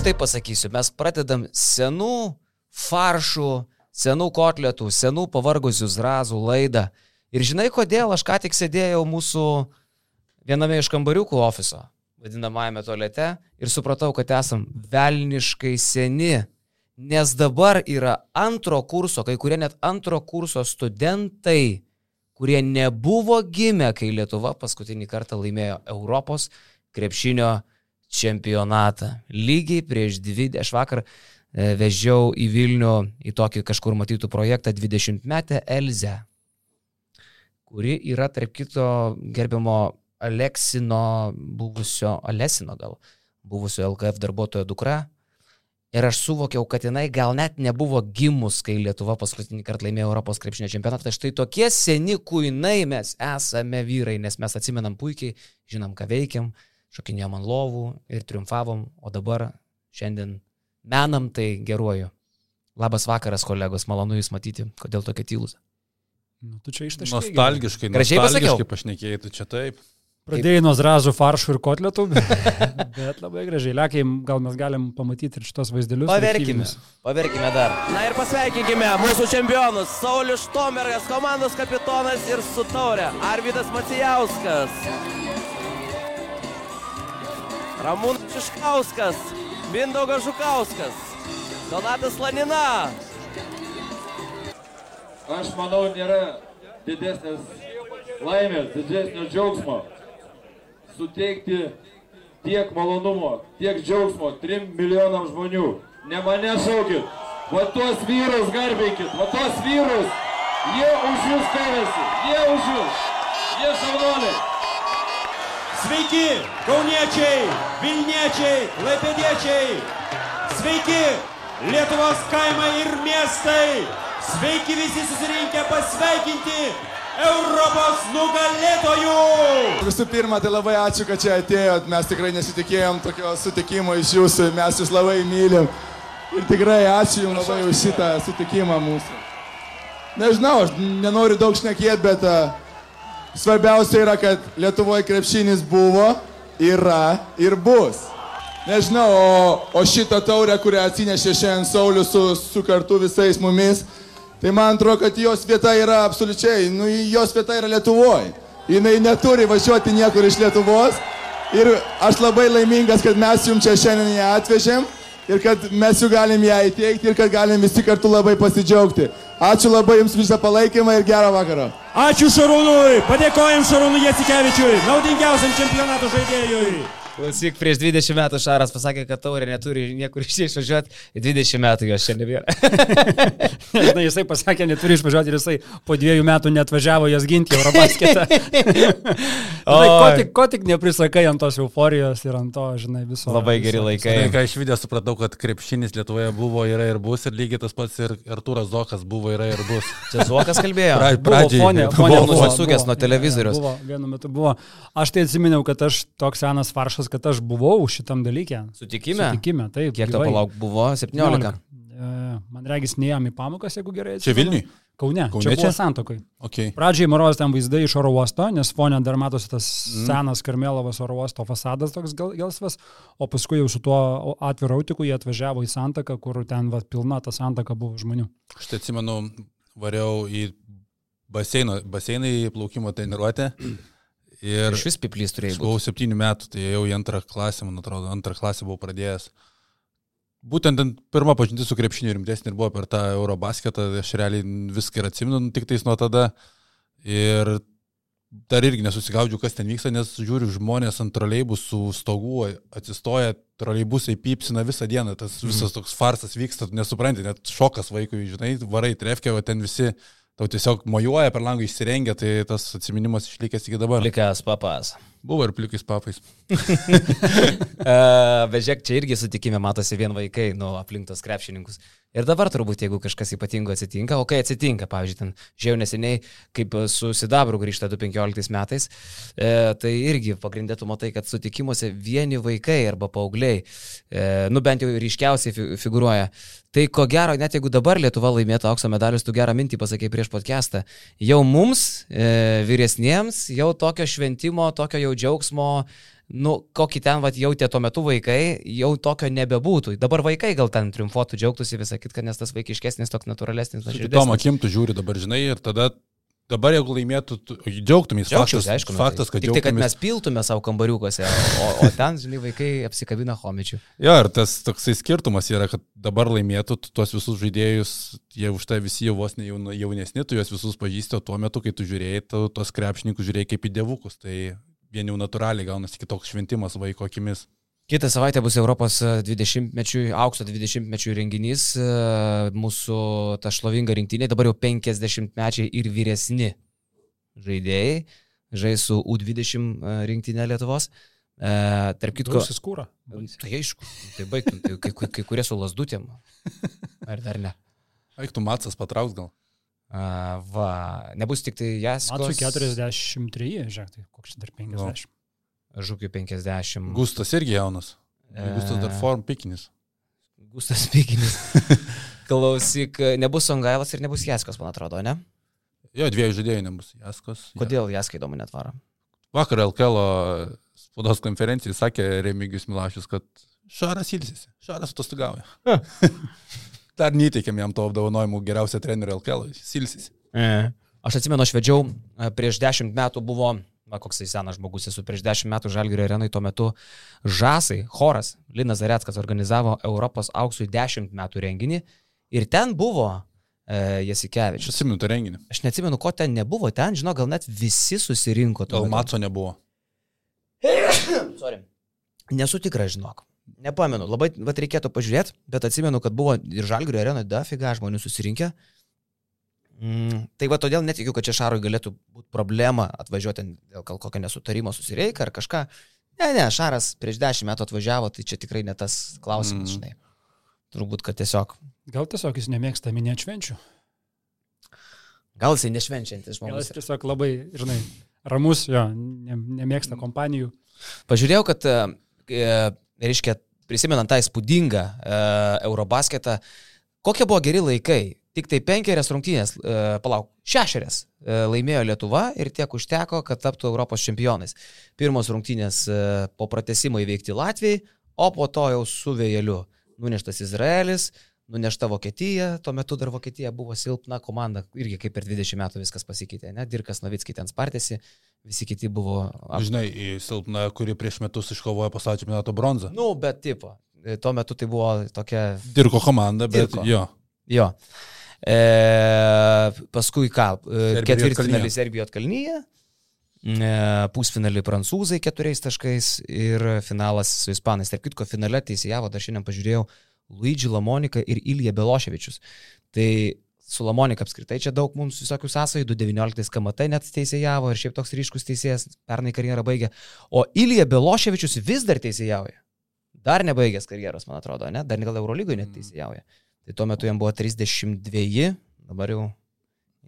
aš taip pasakysiu, mes pradedam senų faršų, senų kotletų, senų pavargusių zrazų laidą. Ir žinai, kodėl aš ką tik sėdėjau mūsų viename iš kambariukų ofiso, vadinamajame tualete, ir supratau, kad esam velniškai seni. Nes dabar yra antro kurso, kai kurie net antro kurso studentai, kurie nebuvo gimę, kai Lietuva paskutinį kartą laimėjo Europos krepšinio čempionatą. Lygiai prieš dvi, aš vakar e, vežiau į Vilnių į tokį kažkur matytų projektą 20 metę Elzę, kuri yra, tarp kito, gerbiamo Aleksino, buvusio Alesino gal, buvusio LKF darbuotojo dukra. Ir aš suvokiau, kad jinai gal net nebuvo gimus, kai Lietuva paskutinį kartą laimėjo Europos krepšinio čempionatą. Tai štai tokie seni kuinai mes esame vyrai, nes mes atsimenam puikiai, žinom, ką veikiam, šokinėjom ant lovų ir triumfavom, o dabar šiandien menam tai geruoju. Labas vakaras, kolegos, malonu Jūs matyti, kodėl tokie tylus. Nu, tu čia ištaškai. Nostalgiškai, Gražiai nostalgiškai pašnekėjai, tu čia taip. Pradėjai nuo zrazų, faršų ir kotletų, bet, bet labai gražiai. Lekiai, gal mes galim pamatyti ir šitos vaizdelius. Paverkime, paverkime dar. Na ir pasveikinkime mūsų čempionus. Saulis Štomergas, komandos kapitonas ir su taurė. Arvidas Macijauskas. Ramūnas Šiškauskas. Mindaugas Žukauskas. Donatas Lanina. Aš manau, nėra didesnės laimės, didesnio džiaugsmo suteikti tiek malonumo, tiek džiaugsmo 3 milijonam žmonių. Ne mane šaukit, va tuos vyrus garbinkit, va tuos vyrus, jie už jūs kavėsi, jie už jūs, jie šaunuoliai. Sveiki, kauniečiai, Vilniečiai, Laipėdiečiai. Sveiki, Lietuvos kaimai ir miestai. Sveiki visi susirinkę pasveikinti Europos nugalėtojų. Visų pirma, tai labai ačiū, kad čia atėjot. Mes tikrai nesitikėjom tokio sutikimo iš jūsų. Mes jūs labai mylim. Ir tikrai ačiū jums labai už šitą sutikimą mūsų. Nežinau, aš nenoriu daug šnekėti, bet uh, svarbiausia yra, kad Lietuvoje krepšinis buvo, yra ir bus. Nežinau, o, o šitą taurę, kurią atsinešė šiandien Saulis su, su kartu visais mumis, tai man atrodo, kad jos vieta yra absoliučiai, nu, jos vieta yra Lietuvoje. Jis neturi važiuoti niekur iš Lietuvos. Ir aš labai laimingas, kad mes jums čia šiandien ją atvežėm ir kad mes jų galim ją įteikti ir kad galim visi kartu labai pasidžiaugti. Ačiū labai jums visą palaikymą ir gerą vakarą. Ačiū Šarūnui, padėkojim Šarūnui Jasikevičiui, naudingiausiam čempionato žaidėjui. Klausyk, prieš 20 metų Šaras pasakė, kad taurė neturi niekur iš čia išvažiuoti. 20 metų jos čia nebėra. Žinai, jisai pasakė, neturi išvažiuoti ir jisai po dviejų metų net važiavo jas ginti Eurobasketą. Žinai, ko, tik, ko tik neprisakai ant tos euforijos ir ant to, žinai, viso. Labai geri viso- laikai. Tai ką išvykęs supratau, kad krepšinis Lietuvoje buvo, yra ir bus, ir lygiai tas pats ir Artūras Zokas buvo, yra ir bus. Čia Zuokas kalbėjo. Pra- Buvo Pradžiai fonė, buvo fonė fonė. buvo, nusisukęs buvo, nuo televizoriaus. Buvo, vienu metu buvo. Aš tai atsiminiau, kad aš toks senas faršas, kad aš buvau šitam dalykė. Sutikime? Sutikime, taip. Kiek to gyvai. palauk buvo? 17. 17. E, Man regis, neėjom į pamokas, jeigu gerai. Čia. Vilniui? Kaune. Kaune čia čia? buvo santokai. Okay. Pradžiai Morovas ten vaizdai iš oro uosto, nes fonė dar matosi tas mm. senas Karmelovas oro uosto fasadas toks gelsvas, o paskui jau su tuo atviru autiku jie atvažiavo į santaką, kur ten va, pilna ta santaka buvo žmonių. Aš tai atsimenu, variau į baseiną, baseiną į plaukimo treniruotę. Ir Iš vis piplys turėjai Aš buvau septynių metų, tai jau į antrą klasę, man atrodo, antrą klasę buvau pradėjęs. Būtent ten pirma pažintis su krepšiniu rimtesnė ir buvo per tą Eurobasketą, aš realiai viską ir atsimenu, nu, tik tais nuo tada. Ir dar irgi nesusigaudžiu, kas ten vyksta, nes žiūriu žmonės ant troleibusų stogų, atsistoja, troleibusai pypsina visą dieną, tas visas toks farsas vyksta, nesupranti, net šokas vaikui, žinai, varai trefkė, o ten visi tau tiesiog mojuoja per langą išsirengia, tai tas atsiminimas išlikęs iki dabar. Likas papas. Buvo ir plikais papais. Bet žiūrėk, čia irgi sutikime matosi vien vaikai, nu, aplink tos krepšininkus. Ir dabar turbūt, jeigu kažkas ypatingo atsitinka, o kai atsitinka, pavyzdžiui, ten žiau neseniai, kaip su Sidabru grįžta 2015 metais, e, tai irgi pagrindė tu matai, kad sutikimuose vieni vaikai arba paaugliai, e, nu bent jau ryškiausiai fi- figuruoja. Tai ko gero, net jeigu dabar Lietuva laimėtų aukso medalius, tu gerą mintį pasakė prieš podcastą, jau mums, e, vyresniems, jau tokio šventimo, tokio jau džiaugsmo nu, kokį ten vat, jautė tuo metu vaikai, jau tokio nebebūtų. Dabar vaikai gal ten triumfuotų, džiaugtųsi visą kitką, nes tas vaikiškesnis, toks natūralesnis. Kitom akim tu žiūri dabar, žinai, ir tada, dabar jeigu laimėtų, tu džiaugtumės. Faktas, aišku. nu, faktas kad Tik tai, kad džiaugtumės. mes piltume savo kambariukuose, o, o ten, žinai, vaikai apsikabina homičių. Jo, ir tas toksai skirtumas yra, kad dabar laimėtų tu tuos visus žaidėjus, jie už tai visi jau vos ne jaunesni, tu juos visus pažįsti, o tuo metu, kai tu žiūrėjai, tu tuos krepšininkus žiūrėjai kaip į devukus, tai vien jau natūraliai gaunasi kitoks šventimas vaiko akimis. Kitą savaitę bus Europos 20-mečių, aukso 20-mečių renginys, e, mūsų ta šlovinga rinktinė, dabar jau 50-mečiai ir vyresni žaidėjai, žais su U20 rinktinė Lietuvos. E, tarp kitko, Gausis kūra. tai aišku, tai baigtum, tai kai, kai, kurie su lasdutėm. Ar dar ne? Eiktų Matsas patrauks gal. A, va, nebus tik tai jas. Matsui 43, žiūrėk, tai koks čia dar 50. Žukiu 50. Gustas irgi jaunas. E. Gustas dar form pikinis. Gustas Pikinis. Klausyk, nebus Songailas ir nebus Jaskos, man atrodo, ne? Jo, dviejų žaidėjų nebus. Jaskos. Kodėl Jaskai įdomu net varo? Vakar LKL spaudos konferencijai sakė Remigijus Milašius, kad Šaras ilsisi. Šaras atostogauja. Dar neįteikėm jam to apdovanojimų geriausio trenerio LKL. Jis ilsisi. Aš atsimenu, aš vedžiau, e, prieš dešimt metų buvo, na, koks tai senas žmogus esu, prieš dešimt metų Žalgirio arenai tuo metu Žasai, choras, Linas Zareckas organizavo Europos auksui dešimt metų renginį ir ten buvo e, Aš Jasikevičius. atsimenu tą renginį. Aš neatsimenu, ko ten nebuvo, ten, žinau, gal net visi susirinko. Gal. Matso nebuvo. Sorry. Nesu tikras, žinok. Nepamenu, labai vat, reikėtų pažiūrėti, bet atsimenu, kad buvo ir Žalgirio arenoje dafiga žmonių susirinkę. Mm, tai va todėl netikiu, kad čia Šarui galėtų būti problema atvažiuoti dėl gal kokio nesutarimo susireika ar kažką. Ne, ne, Šaras prieš dešimt metų atvažiavo, tai čia tikrai ne tas klausimas, Mm. mm. žinai. Turbūt, kad tiesiog, Gal tiesiog jis nemėgsta minėti švenčių. gal jisai nešvenčiantis Gal žmogus. jis tiesiog labai, žinai, ramus, jo, ne, nemėgsta kompanijų. Pažiūrėjau, kad, e, e, reiškia, prisimenant tą įspūdingą e, Eurobasketą, kokie buvo geri laikai. Tik tai penkerias rungtynės, e, palauk, šešerias e, laimėjo Lietuva ir tiek užteko, kad taptų Europos čempionais. Pirmos rungtynės e, po pratesimo įveikti Latvijai, o po to jau su vėjeliu nuneštas Izraelis, nunešta Vokietija, tuo metu dar Vokietija buvo silpna komanda, irgi kaip per 20 metų viskas pasikeitė, ne? Dirkas Novitski ten spartėsi, visi kiti buvo Žinai, į silpną, kuri prieš metus iškovojo pasaulio čempionato bronzą. Nu, bet tipo, e, tuo metu tai buvo tokia, Dirko komanda, bet Dirko. jo. jo. E, paskui ką, e, ketvirtfinalį Juodkalnija. Serbijo atkalnyje, e, pusfinalį prancūzai keturiais taškais ir finalas su ispanais. Tarp kitko, finale teisėjavo, dar šiandien pažiūrėjau, Luigi Lamonika ir Ilija Beloševičius. Tai su Lamonika apskritai čia daug mums visokių sąsajų, 2019 KMT net teisėjavo ir šiaip toks ryškus teisėjas, pernai karjerą baigė. O Ilija Beloševičius vis dar teisėjauja. Dar nebaigęs karjeros, man atrodo, ne? Dar gal Eurolygoje net teisėjauja. Tai tuo metu jam buvo 32, dabar jau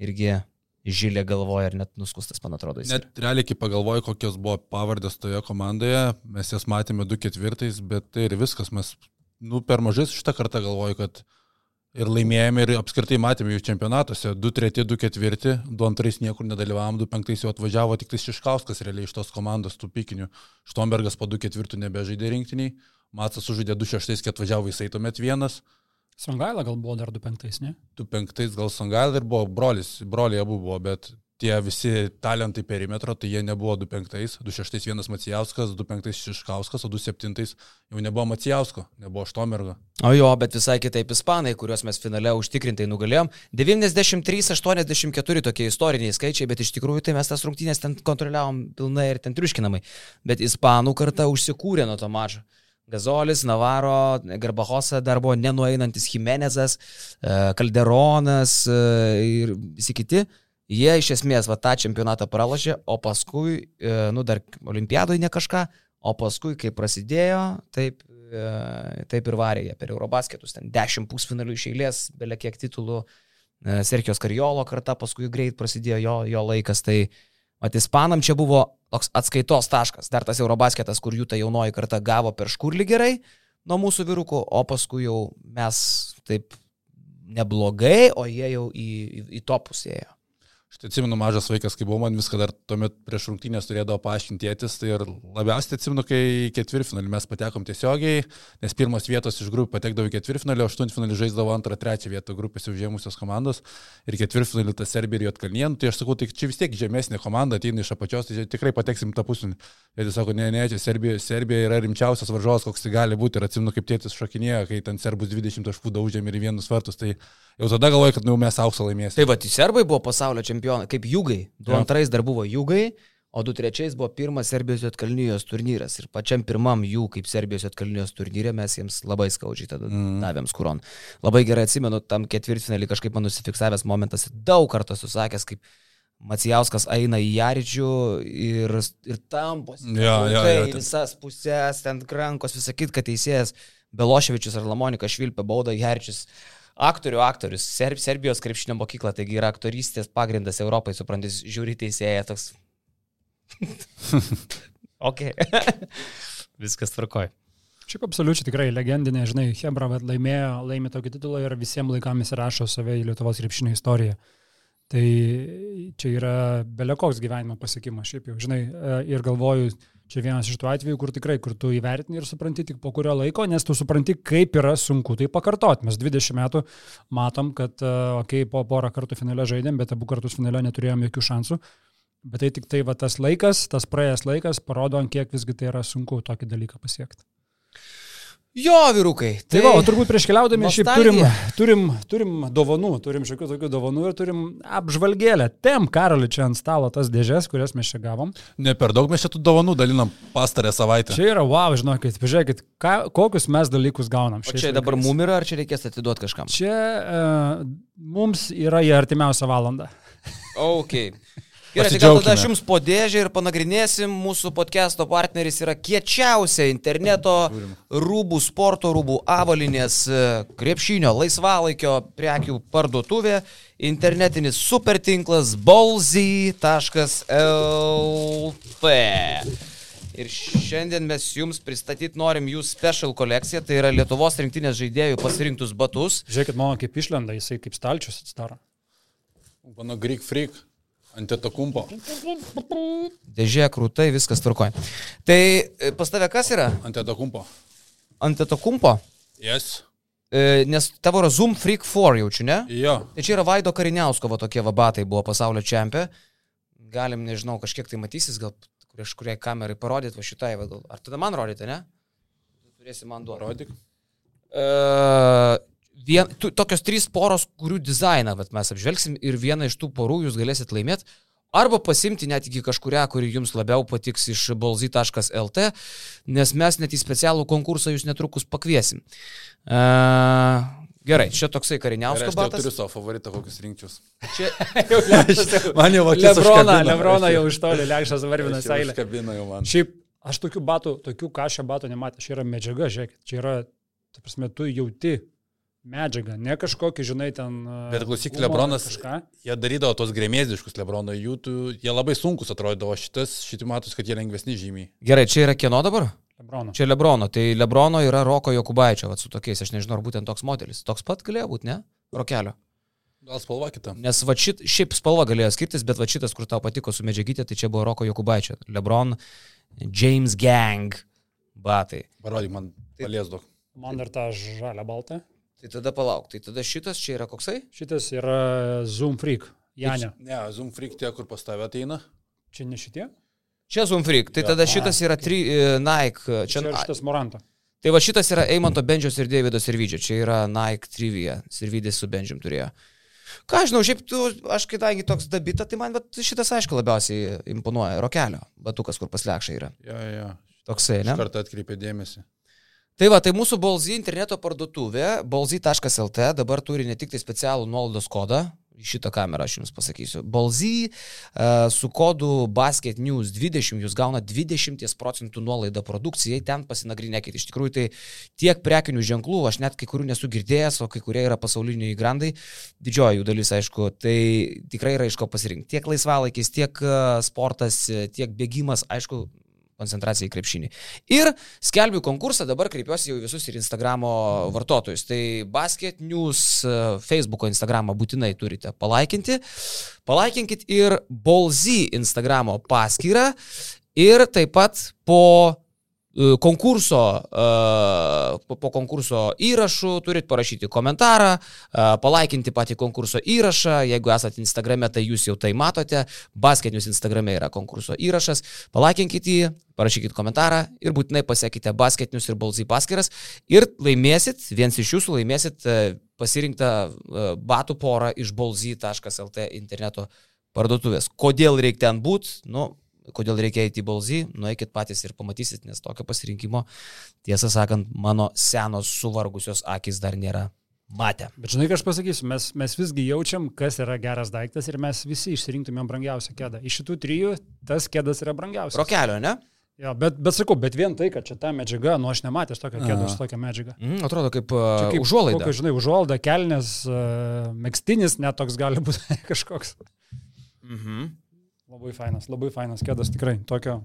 irgi žylė galvoja ir net nuskustas, man atrodo. Net realiai, kai pagalvoju, kokios buvo pavardės toje komandoje, mes jas matėme 2-4, bet tai ir viskas. Mes, nu, per mažai šitą kartą galvoju, kad ir laimėjome, ir apskritai matėme jų čempionatuose. 2-3, 2-4, 2-2 niekur nedalyvavom, 2-5 jau atvažiavo tik tai Šiškauskas realiai iš tos komandos, tų pikinių. Štombergas po 2-4 nebežaidė rinktiniai, Matsas sužaidė 2-6, kai atvažiavo jisai tuomet vienas. Songaila gal buvo dar 25, ne? 2-5 gal Sangal ir buvo brolis, broliai abu buvo, bet tie visi talentai perimetro, tai jie nebuvo 2-5, 2-6 vienas Macijauskas, 2-5 Šiškauskas, o 2-7 jau nebuvo Macijausko, nebuvo Štomergo. O jo, bet visai kitaip ispanai, kuriuos mes finale užtikrintai nugalėjom. 93-84 tokie istoriniai skaičiai, bet iš tikrųjų tai mes tas rungtynės ten kontroliavom pilnai ir ten triuškinamai. Bet ispanų karta užsikūrė nuo to mačo. Gazolis, Navaro, Garbahosa dar buvo nenueinantis Jimenezas, e, Calderonas e, ir visi kiti. Jie iš esmės va tą čempionatą pralašė, o paskui, e, nu dar olimpiadoje ne kažką, o paskui, kai prasidėjo, taip, e, taip ir varė jie per Eurobasketus, ten dešimt pusfinalių iš eilės, belia kiek titulų, e, Serkijos Karjolo karta, paskui greit prasidėjo jo, jo laikas, tai Mat, ispanam čia buvo toks atskaitos taškas. Dar tas Eurobasketas, kur jų ta jaunoji karta gavo per škurlį gerai nuo mūsų vyrukų, o paskui jau mes taip neblogai, o jie jau į, į, į topus ėjo. Tai atsimenu mažas vaikas, kai buvau, man viską dar tuomet prieš rungtynės turėdavo paaiškintėtis. Tai ir labiausiai atsimenu, kai ketvirtfinalį mes patekom tiesiogiai, nes pirmos vietos iš grupių patekdavo į ketvirtfinalį, aštuntfinalį žaisdavo antrą, trečią vietą grupėse užėmusios komandos. Ir ketvirtfinalį ta Serbija ir Jotkalnie. Nu, tai aš sakau, tai čia vis tiek žemesnė komanda ateina iš apačios, tai tikrai pateksim tą pusę. Ir jis sako, ne, ne, čia Serbija, Serbija yra rimčiausias varžovas, koks tai gali būti. Ir atsimenu, kaip tėtis šokinėjo, kai ten serbus 20 taškų daužėm ir vienus vartus. Tai jau tada galvoju, kad nu, mes auksą laimėsime. Tai va, tai serbai buvo pasaulio čempionai, kaip jūgai. Du Jo. antrais dar buvo jūgai, o du trečiais buvo pirmas Serbijos Jotkalnyjos turnyras. Ir pačiam pirmam jų, kaip Serbijos Jotkalnyjos turnyrė, mes jiems labai skaudžiai tada mm. davėm skuron. Labai gerai atsimenu, tam ketvirtfinalį kažkaip man nusifiksavęs momentas, daug kartų susakęs, kaip Macijauskas eina į Jaričių ir, ir tamposi. Jo, jo, jo, ten- Visas pusės, ten rankos, visą kitką, kad teisėjas Beloševičius ar Lamonika Švilpė bauda Jaričius. Aktorių aktorius, Serb, Serbijos krepšinio mokykla, taigi yra aktorystės pagrindas Europai, suprantis, žiūri teisėją toks. ok. Viskas tvarkoj. Šiaip absoliučiai tikrai legendinė, žinai, Hebra vat, laimėjo, laimė tokį titulą ir visiems laikams įrašo save į Lietuvos krepšinio istoriją. Tai čia yra belekoks gyvenimo pasiekimas, šiaip jau, žinai, e, ir galvoju, čia vienas iš tų atvejų, kur tikrai, kur tu įvertini ir supranti tik po kurio laiko, nes tu supranti, kaip yra sunku tai pakartoti. Mes 20 metų matom, kad, okei, okay, po porą kartų finale žaidėm, bet abu kartus finale neturėjom jokių šansų. Bet tai tik tai va tas laikas, tas praėjęs laikas parodo, kiek visgi tai yra sunku tokį dalyką pasiekti. Jo, vyrukai. Tai va, o turbūt prieš keliaudami šiaip turim, nostalgija. turim, turim dovanų, turim šiokių tokių dovanų ir turim apžvalgėlę. Tem, Karoli, čia ant stalo tas dėžės, kurias mes čia gavom. Ne per daug mes čia tų dovanų dalinam pastarę savaitę. Čia yra, wow, žinokit, pažiūrėkit, ką, kokius mes dalykus gaunam. O čia dabar laikais. mum yra, ar čia reikės atiduoti kažkam? Čia uh, mums yra į artimiausią valandą. Ok. Gerai, tai gal tada aš jums po dėžę ir panagrinėsim. Mūsų podcast'o partneris yra kiečiausia interneto rūbų, sporto rūbų, avalinės, e, krepšinio, laisvalaikio prekių parduotuvė. Internetinis supertinklas bolzy.lt. Ir šiandien mes jums pristatyti norim jų special kolekciją, tai yra Lietuvos rinktinės žaidėjų pasirinktus batus. Žiūrėkit, mano kaip išlenda, jisai kaip stalčius atsidaro. Mano Greek Freak ant to kumpo. Dėžė, krūtai, viskas tvarkoja. Tai e, pas tave kas yra? Ant to kumpo. Ant to kumpo? Yes. E, nes tavo yra Zoom Freak 4 jaučiu, ne? Jo. Tai čia yra Vaido Kariniausko, va tokie vabatai buvo pasaulio čempė. Galim, nežinau, kažkiek tai matysis, gal kažkuriai kamerai parodyti, va šitai, va, gal. Ar tada man rodyti, ne? Turėsi man duoti. Rodyk. Uh, vien, tu, tokios trys poros, kurių dizainą vat, mes apžvelgsim ir vieną iš tų porų jūs galėsit laimėti. Arba pasimti net iki kažkuria, kuri jums labiau patiks iš bolzy.lt, nes mes net į specialų konkursą jūs netrukus pakviesim. Uh, gerai, čia toksai Ir kariniausko aš jau turiu batas. savo favoritą, kokius rinkčius. Čia, Man jau akis Lebroną, užkabino. Lebroną Aš jau iš toli, Lekšas varvina aš jau seilę. Jau man. Šiaip aš tokių batų, tokių kažio batų nematęs, čia yra medžiaga, žiūrėkit, čia yra, ta prasme, tu jauti medžiagą, ne kažkokį, žinai, ten... uh, Bet klausyk, Lebronas, jie darydavo tos grėmėziškus Lebrono, jų, tu, jie labai sunkus atrodydavo, šitas, šitai matus, kad jie lengvesni žymiai. gerai, čia yra kieno dabar? Lebrono. Čia Lebrono. Tai Lebrono yra Roko Jokubaičio, va su tokiais, aš nežinau, ar būtent toks modelis. Toks pat galėjo būti, ne? Rokelio. Gal spalva kita. Nes va šit, šiaip spalva galėjo skirtis, bet va šitas, kur tau patiko su medžiagytė, tai čia buvo Roko Jokubaičio. Lebron, James Gang batai. Parodyk man, palies daug. Man dar tą žalę baltą. Tai tada palauk, tai tada šitas čia yra koksai? Šitas yra Zoom Freak. Janė. Ne, Zoom Freak tie, kur pas tave ateina. Čia ne šitie? Čia Zoom Freak, tai Jo. tada šitas yra tri, e, Nike. Čia, Čia, čia šitas Moranto. tai va šitas yra Eimanto Bendžios ir Davido Sirvidžio. Čia yra Nike Trivia. Sirvidis su Bendžium turėjo. Ką aš žinau, šiaip tu, aš kadangi toks dabita, tai man vat, šitas aišku labiausiai imponuoja. Rokelio batukas, kur paslekšai yra. Jo, jo, jo. Toksai, ne? Iš karto atkreipė dėmesį. Tai va, tai mūsų Bolzy interneto parduotuvė, bolzy.lt dabar turi ne tik tai specialų nuolaidos kodą, šitą kamerą aš jums pasakysiu. Bolzy uh, su kodu Basket News 20 jūs gauna 20 procentų nuolaidą produkcijai, ten pasinagrinėkite. Iš tikrųjų, tai tiek prekinių ženklų, aš net kai kurių nesu girdėjęs, o kai kurie yra pasauliniai grandai, didžioji jų dalis, aišku, tai tikrai yra iš ko pasirinkti. Tiek laisvalaikis, tiek uh, sportas, tiek bėgimas, aišku, koncentracija į krepšinį. Ir skelbiu konkursą, dabar kreipiuosi jau visus ir Instagramo vartotojus. Tai Basket News e, Facebook'o Instagramą būtinai turite palaikinti. Palaikinkit ir Bolzy Instagramo paskyrą. Ir taip pat po konkurso, e, po konkurso įrašų turit parašyti komentarą, e, palaikinti patį konkurso įrašą, jeigu esate Instagrame, tai jūs jau tai matote, basketinius Instagrame yra konkurso įrašas, palaikinkit jį, parašykit komentarą ir būtinai pasiekite basketinius ir balsai paskiras ir laimėsit, viens iš jūsų laimėsit pasirinktą batų porą iš balsy.lt interneto parduotuvės. Kodėl reikia ten būti? Nu, kodėl reikia eiti į balzį, nueikit patys ir pamatysit, nes tokio pasirinkimo, tiesą sakant, mano senos suvargusios akis dar nėra matę. Bet žinai, ką aš pasakysiu, mes, mes visgi jaučiam, kas yra geras daiktas ir mes visi išsirinktumėm brangiausią kėdą. Iš šitų trijų tas kėdas yra brangiausias. Rokelio, ne? Jo, bet, bet sakau, bet vien tai, kad čia ta medžiaga, nu aš nematęs tokio kėdo su tokia medžiaga. Mm, atrodo kaip, uh, kaip užuolaida. Kokio, žinai, užuolaida, kelnes, uh, mėgstinis net toks gali būti kažkoks. Mhm. Labai fainas, labai fainas kėdas, tikrai tokio,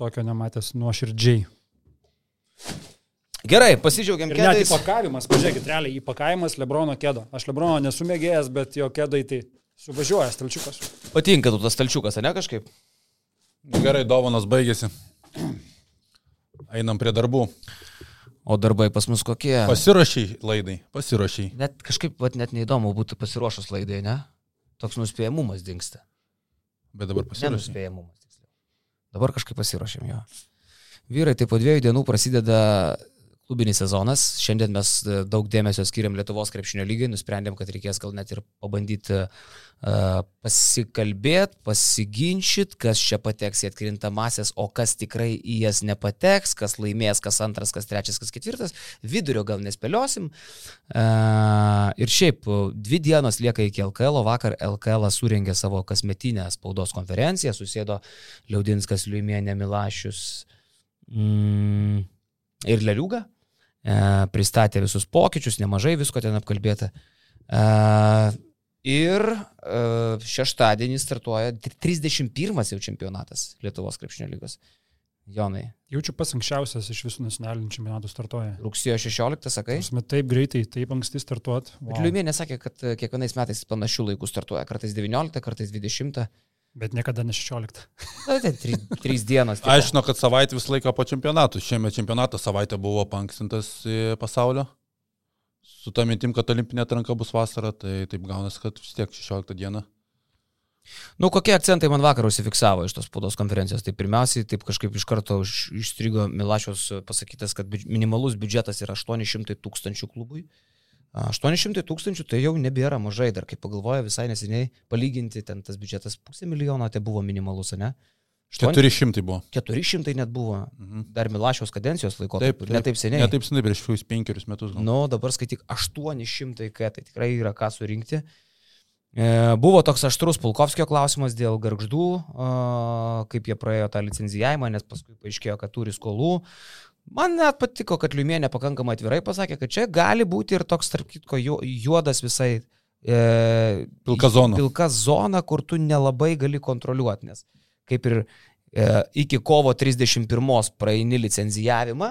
tokio nematęs nuoširdžiai. Gerai, pasidžiaugiam kėdais. Net įpakavimas, pažiūrėkit, realiai įpakavimas Lebrono kėdo. Aš Lebrono nesumėgėjęs, bet jo kėdai tai suvažiuoja stalčiukas. Patinka tu tas stalčiukas, ne kažkaip? Gerai, dovanos baigėsi. Einam prie darbų. O darbai pas mus kokie? Pasirašy laidai, pasirašy. Net kažkaip, vat, net neįdomu būtų pasiruošus laidai, ne? Toks nuspėjamumas dinksta. Bet dabar pasiruošėm. Nenuspėjamumas. Dabar kažkaip pasiruošėm jo. Vyrai, tai po dviejų dienų prasideda klubinis sezonas. Šiandien mes e, daug dėmesio skiriam Lietuvos krepšinio lygiai, nusprendėm, kad reikės gal net ir pabandyti uh, pasikalbėti, pasiginčyti, kas čia pateks į atkrintamasias, o kas tikrai į jas nepateks, kas laimės, kas antras, kas trečias, kas ketvirtas. Vidurio gal nespėliosim. Uh, ir šiaip, dvi dienos lieka iki LKL, o vakar LKL surengė savo kasmetinę spaudos konferenciją, susėdo Liaudinskas Liumienė Milašius. Mm, ir Leliuga. E, pristatė visus pokyčius, nemažai visko ten apkalbėta. E, ir e, šeštadienį startuoja 31 jau čempionatas Lietuvos krepšinio lygos. Jonai. Jaučiu pas anksčiausias iš visų nacionalinių čempionatų startuoja. Rugsėjo 16, sakai? Prasme, taip greitai, taip anksti startuot. Wow. Bet Liumienė sakė, kad kiekvienais metais panašių laikų startuoja. Kartais 19, kartais 20. Bet niekada ne 16. Na, tai trys, trys dienos. Tipo. Aš žinau, kad savaitę visą laiką po čempionatų. Šiemet čempionato savaitę buvo panksintas pasaulio. Su tą mintim, kad olimpinė atranka bus vasara, tai taip gaunasi, kad vis tiek 16 dieną. Nu, kokie akcentai man vakar užsifiksavo iš tos spaudos konferencijos? Tai pirmiausiai, taip kažkaip iš karto išstrigo Milašios pasakytas, kad minimalus biudžetas yra 800 tūkstančių klubui. 800 tūkstančių tai jau nebėra mažai, dar kaip pagalvoja visai neseniai, palyginti ten tas biudžetas pusė milijono, tai buvo minimalus, ne? 400 buvo. 400 net buvo. Mhm. Dar Milašiaus kadencijos laiko. Taip, taip, netaip seniai. Netaip seniai, prieš šius penkerius metus. Na, nu, dabar skaityk 800, kad tai tikrai yra ką surinkti. E, buvo toks aštrus Pulkovskio klausimas dėl garždų, e, kaip jie praėjo tą licenzijavimą, nes paskui paaiškėjo, kad turi skolų. Man net patiko, kad Liumienė pakankamai atvirai pasakė, kad čia gali būti ir toks, tarp kitko, juodas visai. E, pilka zona. Pilka zona, kur tu nelabai gali kontroliuoti, nes kaip ir e, iki kovo 31 praeini licenzijavimą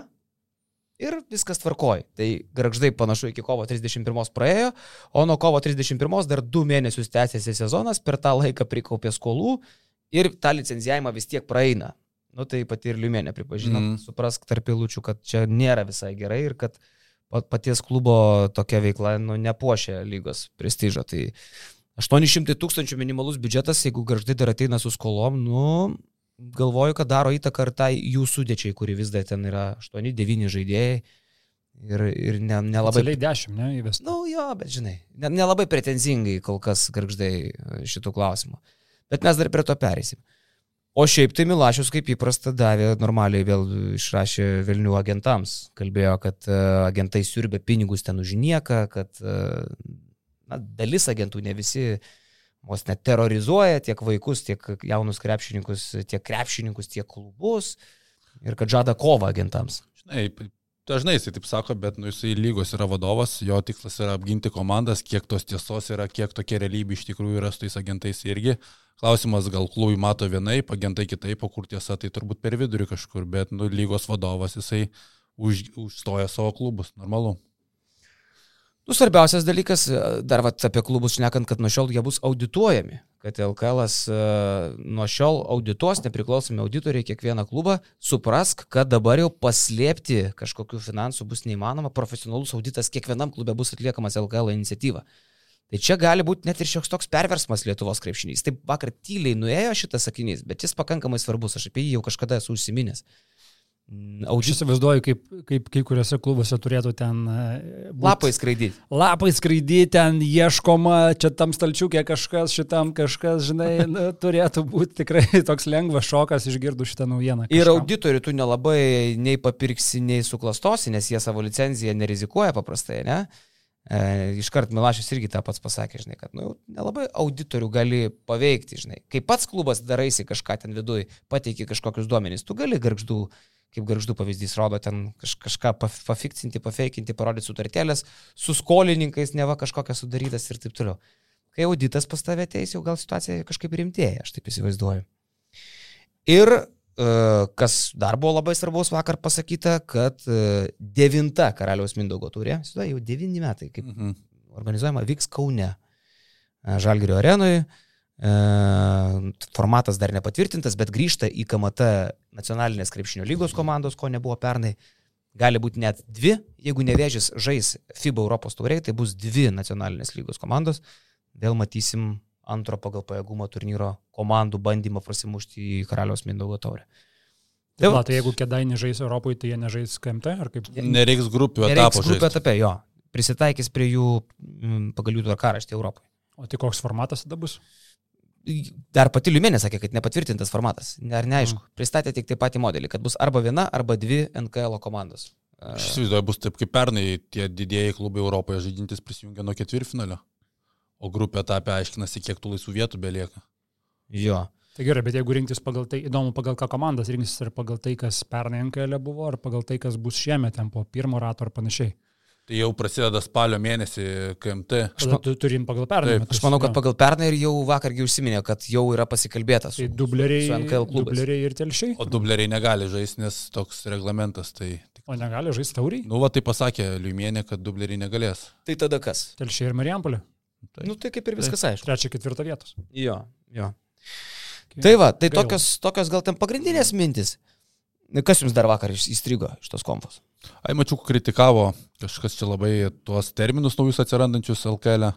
ir viskas tvarkoji. Tai garždai panašu iki kovo 31 praėjo, o nuo kovo 31 dar du mėnesius tęsiasi sezonas, per tą laiką prikaupė skolų ir tą licenzijavimą vis tiek praeina. Nu tai pati ir Liumenė pripažino, mm. suprask tarp pilučių, kad čia nėra visai gerai ir kad paties klubo tokia veikla nu, nepuošia lygos prestižo. Tai 800 tūkstančių minimalus biudžetas, jeigu garždai dar ateina su skolom, nu, galvoju, kad daro įtaką ir tai jų sudėčiai, kuri vis dar ten yra 8-9 žaidėjai. Ir, ir ne, nelabai... Specialiai 10, ne, įvesti. Na, nu, jo, bet žinai, nelabai ne pretenzingai kol kas garždai šitų klausimų. Bet mes dar prie to perėsim. O šiaip tai Milašius kaip įprasta davė normaliai vėl išrašė Vilnių agentams. Kalbėjo, kad e, agentai siurbė pinigus ten už nieką, kad e, na, dalis agentų ne visi vos net terrorizuoja tiek vaikus, tiek jaunus krepšininkus, tiek krepšininkus, tiek klubus ir kad žada kovą agentams. Žinai, dažnai jisai taip sako, bet nu, jisai lygos yra vadovas, jo tikslas yra apginti komandas, kiek tos tiesos yra, kiek tokia realybė iš tikrųjų yra su tais agentais irgi. Klausimas, gal klubui mato vienaip, agentai kitaip, o kur tiesa, tai turbūt per vidurį kažkur, bet nu, lygos vadovas jisai už, užstoja savo klubus, normalu. Nu, svarbiausias dalykas, dar vat, apie klubus šnekant, kad nuo šiol jie bus audituojami, kad LKL uh, nuo šiol audituos, nepriklausomi auditoriai kiekvieną klubą, suprask, kad dabar jau paslėpti kažkokių finansų bus neįmanoma, profesionalus auditas kiekvienam klube bus atliekamas LKL iniciatyva. Tai čia gali būti net ir šioks toks perversmas Lietuvos krepšinys. Taip vakar tyliai nuėjo šitas sakinys, bet jis pakankamai svarbus, aš apie jį jau kažkada esu užsiminęs. Aš įsivaizduoju, kaip, kaip kai kuriuose klubuose turėtų ten... e, būt- Lapai skraidyti. Lapai skraidyti, ten ieškoma, čia tam stalčiukė kažkas, šitam kažkas, žinai, nu, turėtų būti tikrai toks lengvas šokas išgirdus šitą naujieną. Ir kažkam. auditorių tu nelabai nei papirksi, nei suklastosi, nes jie savo licenciją nerizikuoja paprastai, ne? E, iškart Milašius irgi tą pats pasakė, žinai, kad nu, nelabai auditorių gali paveikti, žinai. Kai pats klubas daraisi kažką ten viduje, pateiki kažkokius duomenys, tu gali garždų, kaip garždų pavyzdys rodo, ten kaž, kažką paf- pafikcinti, pafeikinti, parodyti sutartėlės, su skolininkais neva kažkokias sudarytas ir taip toliau. Kai auditas pas tave ateis, jau gal situacija kažkaip rimtėja, aš taip įsivaizduoju. Ir e, kas dar buvo labai svarbaus vakar pasakyta, kad e, devinta karaliaus Mindaugo turė, jau devyni metai, kaip Mhm. organizuojama, vyks Kaune. E, Žalgirio arenoje. Formatas dar nepatvirtintas, bet grįžta į KMT nacionalinės krepšinio lygos komandos, ko nebuvo pernai. Gali būti net dvi, jeigu nevėžys žais FIBA Europos tauriai, tai bus dvi nacionalinės lygos komandos. Vėl matysim antro pagal pajėgumo turnyro komandų bandymą prasimušti į karaliaus Mindaugo taurę. Tai, va, tai jeigu kėdainiai žais Europoje, tai jie nežais KMT ar kaip? Nereiks grupių Nereiks etapų. grupė žaisti. etape, jo. Prisitaikys prie jų mm, pagal jų tvarkaraštį Europoje. O tai koks formatas tada bus? Dar pati Liumenė sakė, kad nepatvirtintas formatas. Ar neaišku. Pristatė tik taip patį modelį, kad bus arba viena, arba dvi NKL komandos. Aš įsivaizduoju, bus taip kaip pernai tie didėjai klubai Europoje žaidintis prisijungia nuo ketvirtfinalio, o grupė etapė aiškinasi, kiek tų laisvų vietų belieka. Jo. Tai gerai, bet jeigu rinktis pagal tai, įdomu, pagal ką komandas rinktis, ar pagal tai, kas pernai NKL buvo, ar pagal tai, kas bus šiemet ten po pirmo rato ar panašiai. Tai jau prasideda spalio mėnesį KMT. Tada tu turim pagal pernai. Taip, metus, Aš manau, kad jo. pagal pernai ir jau vakargi užsiminė, kad jau yra pasikalbėta su, Tai dubleriai, su NKL klubais. dubleriai ir telšiai. O dubleriai negali žaisti, nes toks reglamentas. Tai, O negali žaisti tauriai? nu, va, tai pasakė Liumienė, kad dubleriai negalės. Tai tada kas? Telšiai ir Marijampolė. Taip. Nu tai kaip ir viskas aišku. Trečia, ketvirta vietos. Jo, jo. Tai va, tai tokios, tokios gal ten pagrindinės mintis. Kas jums dar vakar įstrigo iš tos kompos? Ai, mačiau, kritikavo kažkas čia labai tuos terminus naujus atsirandančius LKL.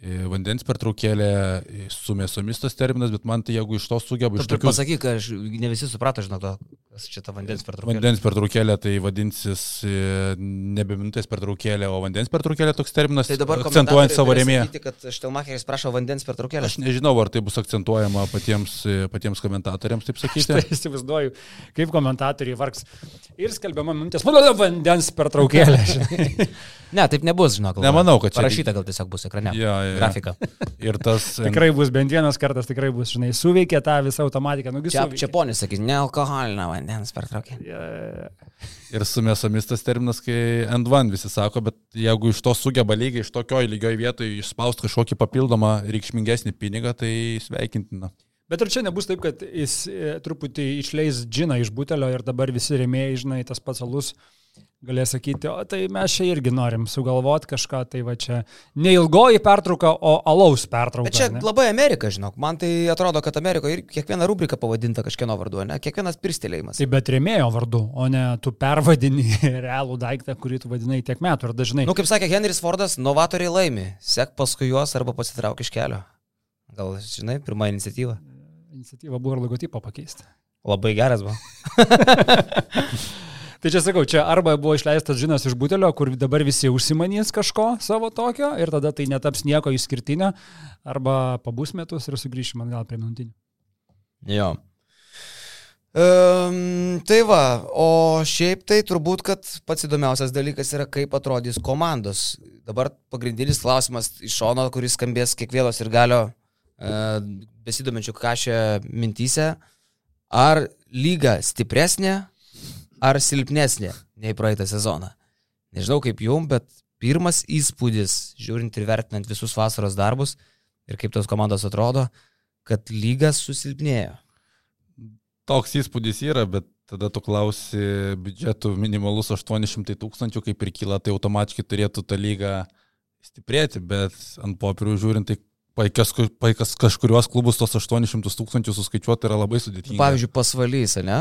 E, Vandens pertraukėlė, e, su mėsomis tas terminas, bet man tai jeigu iš to sugeba iš Tu tokių pasakyk, kad aš ne visi suprato, žinau, to, kas čia ta vandens pertraukėlė. Vandens pertraukėlė tai vadinsis e, nebe minutės pertraukėlė, o vandens pertraukėlė toks terminas, Tai dabar akcentuojant savo rėmėją. Sakyti, kad Štelmacheris prašo vandens pertraukėlę. Aš nežinau, ar tai bus akcentuojama patiems, e, patiems komentatoriams, taip Aš tai sakyti. įsivaizduoju, kaip komentatoriai vargs. Ir skelbiama mintis, mano vandens pertraukėlė. Ne, taip nebus, žinok. Nemanau, kad čia- Parašyta gal tiesiog bus ekrane. Jo, jo. Grafika. Ir tas... tikrai bus bent vienas kartas, tikrai bus, žinai, suveikė tą visą automatiką. Nugi Čia, čia ponis sakys, nealkoholinio vandens pertraukėlė. Ja, Ir su mėsomis tas terminas, kai N1 visi sako, bet jeigu iš to sugeba lygiai, iš tokioj lygioj vietoje išspausti kažkokį papildomą reikšmingesnį pinigą, tai sveikintina. Bet ar čia nebus taip, kad jis e, truputį išleis džiną iš butelio ir dabar visi rėmėjai, žinai, tas pats alus galės sakyti, o tai mes čia irgi norim sugalvoti kažką, tai va čia neilgoji pertrauka, o alaus pertrauka. Bet čia ne? labai Amerika, žinok. Man tai atrodo, kad Amerikoje ir kiekviena rubrika pavadinta kažkieno vardu, ne? Kiekvienas pirstelėjimas. Tai bet rėmėjo vardu, o ne tu pervadini realų daiktą, kurį tu vadinai tiek metų. Ir dažnai... Nu, kaip sakė Henris Fordas, novatoriai laimi. Sek paskui juos arba pasitrauk iš kelio. Gal, žinai, pirma iniciatyva. Iniciatyva buvo ir logotipą pakeisti. Labai geras buvo. Tai čia sakau, čia arba buvo išleistas žinas iš butelio, kur dabar visi užsimanys kažko savo tokio ir tada tai netaps nieko išskirtinio, arba pabus metus ir sugrįšim atgal prie minutinių. Jo. Um, tai va, o šiaip tai turbūt, kad pats įdomiausias dalykas yra, kaip atrodys komandos. Dabar pagrindinis klausimas iš šono, kuris skambės kiekvienos ir galio uh, besidominčių kažę mintysę, ar lyga stipresnė, ar silpnesnė nei praeitą sezoną. Nežinau kaip jum, bet pirmas įspūdis, žiūrint ir vertinant visus vasaros darbus ir kaip tos komandos atrodo, kad lygas susilpnėjo. Toks įspūdis yra, bet tada tu klausi biudžetų minimalus 800 tūkstančių, kaip ir kyla, tai automatiškai turėtų tą lygą stiprėti, bet ant popierių žiūrint, tai paikas, paikas kažkuriuos klubus tos 800 tūkstančių suskaičiuoti yra labai sudėtinga. Pavyzdžiui, pasvalys, ne?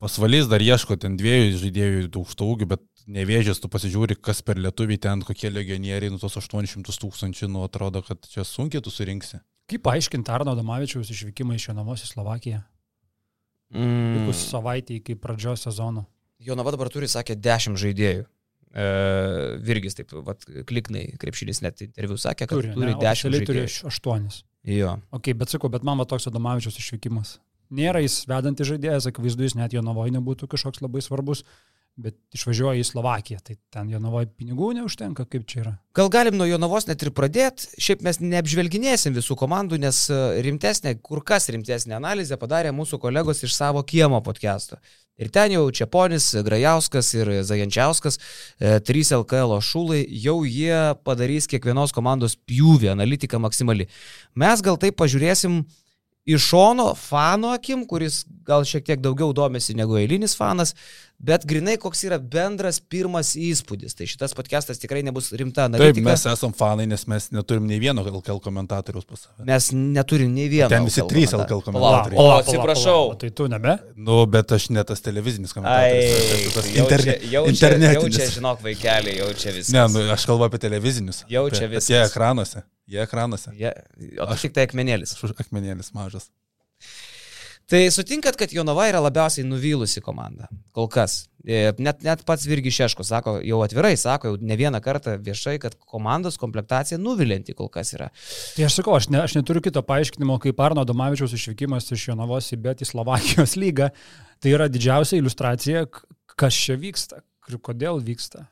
Pasvalys dar ieško ten dviejų žaidėjų aukšto ūgių, bet nevėžės, tu pasižiūri, kas per lietuvį ten, kokie legionieriai, nu tos 800 tūkstančių, nu atrodo, kad čia sunkiai tu surinksi. Kaip paaiškinti Arno Damavičiaus išvykimą iš Jonavos į Slovakiją? Mm. Likus savaitę iki pradžios sezono. Jonava dabar turi, sakė, 10 žaidėjų. E, Virgis taip, vat, kliknai, krepšinis net interviu sakė, kad turi, turi 10 oficialiai turi žaidėjų. 8. Jo. Ok, bet sakau, bet man va toks Adomavičiaus išvykimas. Nėra jis vedantis žaidėjas, akivaizdu, jis net Jonavoje nebūtų kažkoks labai svarbus, bet išvažiuoja į Slovakiją, tai ten Jonavoje pinigų neužtenka, kaip čia yra. Gal galim nuo Jonavos net ir pradėti, šiaip mes neapžvelginėsim visų komandų, nes e, rimtesnė, kur kas rimtesnė analizė padarė mūsų kolegos iš savo kiemo podcast'o. Ir ten jau Čiaponis, Grajauskas ir Zajančiauskas, e, trys LKL šūlai, jau jie padarys kiekvienos komandos pjūvį, analitika maksimali. Mes gal taip pažiūrėsim iš šono, fano akim, kuris gal šiek tiek daugiau domisi negu eilinis fanas, bet grinai koks yra bendras pirmas įspūdis. Tai šitas podcastas tikrai nebus rimta Taip, analitika. mes esam fanai, nes mes neturim nei vieno LKL komentatoriaus pas save. Mes neturim nei vieno. Ten visi trys. LKL komentatoriai. O, atsiprašau. Tai tu nebe? Nu, bet aš ne tas televizinis komentatorius. aš tas jau interne, čia, jau, čia, internetinis. žinok, vaikeliai, jau čia viskas. Ne, nu, aš kalbu apie televizinius. Jau čia viskas. Jie ekranuose. Jie ekranuose. Je, o tu tik tai akmenėlis. Aš akmenėlis mažas. Tai sutinkat, kad Jonava yra labiausiai nuvylusi komanda. Kol kas. E, Net, net pats Virgi Šeško sako, jau atvirai sako, jau ne vieną kartą viešai, kad komandos komplektacija nuvilinti kol kas yra. Tai aš sakau, aš, ne, aš neturiu kito paaiškinimo, kaip Arno Domavičiaus išvykimas iš Jonavos į Bet į Slovakijos lygą. Tai yra didžiausia iliustracija, kas čia vyksta ir kodėl vyksta.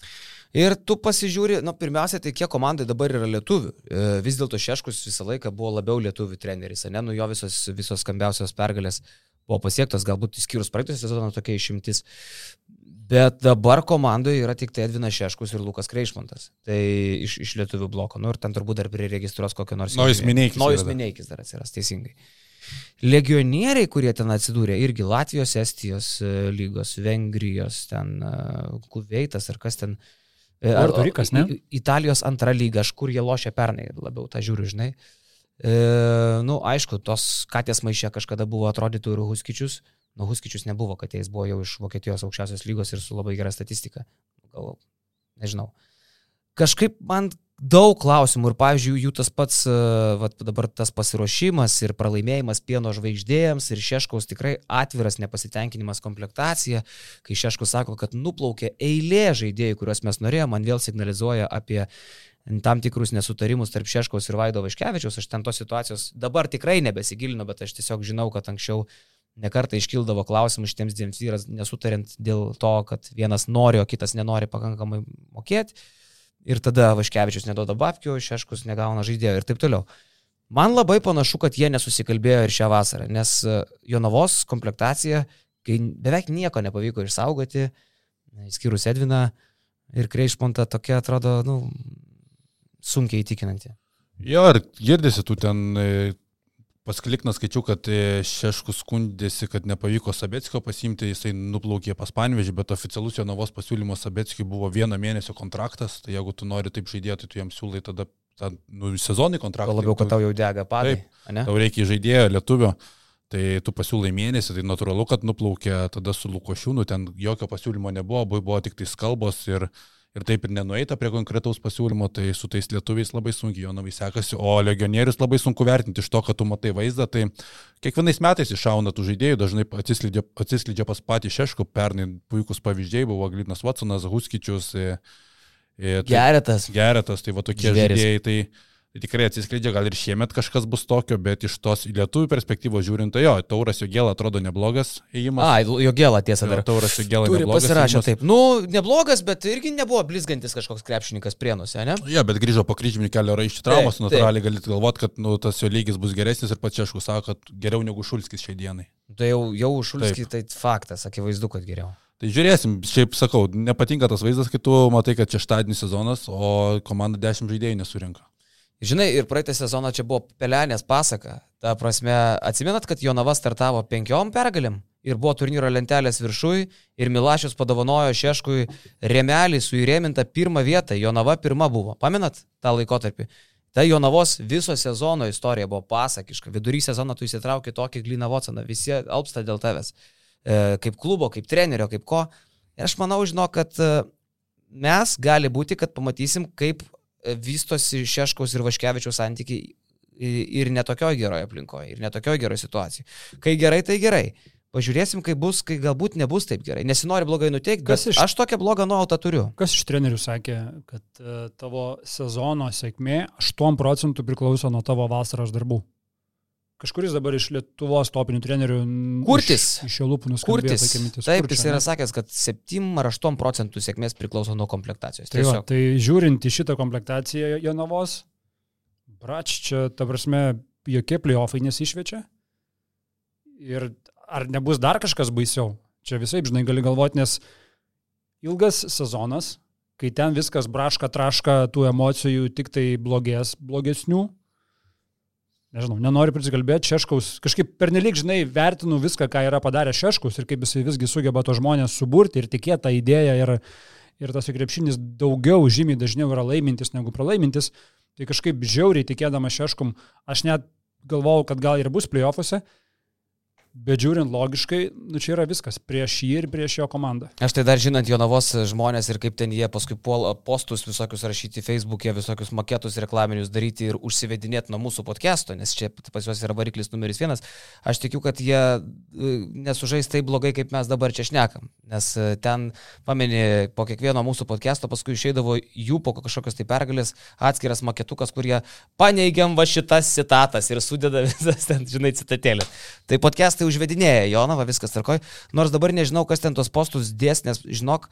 Ir tu pasižiūri, na, pirmiausia, tai kiek komandai dabar yra lietuvių. E, Vis dėlto Šeškus visą laiką buvo labiau lietuvių treneris, ne, nu jo visos, visos skambiausios pergalės buvo pasiektos, galbūt išskyrus praeitą sezoną tokia išimtis. Bet dabar komandoje yra tik tai Edvinas Šeškus ir Lukas Kreišmontas. Tai iš, iš lietuvių bloko. Nu ir ten turbūt dar priregistruos kokio nors. Nojus Mineikis Nojus yra dar. Atsiras, teisingai. Legionieriai, kurie ten atsidūrė, irgi Latvijos, Estijos e, lygos, Vengrijos, ten e, Kuveitas ar kas ten. E, Puerto Rikas, ne? Italijos antra lyga, aš kur jie lošia pernai, labiau tą žiūriu, žinai. E, nu, aišku, tos katės maišė kažkada buvo atrodytų ir Huskičius. Nu, Huskičius nebuvo, kad jis buvo jau iš Vokietijos aukščiausios lygos ir su labai gera statistika. Gal, nežinau. Kažkaip man daug klausimų ir, pavyzdžiui, jų tas pats, e, vat, dabar tas pasiruošimas ir pralaimėjimas pieno žvaigždėjams ir Šeškaus tikrai atviras nepasitenkinimas komplektacija, kai Šeškus sako, kad nuplaukė eilė žaidėjų, kuriuos mes norėjome, man vėl signalizuoja apie tam tikrus nesutarimus tarp Šeškaus ir Vaido Vaškevičiaus, aš ten tos situacijos dabar tikrai nebesigilinu, bet aš tiesiog žinau, kad anksčiau nekartą iškildavo klausimų šitiems dviems vyras nesutariant dėl to, kad vienas nori, o kitas nenori pakankamai mokėti. Ir tada Vaškevičius neduoda babkių, Šeškus negauna žaidėjo ir taip toliau. Man labai panašu, kad jie nesusikalbėjo ir šią vasarą, nes e, Jonavos komplektacija, kai beveik nieko nepavyko išsaugoti, išskyrus Edviną ir Kreišmontą, tokia atrodo, nu, sunkiai įtikinanti. Jo, ir girdisi, tu ten e, pasklikną skaičiu, kad e, Šeškus skundėsi, kad nepavyko Sabetskio pasimti, jisai nuplaukė pas Panvežį, bet oficialus Jonavos pasiūlymas Sabetskiui buvo vieno mėnesio kontraktas, tai jeigu tu nori taip žaidėti, tai tu jam siūlai tada tą, nu, sezonį kontraktą. Tuo labiau, kad tau jau dega padai. ane? Tau reikia žaidėjo lietuvio, tai tu pasiūlai mėnesį, tai natūralu, kad nuplaukė tada su Lukošiūnu, ten jokio pasiūlymo nebuvo, buvo, tik tais kalbos ir, ir taip ir nenueita prie konkretaus pasiūlymo, tai su tais lietuviais labai sunkiai Jonavai sekasi, o legionierius labai sunku vertinti iš to, kad tu matai vaizdą, tai kiekvienais metais iššauna tų žaidėjų, dažnai atsiskleidžia, atsiskleidžia pas patį Šeškų, pernai puikus pavyzdžiai buvo Glinas Watsonas, Huskičius. E, e, tai- Geretas. Geretas, tai va tokie Žvėris. žaidėjai, tai, tai tikrai atsiskleidžia, gal ir šiemet kažkas bus tokio, bet iš tos lietuvių perspektyvos žiūrint, tai jo, Tauras Jogėla atrodo neblogas įėjimas. A, jo gėlą tiesą Jo, dar. Tauras Jogėla Turi pasirašę taip. Nu, neblogas, bet irgi nebuvo blizgantis kažkoks krepšininkas prienuose, ne? Ja, bet grįžo po kryžminį kelio raiščių traumos, natūraliai galite galvoti, kad nu, tas jo lygis bus geresnis ir pats Češkus sako, kad geriau negu Šulskis šiai dienai. Tai jau, jau Šulskis, tai faktas, akivaizdu, kad geriau. Tai žiūrėsim, šiaip sakau, nepatinka tas vaizdas, kai tu matai, kad šeštadienį sezonas, o komanda 10 žaidėjų nesurinka. Žinai, ir praeitą sezoną čia buvo pelenės pasaka. Ta prasme, atsimenat, kad Jonava startavo penkiom pergalėm ir buvo turnyro lentelės viršui ir Milašius padovanojo Šeškui remelį su įrėminta pirmą vietą. Jonava pirma buvo. Pamenat tą laikotarpį? Ta Jonavos viso sezono istorija buvo pasakiška. Vidury sezono tu įsitraukė tokį Gliną Watsoną. Visi alpsta dėl tavęs. E, kaip klubo, kaip trenerio, kaip ko. Ir aš manau, žinau, kad e, mes gali būti, kad pamatysim, kaip vystosi Šeškaus ir Vaškevičiaus santykiai ir netokioje geroje aplinkoje, ir netokioje geroje situacijoje. Kai gerai, tai gerai. Pažiūrėsim, kaip bus, kai galbūt nebus taip gerai. Nesinori blogai nuteikti, bet iš, aš tokią blogą nuojautą turiu. Kas iš trenerių sakė, kad uh, tavo sezono sėkmė 8 procentų priklauso nuo tavo vasaros darbų? Kažkuris dabar iš Lietuvos topinių trenerių. Kurtis. Iš, iš jo lūpų nuskambėjo. Kurtis. Taip, jis yra sakęs, kad 7 ar 8 procentų sėkmės priklauso nuo komplektacijos. Tai, va, tai žiūrint į šitą komplektaciją Jonavos, brač, čia, ta prasme, jokie playoffai nesišvečia. Ir ar nebus dar kažkas baisiau? Čia visai, žinai, gali galvoti, nes ilgas sezonas, kai ten viskas braška, traška, tų emocijų tik tai blogės, blogesnių nežinau, nenoriu prisikalbėti, Šeškaus, kažkaip pernelyg, žinai, vertinu viską, ką yra padaręs Šeškaus ir kaip jisai visgi sugeba to žmonės suburti ir tikėti tą idėją ir, ir tas krepšinis daugiau, žymiai dažniau yra laimintis negu pralaimintis, tai kažkaip žiauriai tikėdama Šeškum, aš net galvojau, kad gal ir bus playoffuose, Bet žiūrint logiškai, nu čia yra viskas prieš jį ir prieš jo komandą. Aš tai dar žinant Jonavos žmonės ir kaip ten jie paskui puola postus visokius rašyti Facebook'e, visokius maketus reklaminius daryti ir užsivedinėti nuo mūsų podcast'o, nes čia pas juos yra variklis numeris vienas, aš tikiu, kad jie e, nesužais taip blogai, kaip mes dabar čia šnekam. Nes e, ten, pamenė, po kiekvieno mūsų podcast'o paskui išeidavo jų po kažkokios tai pergalės atskiras maketukas, kurie paneigiam va šitas citatas ir sudeda visas ten, žinai, citatėlės. Tai podcast'ai užvedinėja Jonava, viskas tarkoj. Nors dabar nežinau, kas ten tos postus dės, nes žinok,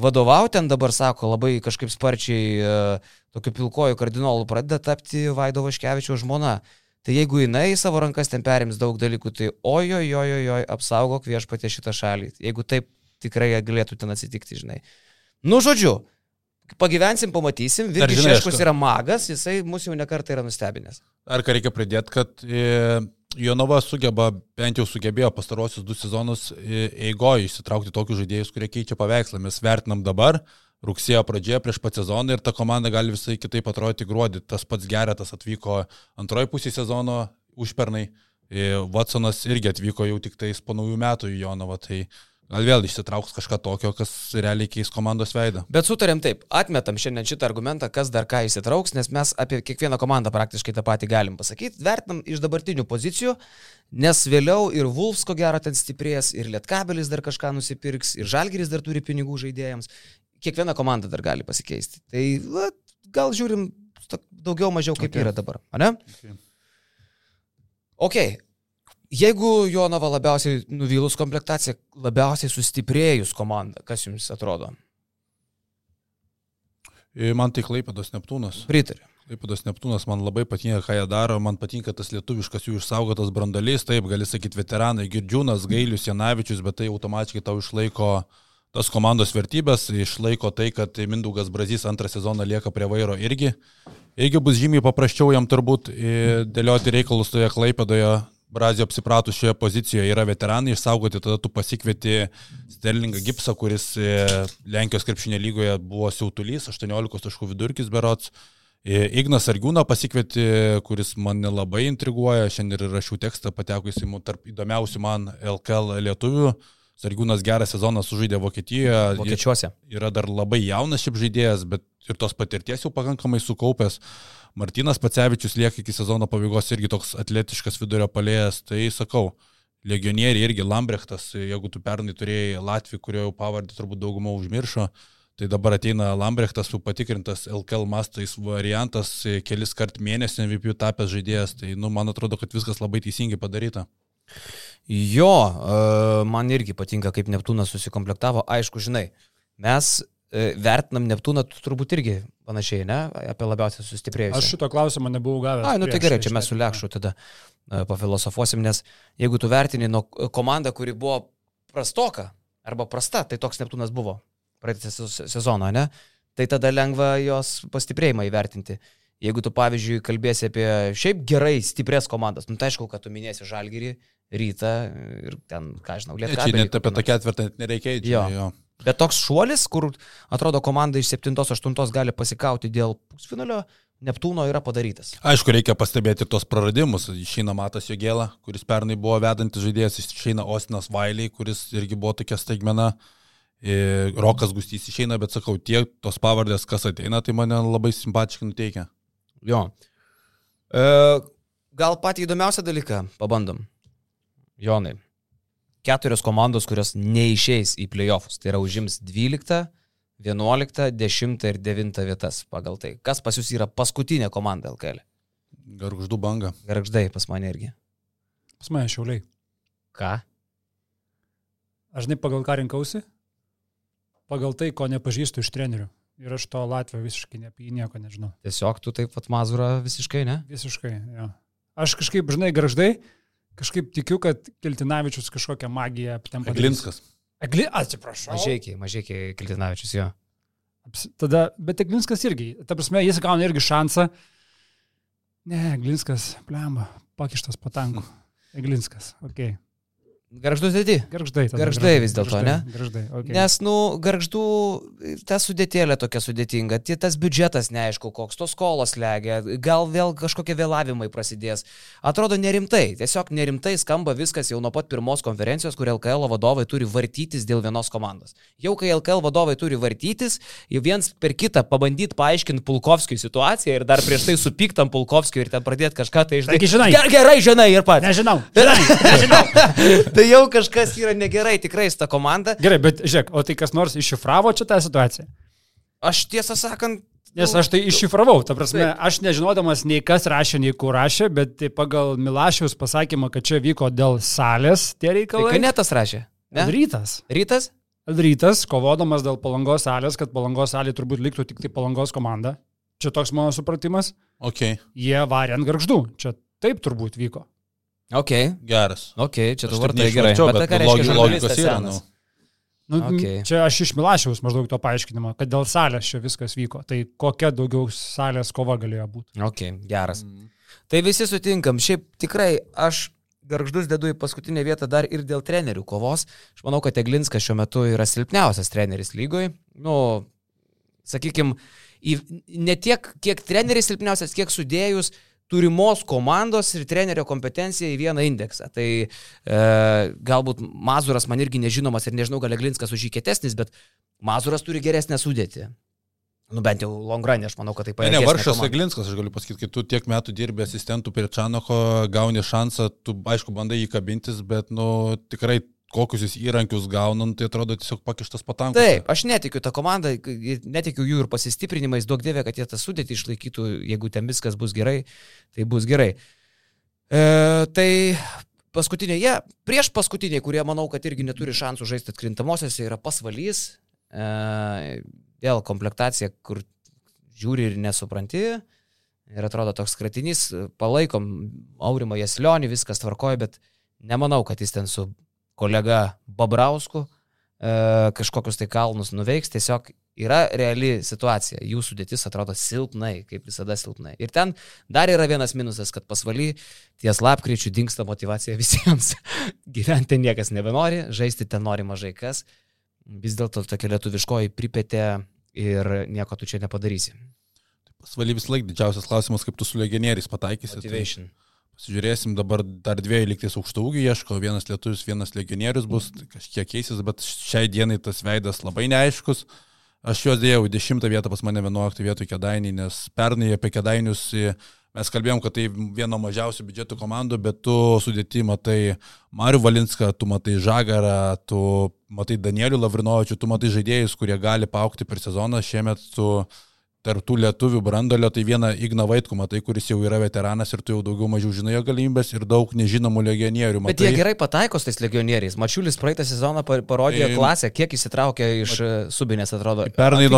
vadovauti ten dabar, sako, labai kažkaip sparčiai uh, tokiu pilkoju kardinolu pradeda tapti Vaido Vaškevičio žmona. Tai jeigu jinai į savo rankas ten perims daug dalykų, tai ojojojojoj, apsaugok viešpatė šitą šalį. Jeigu taip tikrai galėtų ten atsitikti, žinai. Nu, žodžiu, pagyvensim, pamatysim. Virgis Šeškus yra magas, jisai mus jau nekartą yra nustebinęs. Ar ką reikia pridėti, kad e, Jonava sugeba, bent jau sugebėjo pastarosius du sezonus eigoje įsitraukti tokius žaidėjus, kurie keičia paveikslą. Mes vertinam dabar, rugsėjo pradžioje prieš pat sezoną ir ta komanda gali visai kitaip atrodyti gruodį. Tas pats Geretas atvyko antroji pusė sezono užpernai, Watsonas irgi atvyko jau tik tais po naujų metų į Jonavą. Tai uh, Gal vėl išsitrauks kažką tokio, kas realiai keis komandos veidą. Bet sutarėm taip, atmetam šiandien šitą argumentą, kas dar ką įsitrauks, nes mes apie kiekvieną komandą praktiškai tą patį galim pasakyti. Vertinam iš dabartinių pozicijų, nes vėliau ir Vulfs ko gero ten stiprės, ir Lietkabelis dar kažką nusipirks, ir Žalgeris dar turi pinigų žaidėjams. Kiekviena komanda dar gali pasikeisti. Tai va, gal žiūrim daugiau mažiau kaip okay. yra dabar, ne? Okay. okay. Jeigu Jonava labiausiai nuvylus komplektacija, labiausiai sustiprėjus komanda, kas jums atrodo? E, man tai Klaipadas Neptūnas. Pritariu. Klaipadas Neptūnas man labai patinka, ką jie daro, man patinka tas lietuviškas jų išsaugotas brandalys, taip, gali sakyti veteranai, Girdžiūnas, Gailius, Janavičius, bet tai automatiškai tau išlaiko tas komandos vertybės, išlaiko tai, kad Mindaugas Brazys antrą sezoną lieka prie vairo irgi. Irgi bus žymiai paprasčiau jam turbūt e, dėlioti reikalus toje Klaipadoje Brazio apsipratus šioje pozicijoje yra veteranai išsaugoti, tada tu pasikvieti Sterlingą Gipsą, kuris e, Lenkijos krepšinė lygoje buvo siautulys, 18 taškų vidurkis berots. E, Ignas Argiūną pasikvieti, kuris mane labai intriguoja, šiandien ir rašiau tekstą, patekusi tarp įdomiausių man LKL lietuvių. Sargūnas gerą sezoną sužaidė Vokietijoje. Vokiečiuose. Yra dar labai jaunas šiaip žaidėjas, bet ir tos patirties jau pakankamai sukaupęs. Martinas Pacevičius lieka iki sezono pabaigos irgi toks atletiškas vidurio palėjas, tai sakau, legionieriai irgi Lambrechtas, jeigu tu pernai turėjai Latvijų, kurio jau pavardį turbūt dauguma užmiršo, tai dabar ateina Lambrechtas, jau patikrintas LKL mastais variantas, kelis kart mėnesį MVP tapęs žaidėjas, tai nu, man atrodo, kad viskas labai teisingai padaryta. Jo, e, man irgi patinka, kaip Neptūnas susikomplektavo. Aišku, žinai, mes E, vertinam Neptūną turbūt irgi panašiai, ne? Apie labiausiai sustiprėjusią. Aš šito klausimo nebuvau gavęs. A, nu tai gerai, čia mes su Lekšu tada e, pafilosofuosim, nes jeigu tu vertini nuo komandą, kuri buvo prastoka arba prasta, tai toks Neptūnas buvo praeitą sezoną, ne? Tai tada lengva jos pastiprėjimą įvertinti. Jeigu tu, pavyzdžiui, kalbėsi apie šiaip gerai stiprias komandas, nu tai aišku, kad tu minėsi Žalgirį, Rytą ir ten, ką žinau, Lietuvą. Čia net apie tą ketvirtą net nereikia eiti. Jo. Jo. Bet toks šuolis, kur atrodo komanda iš 7-8 gali pasikauti dėl pusfinalio, Neptūno yra padarytas. Aišku, reikia pastebėti ir tos praradimus. Išeina Matas Jogėla, kuris pernai buvo vedantis žaidėjas, išeina Ostinas Vailiai, kuris irgi buvo tokia staigmena. Ir Rokas Gustys išeina, bet sakau, tie tos pavardės, kas ateina, tai mane labai simpatiškai nuteikia. Jo. E, gal patį įdomiausią dalyką pabandom. Jonai. Keturios komandos, kurios neišeis į playoffs. Tai yra užims 12, 11, 10 ir 9 vietas pagal tai. Kas pas jūs yra paskutinė komanda LKL? Garždų banga. Garždai pas mane irgi. Pas mane šiauliai. Ką? Aš žinai, pagal ką rinkausi? Pagal tai, ko nepažįstu iš trenerių. Ir aš to Latvijos visiškai ne nieko nežinau. Tiesiog tu taip pat mazurą visiškai, ne? Visiškai, jo. Aš kažkaip, žinai, graždai, kažkaip tikiu, kad Kiltinavičius kažkokią magiją ten padarys. Glinskas. Egli, atsiprašau. Mažiekiai, mažiekiai Kiltinavičius jo. Aps- Tada, bet Eglinskas irgi, ta prasme, jis gauna irgi šansą. Ne, Eglinskas, blemba, pakištas patanku. Eglinskas, okei. Okay. Garždus dėdi? Garždai. tada, Gargždai vis dėlto, ne? Garždai, okay. Nes, nu, garždų ta sudėtėlė tokia sudėtinga, tie tas biudžetas neaišku, koks tos skolos legia, gal vėl kažkokie vėlavimai prasidės. Atrodo nerimtai, tiesiog nerimtai skamba viskas jau nuo pat pirmos konferencijos, kur LKL vadovai turi vartytis dėl vienos komandos. Jau kai LKL vadovai turi vartytis, jau viens per kitą pabandyti paaiškinti Pulkovskijui situaciją ir dar prieš tai supyktam Pulkovskijui ir ten pradėti kažką tai. Taigi žinai. Ger, gerai, žinai ir pats. Nežinau. Žinai, nežinau. tai jau kažkas yra negerai tikrai su ta komanda. Gerai, bet žiūrėk, o tai kas nors iššifravo čia tą situaciją? Aš tiesą sakant, Nes nu, aš tai iššifravau, ta prasme, Taip. aš nežinodamas nei kas rašė, nei kur rašė, bet tai pagal Milašiaus pasakymą, kad čia vyko dėl salės tie Tai reikalai. Kanetas rašė. Ne? Rytas. Rytas? Rytas, kovodamas dėl palangos salės, kad palangos salė turbūt liktų tik tai palangos komanda. Čia toks mano supratimas. Ok, Jie varė ant garždų. Čia taip turbūt vyko. Ok, geras. ok, čia tu vartai gerai. neišvarčiau, Bet, bet ką reiškia logikos yra, nu. Nu, Okay. okay. Čia aš iš Milašiaus maždaug to paaiškinimo, kad dėl salės čia viskas vyko. Tai kokia daugiau salės kova galėjo būti. Ok, geras. Tai visi sutinkam. Šiaip tikrai aš garždus dedu į paskutinę vietą dar ir dėl trenerių kovos. Aš manau, kad Eglinskas šiuo metu yra silpniausias treneris lygoj. Nu, sakykime, ne tiek, kiek treneris silpniausias, kiek sudėjus turimos komandos ir trenerio kompetenciją į vieną indeksą. Tai e, galbūt Mazuras man irgi nežinomas ir nežinau, gal Eglinskas už jį kietesnis, bet Mazuras turi geresnę sudėtį. Nu bent jau Longranė, aš manau, kad tai Ne, ne, pajėgesnė Varšas komanda. Eglinskas, aš galiu pasakyti, kai tu tiek metų dirbi asistentų prie Čanoko, gauni šansą, tu aišku bandai jį kabintis, bet, nu, tikrai kokius jis įrankius gaunant, tai atrodo tiesiog pakištas patankas. Taip, aš netikiu tą komandą, netikiu jų ir pasistiprinimais, daug dievė, kad jie tą sudėtį išlaikytų, jeigu ten viskas bus gerai, tai bus gerai. E, tai paskutiniai, jie, prieš paskutiniai, kurie manau, kad irgi neturi šansų žaisti atkrintamosiose, yra pasvalys, e, vėl komplektacija, kur žiūri ir nesupranti. Ir atrodo toks kratinys, palaikom Aurimą Jaslionį, viskas tvarkoja, bet nemanau, kad jis ten su kolega Babrausku e, kažkokius tai kalnus nuveiks, tiesiog yra reali situacija, jų sudėtis atrodo silpnai, kaip visada silpnai. Ir ten dar yra vienas minusas, kad pasvaly ties lapkričių dinksta motivacija visiems. Gyventi niekas nebenori, žaisti ten nori mažai kas. Vis dėlto tokia lietuviškoji pripetė ir nieko tu čia nepadarysi. Svali vis laik didžiausias klausimas, kaip tu su legionieriais pataikysi. Tai Pasižiūrėsim, dabar dar dviejų liktais aukštų ūgių ieško, vienas lietuvis, vienas legionierius bus, tai kažkiek keisis, bet šiai dienai tas veidas labai neaiškus. Aš juos dėjau į 10 vietą, pas mane 11 vietoj kedainiai, nes pernai apie kedainius e, mes kalbėjom, kad tai vieno mažiausių biudžeto komandų, bet tu sudėti matai Mariu Valinską, tu matai Žagarą, tu matai Danielių Lavrinovičių, tu matai žaidėjus, kurie gali paukti per sezoną. Šiemet tu tarptų lietuvių brandolio, tai vieną Igną Vaitkų matai, kuris jau yra veteranas ir tu jau daugiau mažiau žinai jo galimybės ir daug nežinomų legionierių. Bet Matai, jie gerai pataiko su tais legionieriais. Mačiulis praeitą sezoną pa- parodė Tai- klasę, kiek įsitraukė iš e, subinės, atrodo. Pernai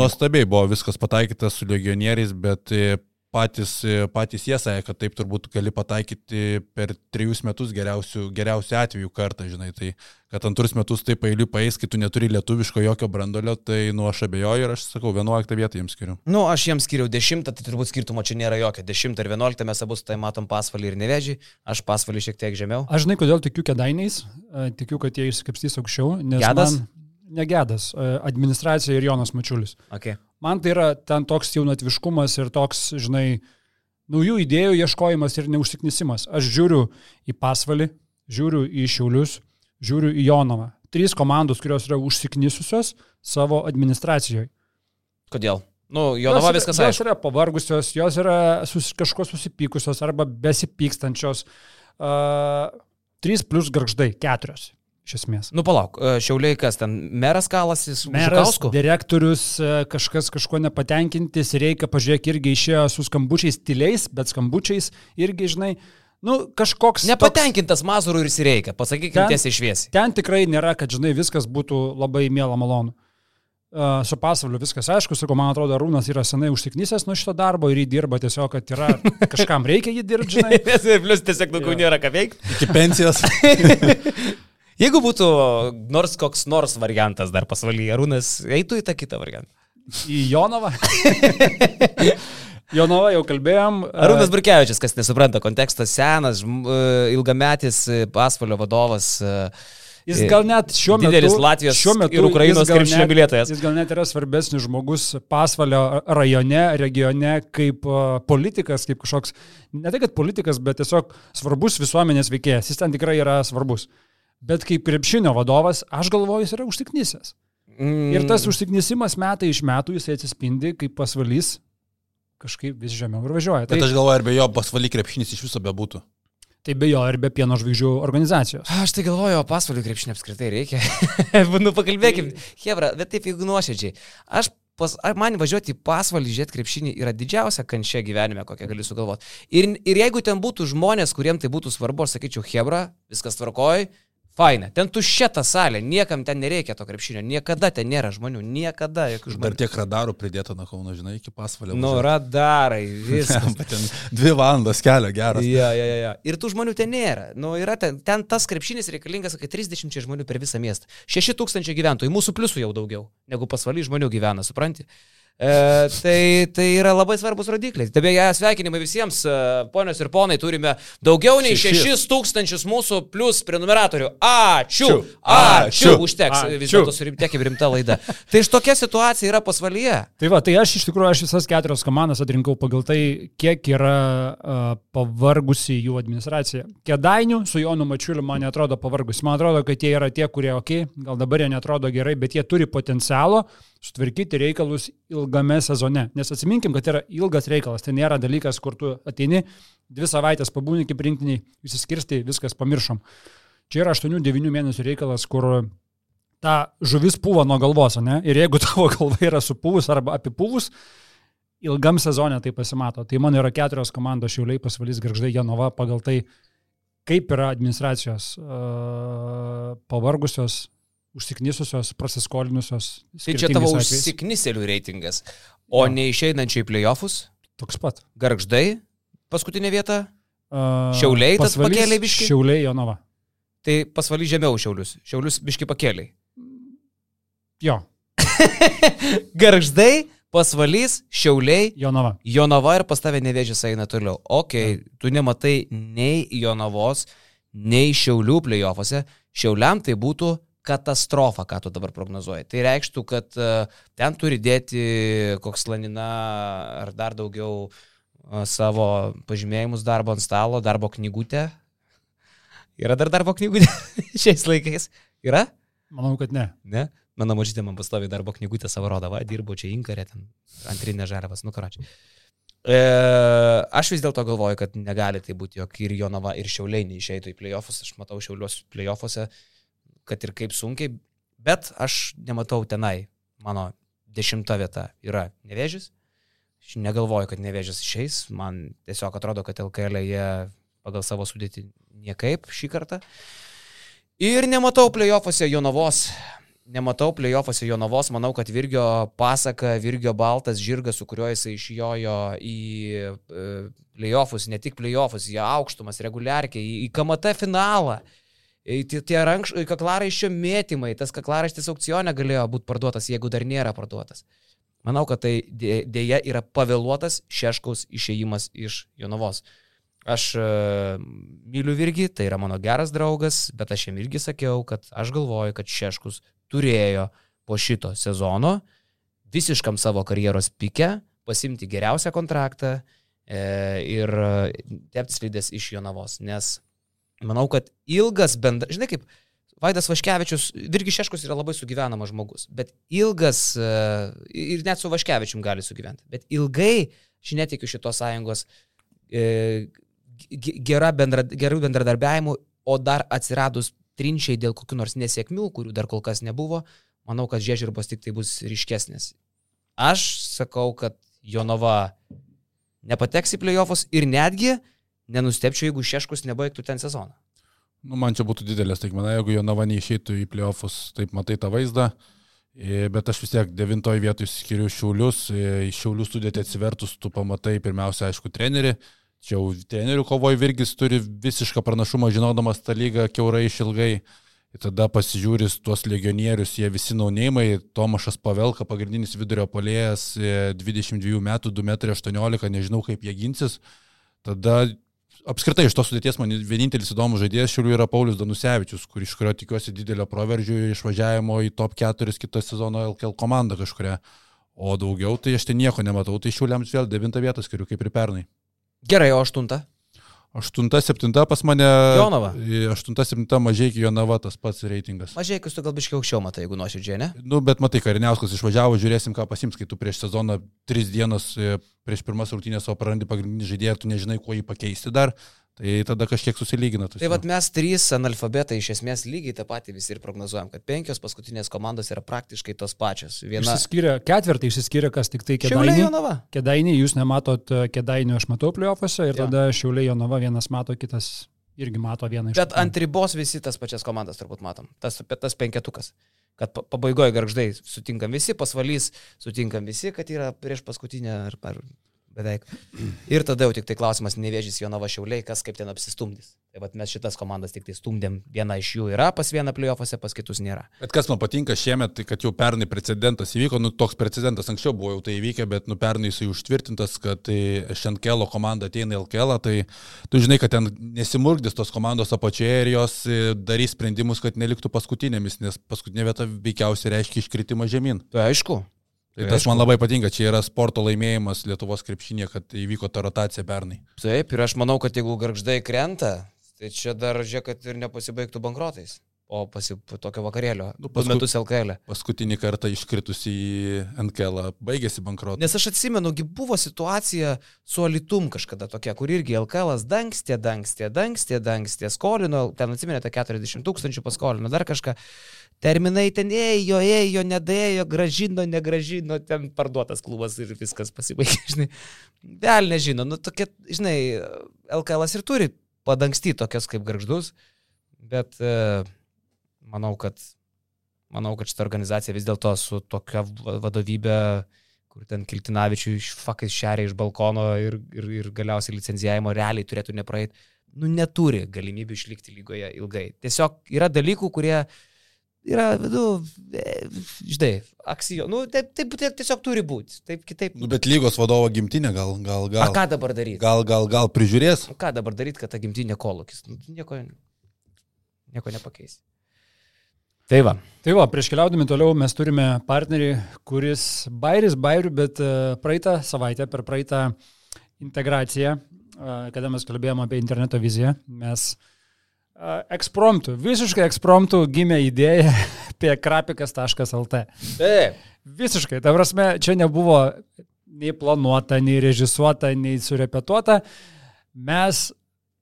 nuostabiai buvo viskas pataikytas su legionieriais, bet e, patys, patys jie sakė, kad taip turbūt gali pataikyti per trejus metus geriausių, geriausių atvejų kartą, žinai, tai kad antrus metus taip pailiui paeis, kai tu neturi lietuviško jokio brandolio, tai nu aš abejoju ir aš sakau, 11 vietą jiems skiriu. Nu, aš jiems skiriau 10, tai turbūt skirtumo čia nėra jokio. 10 ir 11 mes abu tai matom pasvalį ir nevežį, aš pasvalį šiek tiek žemiau. Aš žinai, kodėl tikiu kedainiais, E, tikiu, kad jie išsikapstys aukščiau, nes Gedas? man negėdas, e, administracija ir Jonas Mačiulis. Okay. Man tai yra ten toks jaunatviškumas ir toks, žinai, naujų idėjų ieškojimas ir neužsiknisimas. Aš žiūriu į pasvalį, žiūriu į Šiaulius, žiūriu į Jonavą. Trys komandos, kurios yra užsiknisusios savo administracijoje. Kodėl? Nu, Jonava Jos- viskas Jos aišku. yra pavargusios, jos yra sus, kažko susipykusios arba besipykstančios. Uh, trys plus garždai, keturios. Iš esmės. Nu, palauk, e, šiauliai kas ten, meras kalasi su Meras, Žukausku? direktorius, e, kažkas kažko nepatenkintis, reikia, pažiūrėk, irgi išėjo su skambučiais tyliais, bet skambučiais irgi, žinai, nu, kažkoks... Nepatenkintas Mazurų ir Sireikia, pasakykime tiesiai šviesiai. Ten tikrai nėra, kad, žinai, viskas būtų labai mėla malonu. Uh, su pasauliu viskas aišku, sakau, man atrodo, Rūnas yra senai užsiknysęs nuo šito darbo ir jį dirba tiesiog, kad yra kažkam reikia jį dirbti, žinai. Plius tiesiog daugiau nėra ką veikti. Iki pensijos. Jeigu būtų nors koks nors variantas dar pasvalyje, Arūnas eitų į tą kitą variantą. Į Jonavą. Jonavą jau kalbėjom. Arūnas Burkevičius, kas nesupranta, kontekstas senas, e, ilgametis e, pasvalio vadovas. e, Jis gal net šiuo metu... Didelis Latvijos šiuo metu ir Ukrainos krepšinio mylėtojas. Jis gal net yra svarbesnis žmogus pasvalio rajone, regione, kaip politikas, kaip kažkoks, ne tai kad politikas, bet tiesiog svarbus visuomenės veikėjas. Jis ten tikrai yra svarbus. Bet kaip krepšinio vadovas, aš galvoju, jis yra užsiknysęs. Mm, Ir tas užsiknysimas metai iš metų jisai atsispindi, kaip pasvalys kažkaip vis žemiau ir važiuoja. Bet Tai, aš galvoju, ar be jo pasvaly krepšinis iš viso bebūtų. tai be jo ir be pieno žvaigždžių organizacijos. Aš tai galvoju, o pasvalio krepšinio apskritai reikia. nu, pakalbėkim. Hebra, bet taip jeigu nuoširdžiai. Aš pas, man važiuoti į pasvalį, žiūrėti krepšinį yra didžiausia kančia gyvenime, kokią gali sugalvoti. Ir, ir jeigu ten būtų žmonės, kuriems tai būtų svarbu, aš sakyčiau, Hebra, viskas tvarkoj, faina. Ten tuščia ta salė, niekam ten nereikia to krepšinio, niekada ten nėra žmonių, niekada jokių Dar žmonių. tiek radarų pridėta nuo Kauno, žinai, iki pasvalio. Nu, radarai, viskas. Ten dvi valandos kelio geras. Ja, ja, ja, ja. Ir tų žmonių ten nėra. Nu, yra ten, ten tas krepšinis reikalingas, kai 30 žmonių per visą miestą. 6 tūkstančiai gyventojų, mūsų pliusų jau daugiau, negu pasvaly žmonių gyvena, supranti? E, tai, tai yra labai svarbus rodikliai. Tai beje, sveikinimai visiems, e, ponios ir ponai, turime daugiau nei Šešis. 6 tūkstančius mūsų plus prenumeratorių. Ačiū! Ačiū. Ačiū! Užteks, Ačiū. vis dėlto surimtėkim rimta laida. Tai iš tokia situacija yra pasvalyje. Tai va, tai aš iš tikrųjų aš visas keturias komandas atrinkau pagal tai, kiek yra uh, pavargusi jų administracija. Kedainių su Jonu Mačiuliu man netrodo pavargusi. Man atrodo, kad jie yra tie, kurie, okei, okay, gal dabar jie netrodo gerai, bet jie turi potencialo sutvarkyti reikalus ilgame sezone. Nes atsiminkim, kad yra ilgas reikalas. Tai nėra dalykas, kur tu ateini, dvi savaitės pabūni kaip rinktiniai, įsiskirsti, viskas pamiršom. Čia yra 8-9 mėnesių reikalas, kur ta žuvis pūva nuo galvos, ne? Ir jeigu tavo galva yra supūvus arba apipūvus, ilgam sezonė tai pasimato. Tai mano yra keturios komandos šiauliai pasvalys Garždai Janova pagal tai, kaip yra administracijos uh, pavargusios, užsiknysusios, prasiskolinusios. Tai čia tavo atvejais. užsikniselių reitingas. O Jo. neišeinančiai playoffus, Toks pat. garždai, paskutinė vieta, Uh, Šiauliai tas pakėlė biškį? Šiauliai Jonava. tai pasvaly žemiau šiaulius. Šiaulius biški pakėliai. Jo, Garždai, pasvalys, šiauliai, Jonava. Jonava ir pas tave nevėžys eina toliau. Ok, tu nematai nei Jonavos, nei Šiaulių playoffuose. Šiauliam tai būtų katastrofa, ką tu dabar prognozuoji. Tai reikštų, kad e, ten turi dėti koks lanina ar dar daugiau e, savo pažymėjimus darbo ant stalo, darbo knygutę. Yra dar darbo knygutė šiais laikais? Yra? Manau, kad ne. Ne? Mano mažytė man pastovi darbo knygutę savo rodą, va, dirbu čia inkarė, ten antrinė žaliavas, nu karačiai. E, aš vis dėlto galvoju, kad negali tai būti, jog ir Jonava, ir Šiauliai neišeitų į playoffus. Aš matau Šiaulios playoffuose, kad ir kaip sunkiai, bet aš nematau tenai. Mano dešimta vieta yra nevėžys. Aš negalvoju, kad nevėžys išeis. Man tiesiog atrodo, kad LKL jie pagal savo sudėtį niekaip šį kartą. Ir nematau playoffuose Jonavos. nematau playoffuose Jonavos, manau, kad Virgio pasaka, Virgio baltas žirgas, su kuriuo jisai išjojo į e, playoffus, ne tik playoffus, į aukštumas, reguliarkiai, į, KMT finalą. Į Tie, tie rankš, kaklaraiščio mėtymai, tas kaklaraištis aukcione galėjo būti parduotas, jeigu dar nėra parduotas. Manau, kad tai dė- dėja yra pavėluotas Šeškaus išėjimas iš Jonavos. Aš e, myliu Virgį, tai yra mano geras draugas, bet aš jam irgi sakiau, kad aš galvoju, kad Šeškus turėjo po šito sezono visiškam savo karjeros pike pasimti geriausią kontraktą e, ir tepti slidės iš Jonavos, nes manau, kad ilgas bendras, žinai kaip, Vaidas Vaškevičius, Virgi Šeškus yra labai sugyvenamas žmogus, bet ilgas, e, ir net su Vaškevičium gali sugyventi, bet ilgai, aš netikiu šitos sąjungos e, ge- gera bendra, gerų bendradarbiavimų, o dar atsiradus trinčiai dėl kokių nors nesėkmių, kurių dar kol kas nebuvo, manau, kad žiežirbos tik tai bus ryškesnės. Aš sakau, kad Jonava nepateks į playoffus ir netgi nenustepčiau, jeigu Šeškus nebaigtų ten sezoną. Nu, man čia būtų didelės staigmena, jeigu jo nava neišeitų į playoffus, taip matai tą vaizdą. E, Bet aš vis tiek devintoje vietoje skiriu šiaulius, E, į šiaulių sudėti atsivertus, tu pamatai pirmiausia, aišku, trenerį. Čia jau trenerių kovoj Virgis turi visišką pranašumą, žinodamas tą lygą keurai išilgai. Ir tada pasižiūris tuos legionierius, jie visi naunėjimai, Tomašas Pavelka, pagrindinis vidurio polėjas, e, 22 metų, 2,18 m, nežinau kaip jie ginsis. Tada apskritai iš tos sudėties man vienintelis įdomus žaidėjas šiuliu yra Paulius Danusevičius, kur, iš kurio tikiuosi didelio proveržio išvažiavimo į top 4 kitą sezono LKL komandą kažkuria. O daugiau tai aš ten nieko nematau, tai šiuliams vėl 9 vietą skiriu kaip ir pernai. Gerai, o aštunta? 8-7 pas mane. Jonava. 8-7 mažai iki Jonava tas pats reitingas. Mažai, kai tu gal biškiau aukščiau matai, jeigu nuoširdžiai, ne? Nu, bet matai, Kariniauskas išvažiavo, žiūrėsim, ką pasims, kai tu prieš sezoną 3 dienas e, prieš pirmas rungtynės, o prarandi pagrindinį žaidėją, tu nežinai, kuo jį pakeisti dar, tai tada kažkiek susilygina. Tai vad mes trys analfabetai iš esmės lygiai tą patį visi ir prognozuojam, kad penkios paskutinės komandos yra praktiškai tos pačios. Viena Išsiskyrė, ketvirtai išsiskyrė, kas tik tai. Jonava. Kėdainiai, jūs nematot e, kėdainių, aš matau playoffuose ir Jo. tada Šiauliai Jonava vienas mato, kitas irgi mato vieną iš Bet ant ribos visi tas pačias komandas turbūt matom. Tas, tas penketukas. Kad pa- pabaigoje garždai sutinkam visi, pasvalys sutinkam visi, kad yra prieš paskutinę ar, ar beveik. Ir tada jau tik tai klausimas, nevėžys Jonava Šiauliai, kas kaip ten apsistumdys. Tai vat mes šitas komandas tik tai stumdėm, viena iš jų yra pas vieną playoffuose, pas kitus nėra. Bet kas man patinka šiemet, tai kad jau pernai precedentas įvyko, nu toks precedentas anksčiau buvo jau tai įvykę, bet nu pernai jisai užtvirtintas, kad tai Šenkelo komanda ateina į LKL, tai tu žinai, kad ten nesimurgdys tos komandos apačioje ir jos e, darys sprendimus, kad neliktų paskutinėmis, nes paskutinė vieta veikiausiai reiškia iškritimą žemyn. Tai aišku. Tai tas aišku. man labai patinka, čia yra sporto laimėjimas Lietuvos krepšinė, kad įvyko ta rotacija pernai. Taip, ir aš manau, kad jeigu garždai krenta, tai čia dar žiūrėk, kad ir nepasibaigtų bankrotais. O pasi, tokio vakarėlio. Nu, Du paskui- metus LKL. E. Paskutinį kartą iškritus į NKL baigėsi bankrotas. Nes aš atsimenu, buvo situacija su Alitum kažkada tokia, kur irgi LKL dangstė, dangstė, dangstė, dangstė, skolino, ten atsimenėte 40 tūkstančių paskolino, dar kažką. Terminai ten ėjo, ėjo, nedėjo, gražino, negražino, ten parduotas klubas ir viskas pasibaigė, žinai. Vėl nežino, nu tokia, žinai, LKL ir turi padangstyti tokias kaip garždus, bet e, manau, kad, manau, kad šitą organizaciją vis dėlto su tokia va- vadovybė kur ten Kiltinavičių iš fakai šeria iš balkono ir, ir, ir galiausiai licenzijavimo realiai turėtų nepraeiti, nu neturi galimybių išlikti lygoje ilgai. Tiesiog yra dalykų, kurie yra, nu, e, žinai, aksijo, nu, taip, taip, taip tiesiog turi būti, taip kitaip. Nu, bet lygos vadovo gimtinė gal, gal, A gal. ką dabar daryti? Gal, gal, gal prižiūrės? Ką dabar daryti, kad ta gimtinė kolokis? Nu, nieko, nieko nepakeisi. Tai va. Tai va, prieš keliaudami toliau mes turime partnerį, kuris bairis bairių, bet e, praeitą savaitę, per praeitą integraciją, e, kada mes kalbėjome apie interneto viziją, mes e, ekspromptų, visiškai ekspromptų gimė idėja apie krapikas.lt. Taip. Visiškai, ta prasme, čia nebuvo nei planuota, nei režisuota, nei surepetuota. Mes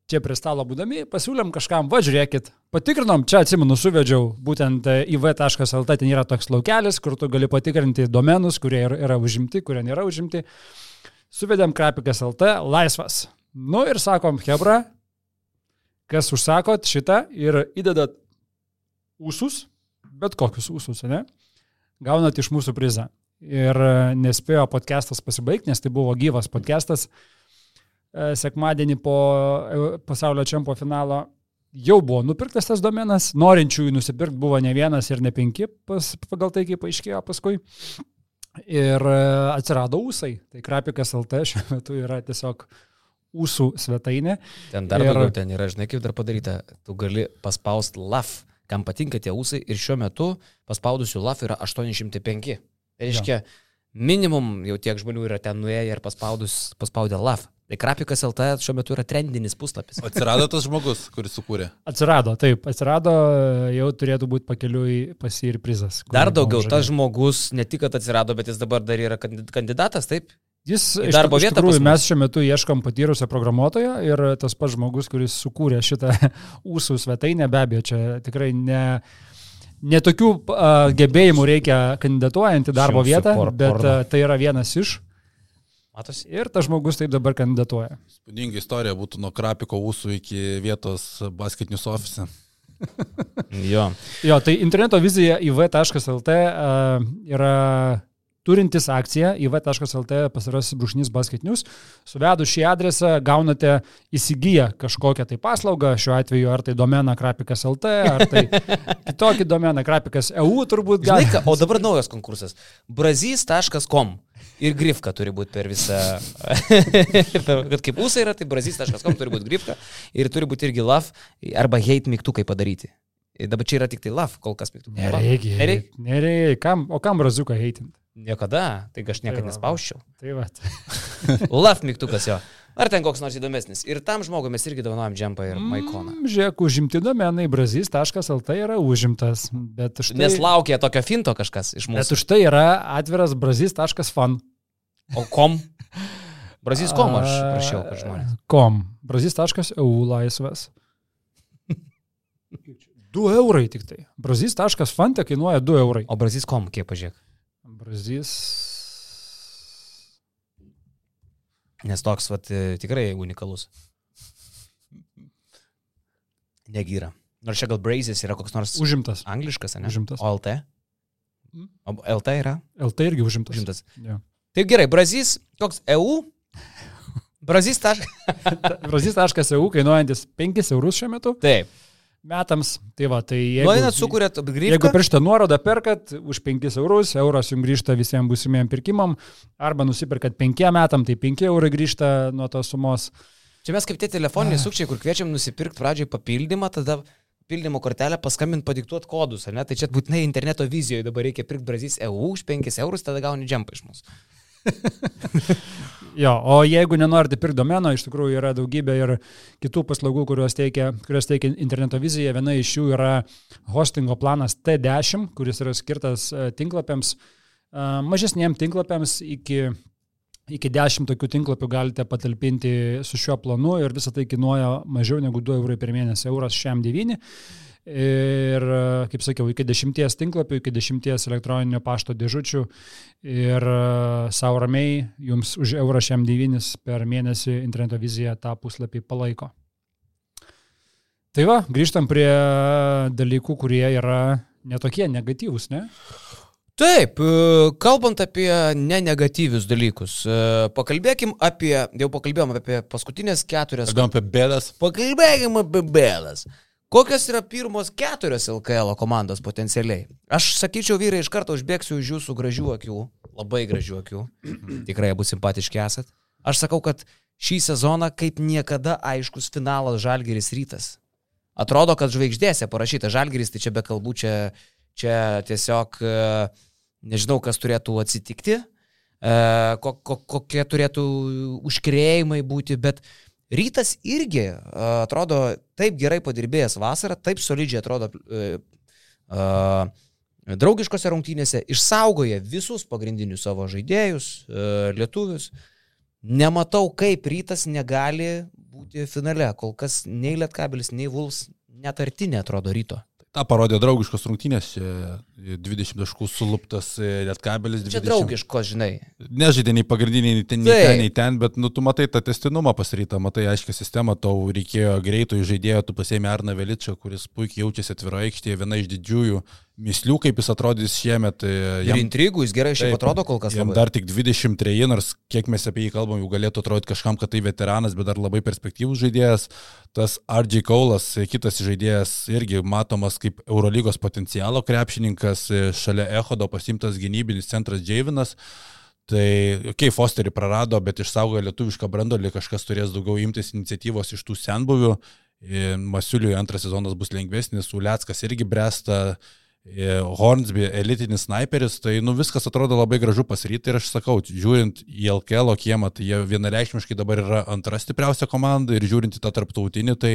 čia prie stalo būdami pasiūlėm kažkam, va žiūrėkit, patikrinom, čia atsimenu, suvedžiau būtent e, iv.lt, ten yra toks laukelis, kur tu gali patikrinti domenus, kurie yra, užimti, kurie nėra užimti. Suvedėm krapikas LT, laisvas. Nu ir sakom, Hebra, kas užsakot šitą ir įdedat ūsus, bet kokius ūsus, ne? Gaunat iš mūsų prizą. Ir e, nespėjo podcastas pasibaigti, nes tai buvo gyvas podcastas. E, Sekmadienį po e, pasaulio čempio finalo jau buvo nupirktas tas domenas, norinčiųjų nusipirkti buvo ne vienas ir ne penki, pas, pagal tai kaip paaiškėjo paskui. Ir atsirado ūsai. Tai Krapikas LT šiuo metu yra tiesiog ūsų svetainė. Ten dar Ir- daugiau ten yra, žinai, kaip dar padaryta. Tu gali paspausti LAF, kam patinka tie ūsai ir šiuo metu paspaudusių LAF yra 805. Tai reiškia, minimum jau tiek žmonių yra ten nuėję ir paspaudus, paspaudę LAF. Tai Krapikas LT šiuo metu yra trendinis puslapis. Atsirado tas žmogus, kuris sukūrė. Atsirado, taip, atsirado, jau turėtų būti pakeliui pas jį ir prizas. Dar daugiau, tas žmogus ne tik, kad atsirado, bet jis dabar dar yra kandid- kandidatas, taip? Jis į darbo vietą tikrųjų, mes šiuo metu ieškom patyrusią programuotoją ir tas pats žmogus, kuris sukūrė šitą ūsų svetainę, be abejo, čia tikrai ne, ne tokių uh, gebėjimų reikia kandidatuojant į darbo Šimsiu vietą, por- bet uh, tai yra vienas iš Matosi. ir tas žmogus taip dabar kandidatuoja. Spūdinga istorija būtų nuo Krapiko ūsų iki vietos basketinius ofise. Jo. Jo, tai interneto vizija iv.lt uh, yra turintis akciją iv.lt pasirasis brūšnys basketinius. Suvedus šį adresą gaunate įsigiję kažkokią tai paslaugą, šiuo atveju ar tai domeną krapikas.lt, ar tai kitokį domeną krapikas.eu turbūt Žinai, gali. ką, o dabar naujas konkursas. Brazys.com. Ir grifka turi būti per visą. kad kaip ūsai yra, tai brazys.com turi būti grifka. Ir turi būti irgi love arba hate mygtukai padaryti. Dabar čia yra tik tai love, kol kas mygtukai. Nereikia. Nereikia. Nereikia. Kam, o kam braziuką heitinti? Niekada, tai aš niekada Tai nespausčiau. Tai va. Love mygtukas jo. Ar ten koks nors įdomesnis. Ir tam žmogui mes irgi dovanojam džempą ir maikoną. Mm, Žiūrėk, užimti domenai brazys.lt yra užimtas, bet už tai, Nes laukia tokio finto kažkas iš bet mūsų. už tai yra atviras brazys.fan. O kom? Brazys.com aš prašiau, kad žmonės. Kom. Brazys.eu laisvas. 2 eurai tik tai. Brazys.fan te kainuoja 2 eurai. O Brazys.com kiek pažiūrėk. Brazys. Nes toks vat, e, tikrai unikalus. Negyra. Nors čia gal Brazys yra koks nors Užimtas. angliškas, ne? Užimtas. O LT? Mm. O LT yra LT irgi užimtas. užimtas. Jo. Taip gerai, Brazys, koks EU? Brazys.eu kainuojantis 5 eurus šiuo metu Taip. Metams. Tai va, tai jeigu... Nueinat, sukūrėt Jeigu grįžtą. per šitą nuorodą perkat už 5 eurus, euras jums grįžta visiems būsimiem pirkimam, arba nusipirkat 5 metam, tai 5 eurai grįžta nuo tos sumos. Čia mes kaip tie telefoniniai sukčiai, kur kviečiam nusipirkti pradžioj papildymą, tada pildymo kortelę paskambint, padiktuoti kodus, ar ne? Tai čia būtinai interneto vizijoje dabar reikia pirkti Brazys EU už 5 eurus, tada gauni džempą iš mūsų. Jo, o jeigu nenorite pirkti domeno, iš tikrųjų yra daugybė ir kitų paslaugų, kurios teikia, kurios teikia interneto vizija. Viena iš jų yra hostingo planas T10, kuris yra skirtas e, tinklapiams, e, mažesniems tinklapiams iki, iki 10 tokių tinklapių galite patalpinti su šiuo planu ir visą tai kainuoja mažiau negu 2 eurai per mėnesį, euras šiam 9. Ir, kaip sakiau, iki dešimties tinklapių, iki dešimties elektroninio pašto dėžučių ir savo ramiai jums už eurą šiam devynis per mėnesį interneto vizija tą puslapį palaiko. Tai va, grįžtam prie dalykų, kurie yra netokie negatyvūs, ne? Taip, e, kalbant apie nenegatyvius dalykus, e, pakalbėkim apie, jau pakalbėjom apie paskutinės keturias. Kalbėjom apie bėdas. Pakalbėkim apie bėdas. Kokios yra pirmos keturios LKL komandos potencialiai? Aš sakyčiau, vyrai, iš karto užbėgsiu už jūsų gražių akių, labai gražių akių. Tikrai abu simpatiški esat. Aš sakau, kad šį sezoną kaip niekada aiškus finalas Žalgeris rytas. Atrodo, kad žvaigždėse parašyta Žalgeris, tai čia be kalbų, čia, čia tiesiog e, nežinau, kas turėtų atsitikti, e, ko, ko, kokie turėtų užkrėjimai būti, bet rytas irgi e, atrodo taip gerai padirbėjęs vasarą, taip solidžiai atrodo e, e, draugiškose rungtynėse, išsaugoja visus pagrindinius savo žaidėjus, e, lietuvius. Nematau, kaip rytas negali būti finale. Kol kas nei Lietkabelis, nei Vuls net artinė atrodo ryto. Ta parodė draugiškos rungtynės. Čia 20 taškų suluptas e, Lietkabelis. Čia 20. draugiško, žinai. Nežaidė nei pagrindiniai, nei ten, nei ten, nei ten, bet nu, tu matai tą testinumą pasirytą, matai aiškę sistemą, tau reikėjo greito žaidėjo, tu pasėmė Arną Veličą, kuris puikiai jaučiasi atviro aikštėje, viena iš didžiųjų mislių, kaip jis atrodys šiemet. e, Ir jam- intrigų jis gerai šiaip atrodo kol kas. Jam labai. dar tik 23, nors kiek mes apie jį kalbam, jau galėtų atrodyti kažkam, kad tai veteranas, bet dar labai perspektyvus žaidėjas. Tas RG Kaulas, kitas žaidėjas, irgi matomas kaip Eurolygos potencialo krepšininkas, e, šalia Ehodo pasimtas gynybinis centras Džeivinas. Tai, okei, okay, Fosterį prarado, bet išsaugojo lietuvišką brandolį, kažkas turės daugiau imtis iniciatyvos iš tų senbuvių. E, Masiuliui antras sezonas bus lengvesnis, Uleckas irgi bresta, e, Hornsby elitinis sniperis, tai nu, viskas atrodo labai gražu pasiryti ir aš sakau, žiūrint į LKL kiemą, tai jie vienareikšmiškai dabar yra antra stipriausia komanda ir žiūrint į tą tarptautinį, tai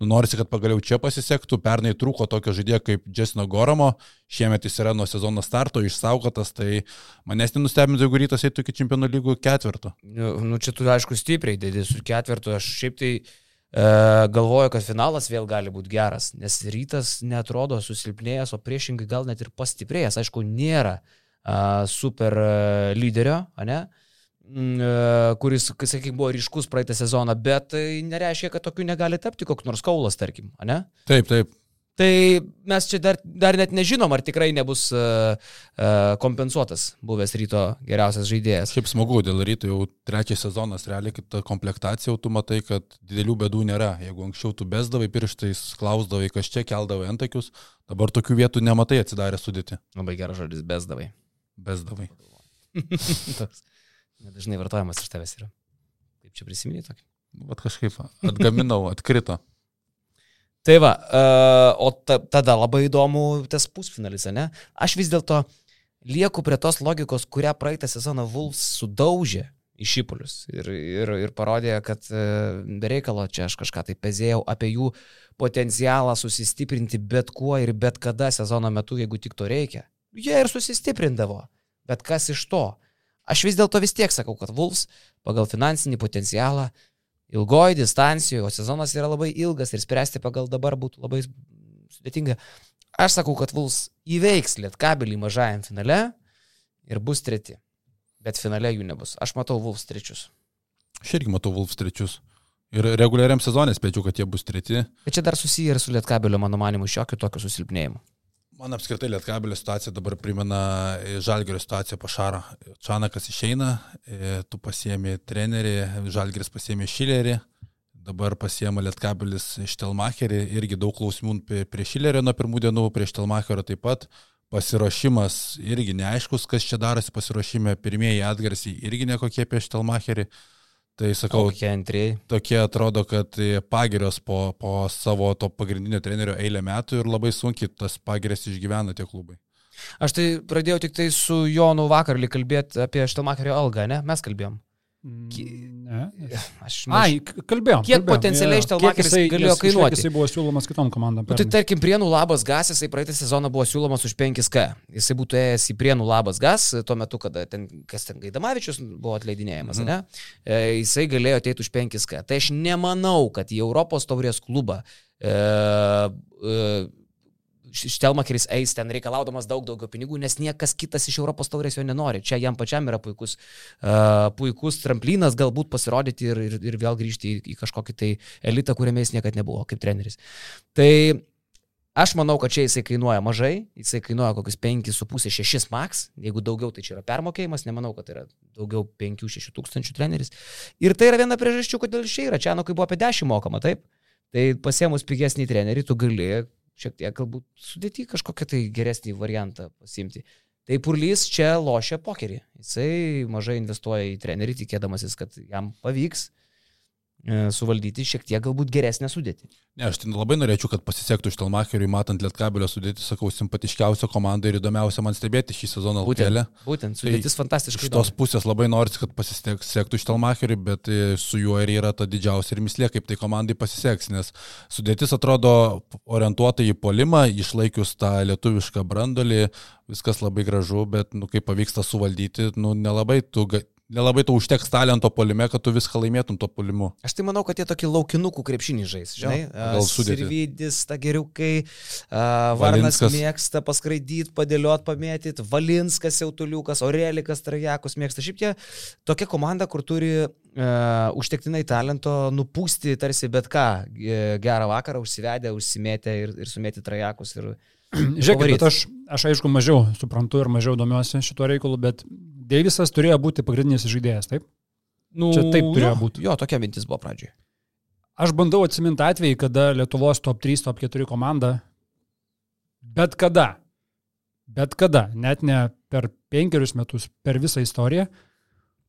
nu, norisi, kad pagaliau čia pasisektų. Pernai trūko tokio žaidėjo kaip Jesino Goromo, šiemet jis yra nuo sezono starto išsaugotas, tai manęs nenustebintų, jeigu rytas eitų iki čempionų lygų ketvirto. Nu, nu, čia tu aišku stipriai dėdi su ketvirtu, aš šiaip tai e, galvoju, kad finalas vėl gali būti geras, nes rytas netrodo susilpnėjęs, o priešingai gal net ir pastiprėjęs. Aišku, nėra a, super e, lyderio, ne? Mm, e, kuris, sakykime, buvo ryškus praeitą sezoną, bet tai nereiškia, kad tokiu negali tapti koks nors kaulas, tarkim, ne? Taip, taip. Tai mes čia dar, dar net nežinom, ar tikrai nebus uh, uh, kompensuotas buvęs ryto geriausias žaidėjas. Šiaip smagu, dėl ryto jau trečias sezonas, realiai kita komplektacija, jau tu matai, kad didelių bėdų nėra. Jeigu anksčiau tu besdavai pirštais, klausdavai, kas čia keldavai antakius, dabar tokių vietų nematai atsidarę sudėti. Labai geras žodis, bezdavai. Besdavai. Toks nedažnai vartojamas iš tavęs yra. Kaip čia prisiminė tokį? Vat kažkaip atgaminau, atkrito. Tai va, uh, o ta, tada labai įdomu tas pusfinalis, ne? Aš vis dėlto lieku prie tos logikos, kurią praeitą sezoną Wolves sudaužė į šipulius ir, ir, ir parodė, kad uh, bereikalo čia aš kažką tai pezėjau apie jų potencialą susistiprinti bet kuo ir bet kada sezono metu, jeigu tik to reikia. Jie ir susistiprindavo, bet kas iš to? Aš vis dėlto vis tiek sakau, kad Wolves pagal finansinį potencialą ilgoji distancijoje, o sezonas yra labai ilgas ir spręsti pagal dabar būtų labai sudėtinga. Aš sakau, kad Vuls įveiks lietkabelį mažajam finale ir bus treti. Bet finale jų nebus. Aš matau Vuls trečius. Aš irgi matau Wolfs trečius. Ir reguliariam sezonė spėčiau, kad jie bus treti. Bet čia dar susiję ir su lietkabelio, mano manimu, šiokiu tokiu susilpnėjimu. Man apskritai Lietkabelio situacija dabar primena Žalgerio situaciją po Šarą. Čanakas išeina, e, tu pasiemi trenerį, Žalgeris pasiemi Šilerį, dabar pasiema Lietkabelis Štelmacherį, irgi daug klausimų prie- Šilerio nuo pirmų dienų, prie Štelmacherio taip pat. Pasiruošimas irgi neaiškus, kas čia darosi pasiruošime, pirmieji atgarsiai irgi nekokie apie Štelmacherį. Tai sakau, tokie atrodo, kad pagirios po, po savo to pagrindinio trenerio eilę metų ir labai sunkiai tas pagirias išgyvena tie klubai. Aš tai pradėjau tik tai su Jonu vakar kalbėti apie Štelmacherio algą, ne? Mes kalbėjom. Ki- Ne. Aš Ai, k- kalbėjom. Kiek kalbėjom, potencialiai Kiek jisai- galėjo išliek kainuoti? Jisai buvo siūlomas kitom komandom. Nu, tai tarkim, Prienų labas gas, jisai praeitą sezoną buvo siūlomas už 5K. Jisai būtų ėjęs į Prienų labas gas, tuo metu, kada ten, kas ten Gaidamavičius buvo atleidinėjamas, mhm. ne? E, jisai galėjo ateiti už 5K. Tai aš nemanau, kad į Europos taurės klubą e, e, Štelmacheris eis ten reikalaudamas daug daugiau pinigų, nes niekas kitas iš Europos taurės jo nenori. Čia jam pačiam yra puikus, uh, puikus tramplinas galbūt pasirodyti ir, ir, ir vėl grįžti į, į kažkokį tai elitą, kuriame jis niekada nebuvo kaip treneris. Tai aš manau, kad čia jisai kainuoja mažai, jisai kainuoja kokius 5,5-6 max, jeigu daugiau tai čia yra permokėjimas, nemanau, kad tai yra daugiau 5-6 tūkstančių treneris. Ir tai yra viena priežasčių, kodėl čia yra. Čia, nu, kai buvo apie 10 mokama, taip? Tai pasiemus pigesnį trenerį, tu gali šiek tiek galbūt sudėti kažkokią tai geresnį variantą pasimti. Tai Purlys čia lošia pokerį. Jisai mažai investuoja į trenerį, tikėdamasis, kad jam pavyks suvaldyti šiek tiek galbūt geresnę sudėtį. Ne, aš ten labai norėčiau, kad pasisektų Štelmacheriui, matant Lietkabelio sudėti, sakau, simpatiškiausia komanda ir įdomiausia man stebėti šį sezoną LKL. Būtent, būtent sudėtis tai fantastiškai. Iš tos pusės labai norisi, kad pasisektų Štelmacheriui, bet e, su juo ir yra ta didžiausia ir mislė, kaip tai komandai pasiseks, nes sudėtis atrodo orientuota į polimą, išlaikius tą lietuvišką brandolį, viskas labai gražu, bet, nu, kaip pavyksta suvaldyti, nu, nelabai tu nelabai tau užteks talento polime, kad tu viską laimėtum to polimu. Aš tai manau, kad jie tokį laukinukų krepšinį žais. Žinai, Jo, pagal sudėtį. Sirvidis, tageriukai, Varnas Valinskas. mėgsta paskraidyti, padėliot, pamėtyti, Valinskas, Jautuliukas, Orelikas, Trajakus mėgsta. Šiaip tie tokia komanda, kur turi uh, užtektinai talento nupūsti tarsi bet ką. e, Gerą vakarą užsivedę, užsimetę ir, ir sumėti Trajakus. Ir... Žiūrėk, Pavaryt. bet aš, aš aišku mažiau suprantu ir mažiau domiuosi šituo reikalu, bet Deivisas turėjo būti pagrindinis žaidėjas, taip? Nu, Čia taip turėjo jo, būt. Jo, tokia mintis buvo pradžioje. Aš bandau atsiminti atvejį, kada Lietuvos top 3, top 4 komanda, bet kada, bet kada, net ne per penkerius metus, per visą istoriją,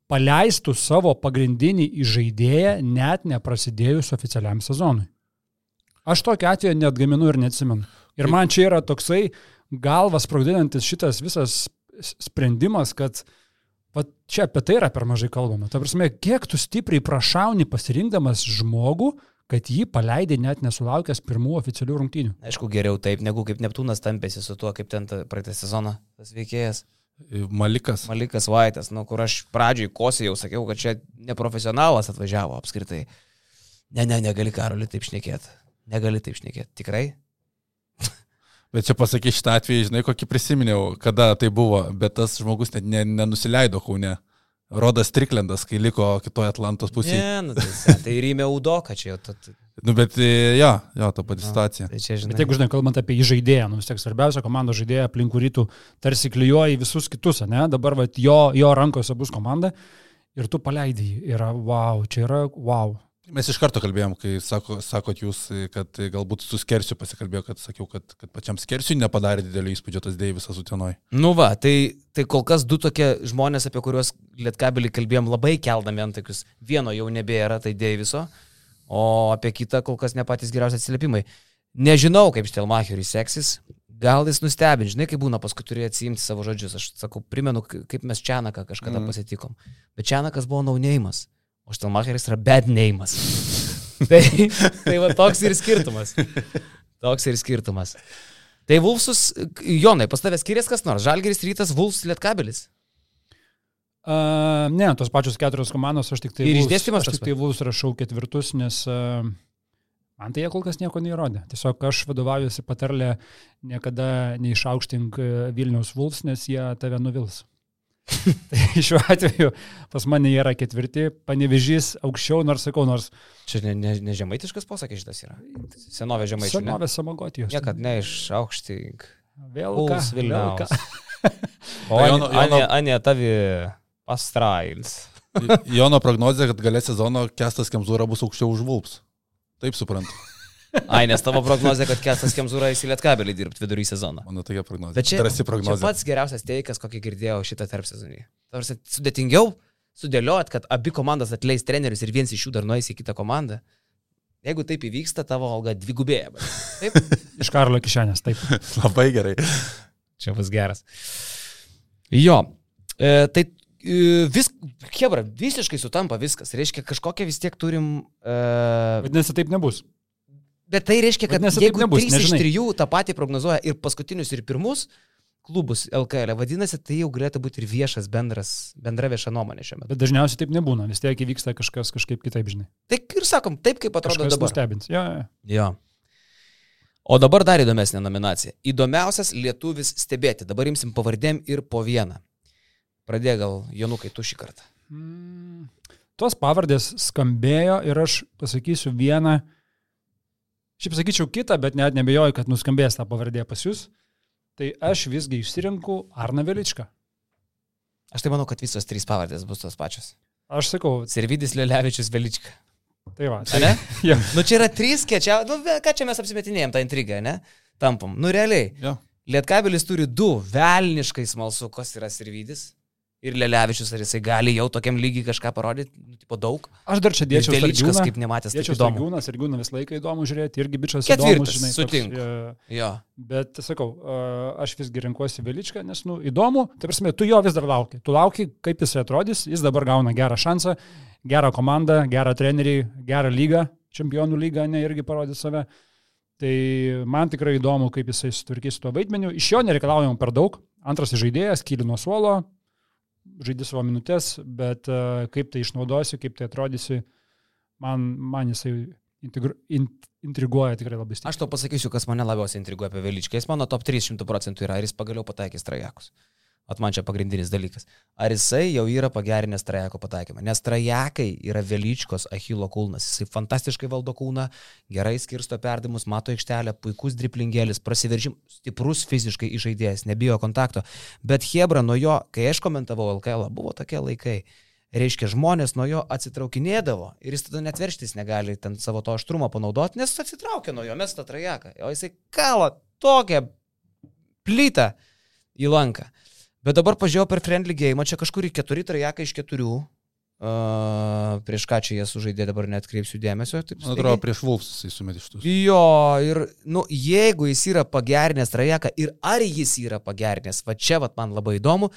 paleistų savo pagrindinį žaidėją net neprasidėjus oficialiam sezonui. Aš tokio atveju net gaminu ir neatsimenu. Ir man čia yra toksai galvas sprogdinantis šitas visas sprendimas, kad va, čia apie tai yra per mažai kalbama. Ta prasme, kiek tu stipriai prašauni pasirinkdamas žmogų, kad jį paleidai net nesulaukęs pirmų oficialių rungtynių. Aišku, geriau taip, negu kaip Neptūnas tampėsi su tuo, kaip ten ta- praeitą sezoną tas veikėjas. Malikas. Malikas Vaitas, nu, kur aš pradžioj kosį jau sakiau, kad čia neprofesionalas atvažiavo apskritai. Ne, ne, negali karoli taip šnekėti. Negali taip šnekėti. Tikrai? Bet čia pasaky šitą atvejį, žinai, kokį prisiminiau, kada tai buvo, bet tas žmogus net ne, nenusileido kaune. Rodas Triklendas, kai liko kitoje Atlantos pusėje. Ne, nu, tai, tai rymė Udoka čia jau. Ta, ta, Nu, bet e, jo, jo, ta pati situacija. tai čia, žinai. Bet jeigu, žinai, kalbant apie žaidėją, nu vis tiek svarbiausia komandos žaidėja aplink kurį tu tarsi klyjuoji visus kitus, ne? Dabar va, jo, jo rankose bus komanda ir tu paleidai. Yra wow, čia yra wow. Mes iš karto kalbėjom, kai sako, sakot jūs, kad galbūt su Skersiu pasikalbėjau, kad sakiau, kad, kad pačiam Skersiu nepadarė didelio įspūdžio tas Deivisas Utenoj. Nu va, tai, tai kol kas du tokie žmonės, apie kuriuos Lietkabelį kalbėjom labai keldami ant tokius. Vieno jau nebėra, tai Deiviso, o apie kitą kol kas ne patys geriausi atsiliepimai. Nežinau, kaip Štelmacheriui seksis. Gal jis nustebin, žinai, kaip būna, paskui turi atsiimti savo žodžius. Aš sakau, primenu, kaip mes Čianaką kažkada mm. pasitikom. Bet Čianakas buvo naunėjimas, o Štelmacheris yra bad neimas. tai, tai va toks ir skirtumas. Toks ir skirtumas. Tai Vulfsus, Jonai, pas tavęs skiriasi kas nors? Žalgeris rytas, Vulfs Lietkabelis. Uh, ne, tos pačios keturios komandos, aš tik tai, Ir išdėstymas aš tik tai Vulus rašau ketvirtus, nes uh, man tai jie kol kas nieko neįrodė. Tiesiog aš vadovaujuosi patarlę niekada neišaukštink e, Vilniaus Vulfs, nes jie tave nuvils. Tai šiuo atveju pas mane yra ketvirti, panevežys aukščiau, nors sakau, nors Čia ne, ne, ne žemaitiškas posakis šitas yra. Senovė žemaičių. ne? senovės samagotijos. Niekad neišaukštink. Vėl ką, Puls vėl Vilniaus. ką. O Anė, Anė, Anė tavi pastrails. Jono prognozija, kad galės sezono Kestas Kemzūra bus aukščiau už Vulps. Taip suprantu. Ai, nes tavo prognozija, kad Kestas Kemzūra į Lietkabelį dirbti vidury sezono. Mano tokia prognozija. Bet čia, Drąsi čia prognozija. pats geriausias teikas, kokį girdėjau šitą tarp sezonį. Tarsi sudėtingiau sudėliot, kad abi komandas atleis trenerius ir vienas iš jų dar nueis į kitą komandą. Jeigu taip įvyksta, tavo alga dvigubėja. Taip? Iš Karlo kišenės, taip. Labai gerai. Čia bus geras. Jo, e, tai e, vis, Hebra, visiškai sutampa viskas. Reiškia, kažkokią vis tiek turim. E, Vadinasi, taip nebus. Bet tai reiškia, kad Vadinasi, jeigu nebus, 3 iš nežinai. 3 tą patį prognozuoja ir paskutinius, ir pirmus klubus LKL, vadinasi, tai jau galėtų būti ir viešas bendras, bendra vieša nuomonė šiuo metu. Bet dažniausiai taip nebūna, vis tiek įvyksta kažkas kažkaip kitaip, žinai. Tai ir sakom, taip kaip atrodo Kažkas dabar. nustebins. Jo, jo. Jo. O dabar dar įdomesnė nominacija. Įdomiausias lietuvis stebėti. Dabar imsim pavardėm ir po vieną. Pradėk gal, Jonukai, tu šį kartą. Mm, Tos pavardės skambėjo ir aš pasakysiu vieną. Šiaip sakyčiau kitą, bet net nebejoju, kad nuskambės tą pavardę pas jūs. Tai aš visgi išsirinku Arną Veličką. Aš tai manau, kad visos trys pavardės bus tos pačios. Aš sakau, Servidis Lelevičius Velička. tai va. A ne? Jo. Nu čia yra trys kečiau. Nu, ve- ką čia mes apsimetinėjom tą intrigą, ne? Tampam. Nu realiai. Jo. Lietkabelis turi du velniškai smalsu, kas yra Servidis. Ir Lelevičius, ar jisai gali jau tokiam lygiai kažką parodyti, nu, tipo daug. Aš dar čia dėčiau Sargiūną. kaip nematęs, Dėčiau įdomu. Sargiūną, Sargiūną visą laiką įdomu žiūrėti, irgi bičias įdomus, žinai. sutinku. Toks, e, Jo. Bet sakau, a, aš visgi renkuosi Veličką, nes, nu, įdomu, tai prasme, tu jo vis dar lauki. Tu lauki, kaip jis atrodys, jis dabar gauna gerą šansą, gerą komandą, gerą trenerį, gerą lygą, čempionų lygą, ne, irgi parodys save. Tai man tikrai įdomu, kaip jisai sutvarkys su tuo vaidmeniu. Iš jo nereikalaujam per daug. Antras žaidėjas, kyli nuo suolo. Žaidži savo minutės, bet uh, kaip tai išnaudosiu, kaip tai atrodysiu, man, man jisai integru, in, intriguoja tikrai labai stipriai. Aš to pasakysiu, kas mane labiausiai intriguoja apie Veličką. Jis mano top 300 procentų yra, ar jis pagaliau pataikys trajekus. At man čia pagrindinis dalykas. Ar jisai jau yra pagerinęs trajeko pataikymą? Nes trajekai yra Veličkos Achilo kulnas. Jisai fantastiškai valdo kūną, gerai skirsto perdimus, mato aikštelę, puikus driplingėlis, prasiveržim, stiprus fiziškai išaidėjęs, nebijo kontakto. Bet Hebra nuo jo, kai aš komentavau LKL, buvo tokie laikai. Reiškia, žmonės nuo jo atsitraukinėdavo ir jis tada net verštis negali ten savo to aštrumo panaudoti, nes atsitraukia nuo jo, mes tą trajeką. O jisai kala tokią plytą į lanką. Bet dabar pažiūrėjau per friendly game, čia kažkur į keturi trajeką iš keturių. Uh, prieš ką čia jie sužaidė, dabar net kreipsiu dėmesio. Taip, Man atrodo, prieš Vulfs jisai sumetė iš tų. Jo, ir, nu, jeigu jis yra pagerinęs trajeką ir ar jis yra pagerinęs, va čia, va man labai įdomu,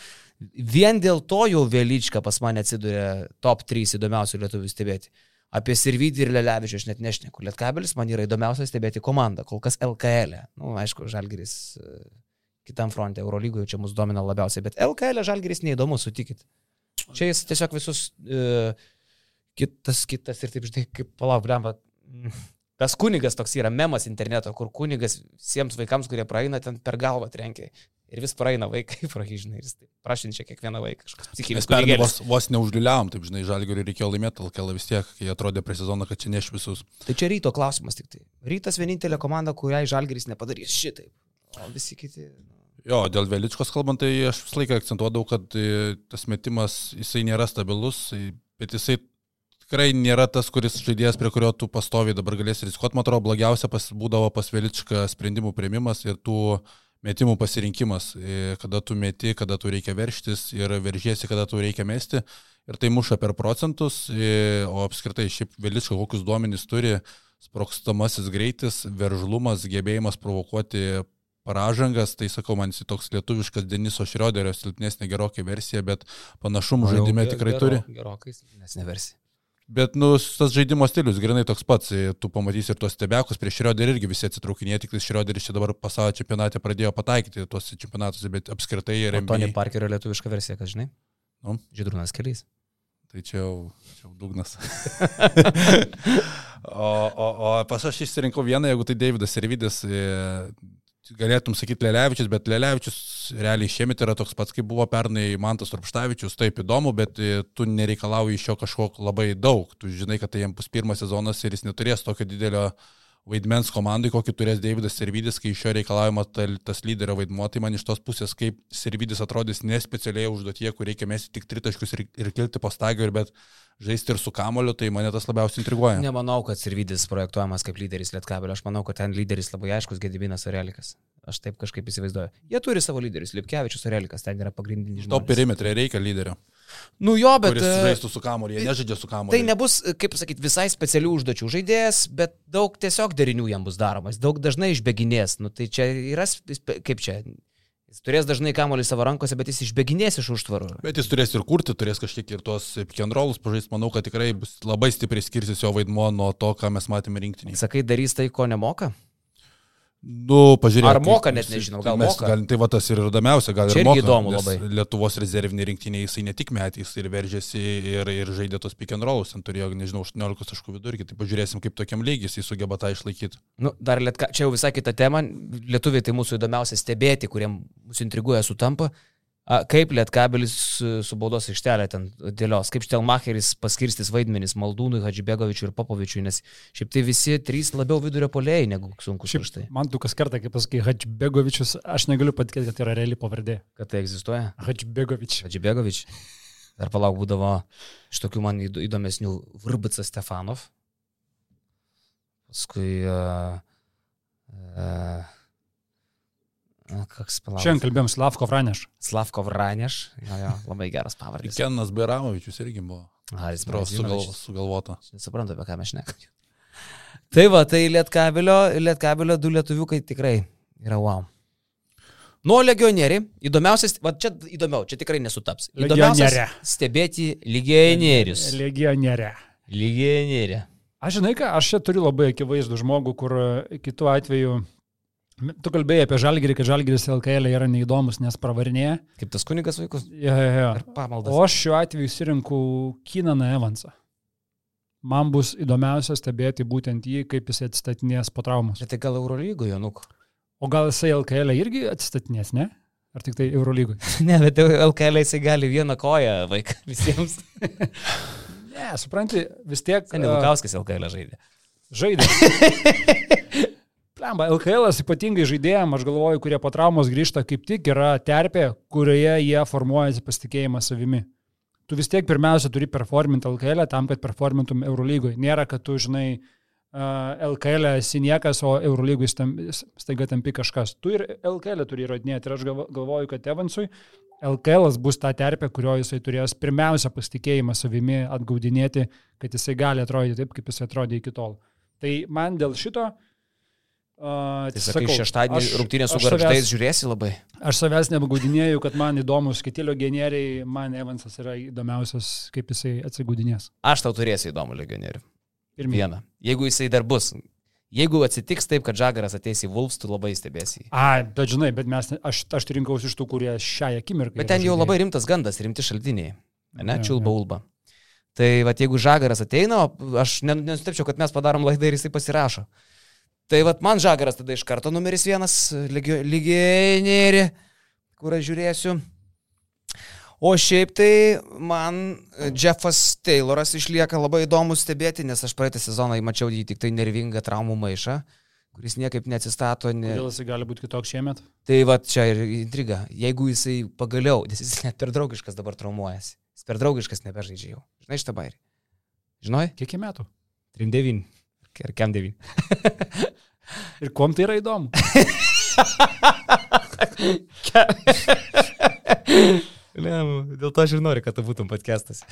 vien dėl to jau Velyčka pas mane atsidūrė top 3 įdomiausių lietuvių stebėti. Apie Sirvidį ir Lelevičių aš net nešneku. Lietkabelis man yra įdomiausia stebėti komandą, kol kas LKL. E. Nu, aišku, Žalgiris e, kitam fronte, Eurolygoje čia mus domina labiausiai, bet LKL e Žalgiris neįdomu, sutikit. Čia jis tiesiog visus uh, kitas, kitas ir taip, žinai, kaip palauk, blemba. Tas kunigas toks yra memas interneto, kur kunigas visiems vaikams, kurie praeina, ten per galvą trenkia. Ir vis praeina vaikai, prahyžinai, ir prašinčia kiekvieną vaiką psichinis. Mes pernai vos, vos neužliuliavom, taip žinai, žalgiui reikėjo laimėti, LKL vis tiek, kai atrodė prie sezono, kad čia neš visus. Tai čia ryto klausimas tik tai. Rytas vienintelė komanda, kuriai žalgeris nepadarys šitaip. O visi kiti. Nu. Jo, dėl Veličkos kalbant, tai aš visą laiką akcentuodavau, kad e, tas metimas, jisai nėra stabilus, e, bet jisai tikrai nėra tas, kuris žaidėjas, prie kurio tu pastoviai dabar galėsi rizikuoti. Man atrodo, blogiausia pas, būdavo pas Veličką sprendimų prieimimas ir tų metimų pasirinkimas, e, kada tu meti, kada tu reikia verštis ir veržiesi, kada tu reikia mesti. Ir tai muša per procentus, o apskritai šiaip Veličko kokius duomenys turi, sprokstamasis greitis, veržlumas, gebėjimas provokuoti pražangas, tai sakau, man jis toks lietuviškas Deniso Šrioderio silpnesnė gerokai versija, bet panašumų žaidime tikrai gero, turi. Gerokai silpnesnė versija. Bet, nu, tas žaidimo stilius, grinai toks pats, tu pamatysi ir tuos stebekus, prieš Šrioderį irgi visi atsitraukinėja, tik Šrioderis čia dabar pasaulio čempionate pradėjo pataikyti tuos čempionatus, bet apskritai ir... Tony Parkerio lietuviška versija, kas žinai? Nu? Žydrūnas keliais. Tai čia jau, čia jau dugnas. o, o, o pas aš išsirinkau vieną, jeigu tai Davidas Servidis, galėtum sakyti Lelevičius, bet Lelevičius realiai šiemet yra toks pats, kaip buvo pernai Mantas Rupštavičius, taip įdomu, bet e, tu nereikalauji iš jo kažko labai daug. Tu žinai, kad tai jam bus pirmas sezonas ir jis neturės tokio didelio vaidmens komandai, kokį turės Davidas Servidis, kai iš jo reikalaujama tas lyderio vaidmuo, tai man iš tos pusės, kaip Servidis atrodys nespecialiai užduotie, kur reikia mesti tik tritaškius ir, ir kilti po stagio, bet žaisti ir su kamoliu, tai mane tas labiausiai intriguoja. Nemanau, kad Sirvidis projektuojamas kaip lyderis Lietkabelio, aš manau, kad ten lyderis labai aiškus Gedibinas Orelikas. Aš taip kažkaip įsivaizduoju. Jie turi savo lyderius, Lipkevičius Orelikas, ten yra pagrindinis žmogus. To perimetrė reikia lyderio. Nu jo, bet... Kuris žaistų su kamoliu, jie nežaidžia su kamoliu. Tai nebus, kaip sakyti, visai specialių užduočių žaidėjas, bet daug tiesiog derinių jam bus daromas, daug dažnai išbėginės. Nu tai čia yra, kaip čia, Jis turės dažnai kamuolį savo rankose, bet jis išbėginės iš užtvarų. Bet jis turės ir kurti, turės kažkiek ir tuos rollus pažaisti. Manau, kad tikrai bus labai stipriai skirsis jo vaidmuo nuo to, ką mes matėme rinktinėje. Sakai, darys tai, ko nemoka? Nu, pažiūrėk. Ar moka, net nežinau, gal mes, moka. Gal, tai va tas ir įdomiausia, gal Čia ir moka. įdomu labai. Lietuvos rezervinė rinktinė jisai ne tik metys ir veržėsi ir, ir žaidė tos pick and rollus, ten turėjo, nežinau, 18 taškų vidurkį, tai pažiūrėsim, kaip tokiam lygiai jis sugeba tą išlaikyti. Nu, dar lietka, čia jau visai kita tema, lietuviai tai mūsų įdomiausia stebėti, kuriem mūsų intriguoja sutampa. A, kaip Lietkabelis su, su baudos aikštelė ten dėlios, kaip Štelmacheris paskirstys vaidmenis Maldūnui, Hadžibegovičiui ir Popovičiui, nes šiaip tai visi trys labiau vidurio polėjai negu sunku Šiaip, štai. man tu kas kartą, kai pasakai Hadžibegovičius, aš negaliu patikėti, kad tai yra reali pavardė. Kad tai egzistuoja? Hadžibegovič. Hadžibegovič. Dar palauk būdavo iš tokių man įdo- įdomesnių Vrbica Stefanov. Paskui... Uh, uh. Šiandien kalbėjom Slavko Vraneš. Slavko Vraneš. Jo, jo, labai geras pavardės. Kenas Beramovičius irgi buvo. Haris Atrodo, sugal, Brazinovičius. sugalvota. Nesuprantu, apie ką mes šnekame. Tai va, tai Lietkabelio, Lietkabelio du lietuviukai tikrai yra wow. Nuo legionieriai, įdomiausias, va čia įdomiau, čia tikrai nesutaps. Legionierė. stebėti legionierius. Legionierė. Legionierė. Aš žinai ką, aš čia turiu labai akivaizdų žmogų, kur kitu atveju Tu kalbėjai apie žalgirį, kad žalgiris LKL yra neįdomus, nes pravarinėja. Kaip tas kunigas vaikus. Ja, ja, ja. Ar pamaldas. O aš šiuo atveju išsirinkau Kinaną Evansą. Man bus įdomiausia stebėti būtent jį, kaip jis atstatinės po traumos. Bet tai gal Eurolygoje, nu. O gal jisai LKL irgi atstatinės, ne? Ar tik tai Eurolygoje? Ne, bet LKL jisai gali vieną koją vaiką visiems. Ne, supranti, vis tiek. Seniai a, Lukauskas LKL žaidė. Žaidė. Plemba, LKL ypatingai žaidėjams, aš galvoju, kurie po traumos grįžta, kaip tik yra terpė, kurioje jie formuojasi pasitikėjimą savimi. Tu vis tiek pirmiausia turi performinti LKL tam, kad performintum Eurolygoje. Nėra, kad tu, žinai, LKL esi niekas, o Eurolygoje staiga tampi kažkas. Tu ir LKL turi įrodinėti. Ir aš galvo- galvoju, kad Evansui LKL bus ta terpė, kurioje jisai turės pirmiausia pasitikėjimą savimi atgaudinėti, kad jisai gali atrodyti taip, kaip jisai atrodė iki tol. Tai man dėl šito... Uh, Tai sakai, šeštadienį rungtynės su garžtais žiūrėsi labai. Aš savęs nebegaudinėjau, kad man įdomus kiti legionieriai, man Evansas yra įdomiausias, kaip jisai atsigudinės. Aš tau turėsiu įdomų legionierių. Pirmie. Vieną. Jeigu jisai dar bus. Jeigu atsitiks taip, kad Žagaras ateis į Vulfs, tu labai stebėsi. A, bet žinai, bet mes, aš, aš rinkausi iš tų, kurie šią akimirką. Bet ten jau žaidėjai. labai rimtas gandas, rimti šaltiniai. Ne, čiulba ulba. Tai va, jeigu Žagaras ateina, aš nen- nenustepčiau, kad mes padarom laidą ir jisai pasirašo. Tai va, man Žagaras tada iš karto numeris vienas legio- legionierį, kur aš žiūrėsiu. O šiaip tai man Jeffas Tayloras išlieka labai įdomus stebėti, nes aš praeitą sezoną jį mačiau jį tik tai nervingą traumų maišą, kuris niekaip neatsistato. Ne... Kodėl jisai gali būti kitoks šiemet? Tai va čia ir intriga. Jeigu jisai pagaliau, nes jis net per draugiškas dabar traumuojasi. Jis per draugiškas nebežaidžia jau. Žinai šitą bairį? Žinai? Kiek metų? 3-9. Ir kem 9. Ir kuom tai yra įdomu? Ne, dėl to aš ir noriu, kad tu būtum podcastas.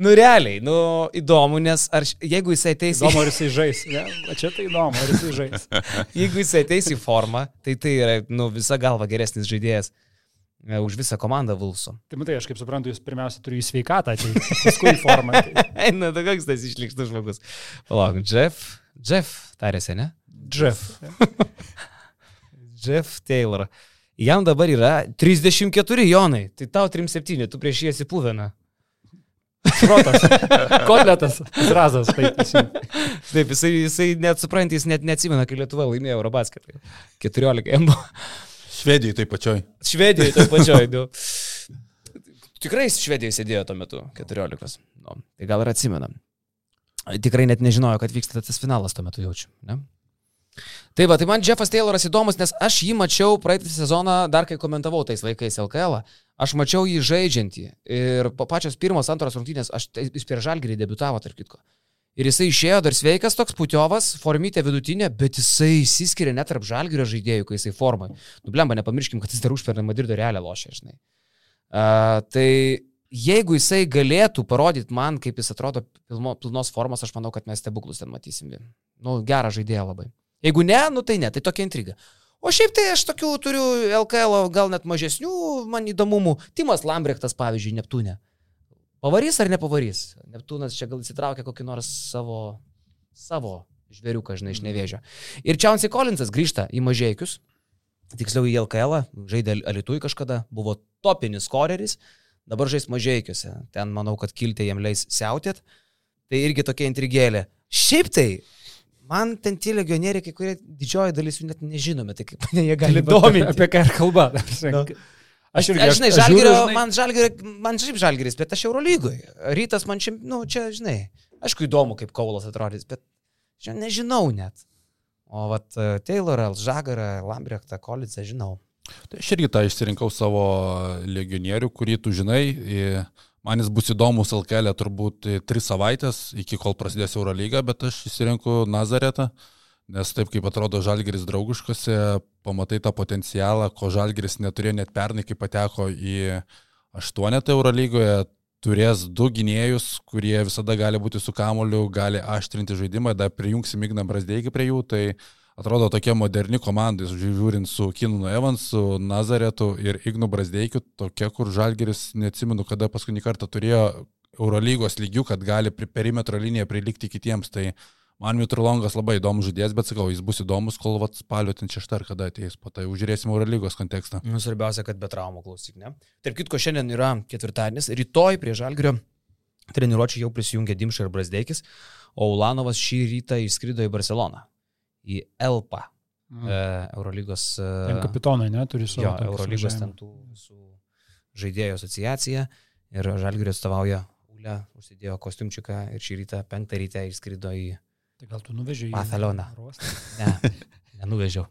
Nu realiai, nu įdomu, nes ar, jeigu jisai ateis, Įdomu, ar jisai žais. Ne? Va čia tai įdomu, ar jisai žais. jeigu jisai ateis į formą, tai tai yra, nu, visa galva geresnis žaidėjas už visą komandą Vulso. Tai matai, aš kaip suprantu, jūs pirmiausia turi į sveikatą ateiti, paskui į formą. Tai Eina, tai koks tas išlikštas žmogus. Palauk, Jeff, Jeff, tarėsi, ne? Jeff. Jeff Taylor. Jam dabar yra 34 jonai, tai tau 37, tu prieš jį esi puvena. Šrotas. Kotletas. Zrazas. Taip. Taip, jisai, jisai net supranta, jis net neatsimena, kai Lietuva laimėjo Eurobasketą. 14 M. Švedijai tai pačioj. Švedijoje taip pačioj. Nu. Tikrai Švedijoje sėdėjo tuo metu, 14. Nu, tai gal ir atsimena. Tikrai net nežinojo, kad vyksta tas finalas tuo metu jaučiu. Ne? Tai va, tai man Jeffas Tayloras įdomus, nes aš jį mačiau praeitą sezoną, dar kai komentavau tais laikais LKL, aš mačiau jį žaidžiantį. Ir po pačios pirmos, antros rungtynės, aš, tai jis per žalgerį debitavo, tarp kitko. Ir jisai išėjo dar sveikas toks putiovas, formytė vidutinė, bet jisai įsiskiria net tarp žalgerio žaidėjų, kai jisai formai. Nublemba, nepamirškim, kad jis dar užpernai Madrido realią lošia, žinai. Uh, tai jeigu jisai galėtų parodyti man, kaip jis atrodo pilno, pilnos formos, aš manau, kad mes stebuklus ten matysim. Nu, gerą žaidėją labai. Jeigu ne, nu tai ne, tai tokia intriga. O šiaip tai aš tokių turiu LKL gal net mažesnių man įdomumų. Timas Lambrechtas, pavyzdžiui, Neptūne. Pavarys ar nepavarys? Neptūnas čia gal įsitraukia kokį nors savo, savo žvėriuką, žinai, iš nevėžio. Ir Čiaunsai Kolinsas grįžta į mažiekius, tiksliau į LKL, žaidė Alitui kažkada, buvo topinis koreris, dabar žais mažiekiuose. Ten manau, kad kiltė jam leis siautėt. Tai irgi tokia intrigėlė. Šiaip tai, man ten tie legionieriai, kai kurie didžioji dalis jų net nežinome, tai kaip mane jie gali dominti. Apie ką ir kalba. Nu. Aš irgi, Aš, žinai, aš žiūriu, žinai- man žalgerio, man šiaip žalgeris, bet aš Eurolygoje. Rytas man šiaip, nu, čia, žinai, aišku, įdomu, kaip Kaulas atrodys, bet čia nežinau net. O vat e, Taylorą, Žagarą, Lambrechtą, Kolicą žinau. Tai aš irgi tą išsirinkau savo legionierių, kurį tu žinai. Man jis bus įdomus LKL turbūt i, tris savaitės, iki kol prasidės Eurolyga, bet aš išsirinku Nazaretą, nes taip kaip atrodo Žalgeris draugiškose, pamatai tą potencialą, ko Žalgeris neturėjo net pernai, kai pateko į aštuonetą Eurolygoje, turės du gynėjus, kurie visada gali būti su kamoliu, gali aštrinti žaidimą, dar prijungsim Igną Brasdeikį prie jų, tai atrodo tokia moderni komanda, žiūrint su Kinu Evansu, Nazaretu ir Ignu Brasdeikiu, tokia, kur Žalgeris, neatsimenu, kada paskutinį kartą turėjo Eurolygos lygių, kad gali perimetro liniją prilikti kitiems. Tai Man Mitrulongas labai įdomus žaidėjas, bet sakau, jis bus įdomus, kol vat spalio ten šeštą ar kada ateis, po tai užžiūrėsim Eurolygos kontekstą. Nu, svarbiausia, kad be traumų klausyk, ne? Tarp kitko, šiandien yra ketvirtadienis, rytoj prie Žalgrio treniruočių jau prisijungė Dimša ir Brasdeikis, o Ulanovas šį rytą išskrido į Barceloną, į Elpą, Mhm. e, Eurolygos. e, Ten kapitonai, ne, turi savo. Jo, Eurolygos ten tų visų žaidėjų asociacija ir Žalgirio atstovauja Ule, užsidėjo kostiumčiuką ir šį rytą, penktą rytę išskrido į... Tai gal tu nuvežiai į Barceloną. Ne, nenuvežiau.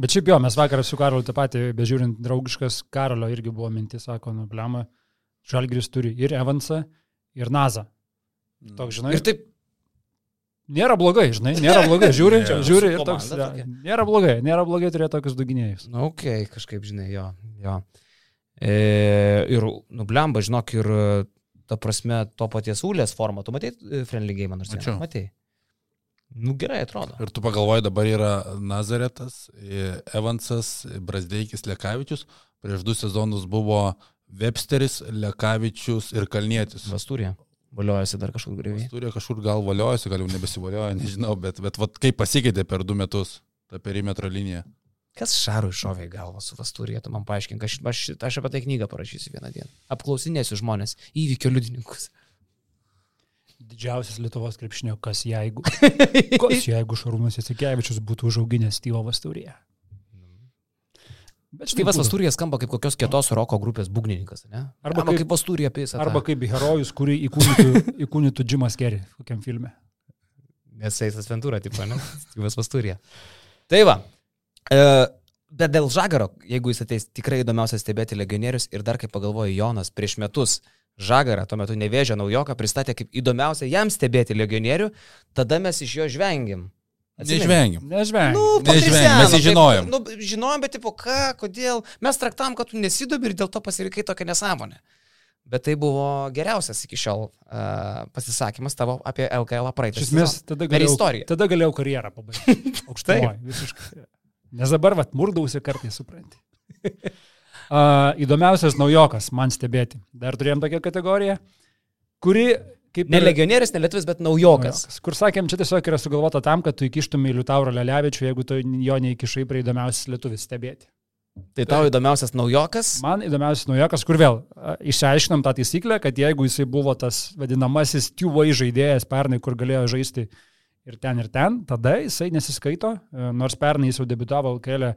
Bet šiaip jo, mes vakar su Karoliu tą patį, bežiūrint draugiškas, Karolio irgi buvo mintis, sako, nu, blema, Žalgris turi ir Evansą, ir Nazą. Toks, žinai, Ir taip, nėra blogai, žinai, nėra blogai, žiūri, Jo. žiūri ir toks, ja, nėra blogai, nėra blogai turėti tokius duginėjus. na, okei, okay, kažkaip, žinai, jo, jo. E, ir, nublemba, žinok, ir ta prasme, to paties Ulės formą, tu matei e, Friendly Game, nors Mačiau. Matei. Nu, gerai atrodo. Ir tu pagalvoji, dabar yra Nazaretas, Evansas, Brasdeikis, Lekavičius. Prieš du sezonus buvo Websteris, Lekavičius ir Kalnietis. Vasturė. Valiojasi dar kažkur greitai. Turi kažkur gal valiojasi, gal jau nebesivalioja, nežinau, bet, bet vat, kaip pasikeitė per du metus ta perimetro linija. Kas Šarui šovė į galvą su Vasturė, tu man paaiškink, aš, aš, aš apie tai knygą parašysiu vieną dieną. Apklausinėsiu žmonės, įvykio liudininkus. Didžiausias Lietuvos krepšinio, kas jeigu. Kas jeigu Šarūnas Jasikevičius būtų užauginęs Styvo Vasturėje. Bet Štyvas būtų. Vasturė skamba kaip kokios kietos roko grupės būgnininkas, ne? Arba Arba kaip- kaip Vasturė apie visą. Arba kaip herojus, kurį įkūnytų, įkūnytų Jimas Kerry kokiam filme. Nesais Ventūra, tipo, ne? Styvas Vasturė. Tai va. E, bet dėl Žagaro, jeigu jis ateis, tikrai įdomiausia stebėti legionierius ir dar kaip pagalvojo Jonas prieš metus. Žagarą, tuo metu nevėžę naujoką, pristatė kaip įdomiausia jam stebėti legionierių, tada mes iš jo žvengėm. Atsimeni? Neišvengiam. Nežvengiu. Nu, patriseno, mes jį taip, žinojom. Nu, žinojom, bet tipo, ką, kodėl. Mes traktavom, kad tu nesidomi ir dėl to pasirikai tokią nesąmonę. Bet tai buvo geriausias iki šiol uh, pasisakymas tavo apie LKL praeitą. Iš esmės, tada galėjau, tada galėjau karjerą pabaigti. Aukštai. Visiškai. Nes dabar, vat, murdausi kartais, supranti. Uh, įdomiausias naujokas man stebėti. Dar turėjom tokią kategoriją, kuri kaip... Ne legionierius, ne lietuvis, bet naujokas. Naujokas. Kur sakėm, čia tiesiog yra sugalvota tam, kad tu įkištumai Liutauro Lelevičių, jeigu tu jo neįkišai prie įdomiausias lietuvis stebėti. Tai tau įdomiausias naujokas. Man įdomiausias naujokas, kur vėl a, išsiaiškinom tą taisyklę, kad jeigu jisai buvo tas vadinamasis tuvai žaidėjas pernai, kur galėjo žaisti ir ten ir ten, tada jisai nesiskaito, e, nors pernai jis jau debitavo, kelią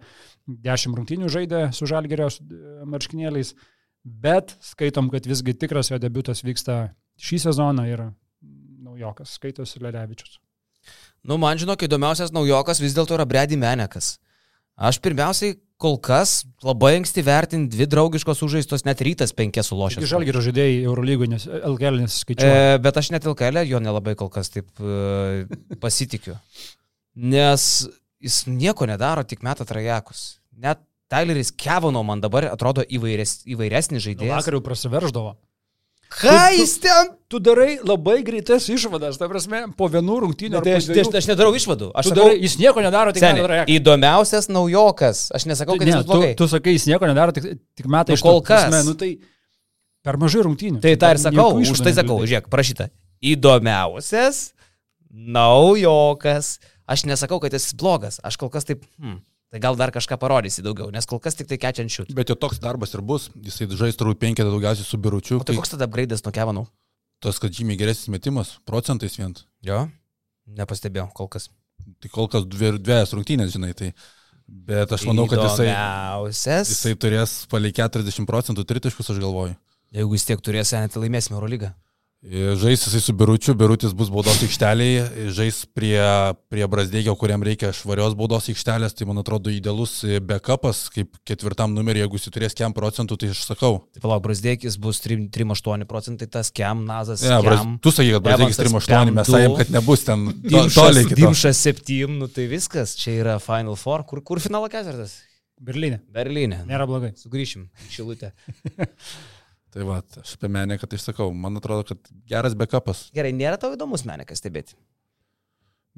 10 rungtynių žaidė su žalgerio e, marškinėliais, bet skaitom, kad visgi tikras jo debutas vyksta šį sezoną ir naujokas, skaitosi Lelevičius. Nu, man žinok, įdomiausias naujokas vis dėlto yra Brady Menekas. Aš pirmiausiai kol kas labai anksti vertinti dvi draugiškos užžaistos, net rytas penkias sulošęs. Taigi žalgerio žaidėjai Eurolygoje, nes LKL nesiskaičiuoja. E, bet aš net LKL jo nelabai kol kas taip e, pasitikiu. Nes jis nieko nedaro, tik meta trajekus. Net Tyleris Kevano man dabar atrodo įvaires, įvairesnis žaidėjas. Vakar jau prasiverždavo. Ką jis ten? Tu darai labai greitas išvadas, ta prasme, po vienų rungtynių. Tai aš, aš, aš nedarau išvadų. Aš sakau, darai, jis nieko nedaro, tik seniai, trajeką. įdomiausias naujokas. Aš nesakau, kad Ne, jis blogai. tu, tu sakai, jis nieko nedaro, tik, tik meta Nu, iš kol to, prasme, kas. Nu, tai per mažai rungtynių. Tai tą ir sakau, už tai sakau, žiūrėk, prašyta. Įdomiausias naujokas. Aš nesakau, kad jis blogas. Aš kol kas taip, hmm, tai gal dar kažką parodysi daugiau, nes kol kas tik tai kečiant šiut. Bet jo toks darbas ir bus. Jisai žais turbūt penketą daugiausiai su biručiu. O tai koks tada upgrade'as nuo Kevanų? Tas, kad žymiai geresnis metimas, procentais vien. Jo. Nepastebėjau kol kas. Tai kol kas dvi, dviejas rungtynės, žinai. Tai, bet aš manau, kad jisai, jisai turės palei 40 procentų tritaškus, aš galvoju. Jeigu vis tiek turės, net laimėsime Eurolygą. E, Žais jisai su biručiu, birutis bus baudos aikšteliai, žais prie, prie Brasdėgio, kuriam reikia švarios baudos aikštelės, tai man atrodo idealus backupas, kaip ketvirtam numerį, jeigu jis turės kem procentų, tai aš sakau. Tai palauk, Brasdėkis bus 3,8 procentai, tas Kem, Nazas. Ja, Braz, Kem, tu sakai, kad Brasdėgis Evansas 3-8, mes sakėm, kad nebus ten toliai. Dimšas 7, nu tai viskas, čia yra Final Four. Kur, kur finalo ketvirtas? Berlyne. Berlyne. Nėra blogai. Sugrįšim, šilutė. Tai va, aš apie menę, kad išsakau, man atrodo, kad geras backupas. Gerai, nėra tau įdomus menikas stebėti.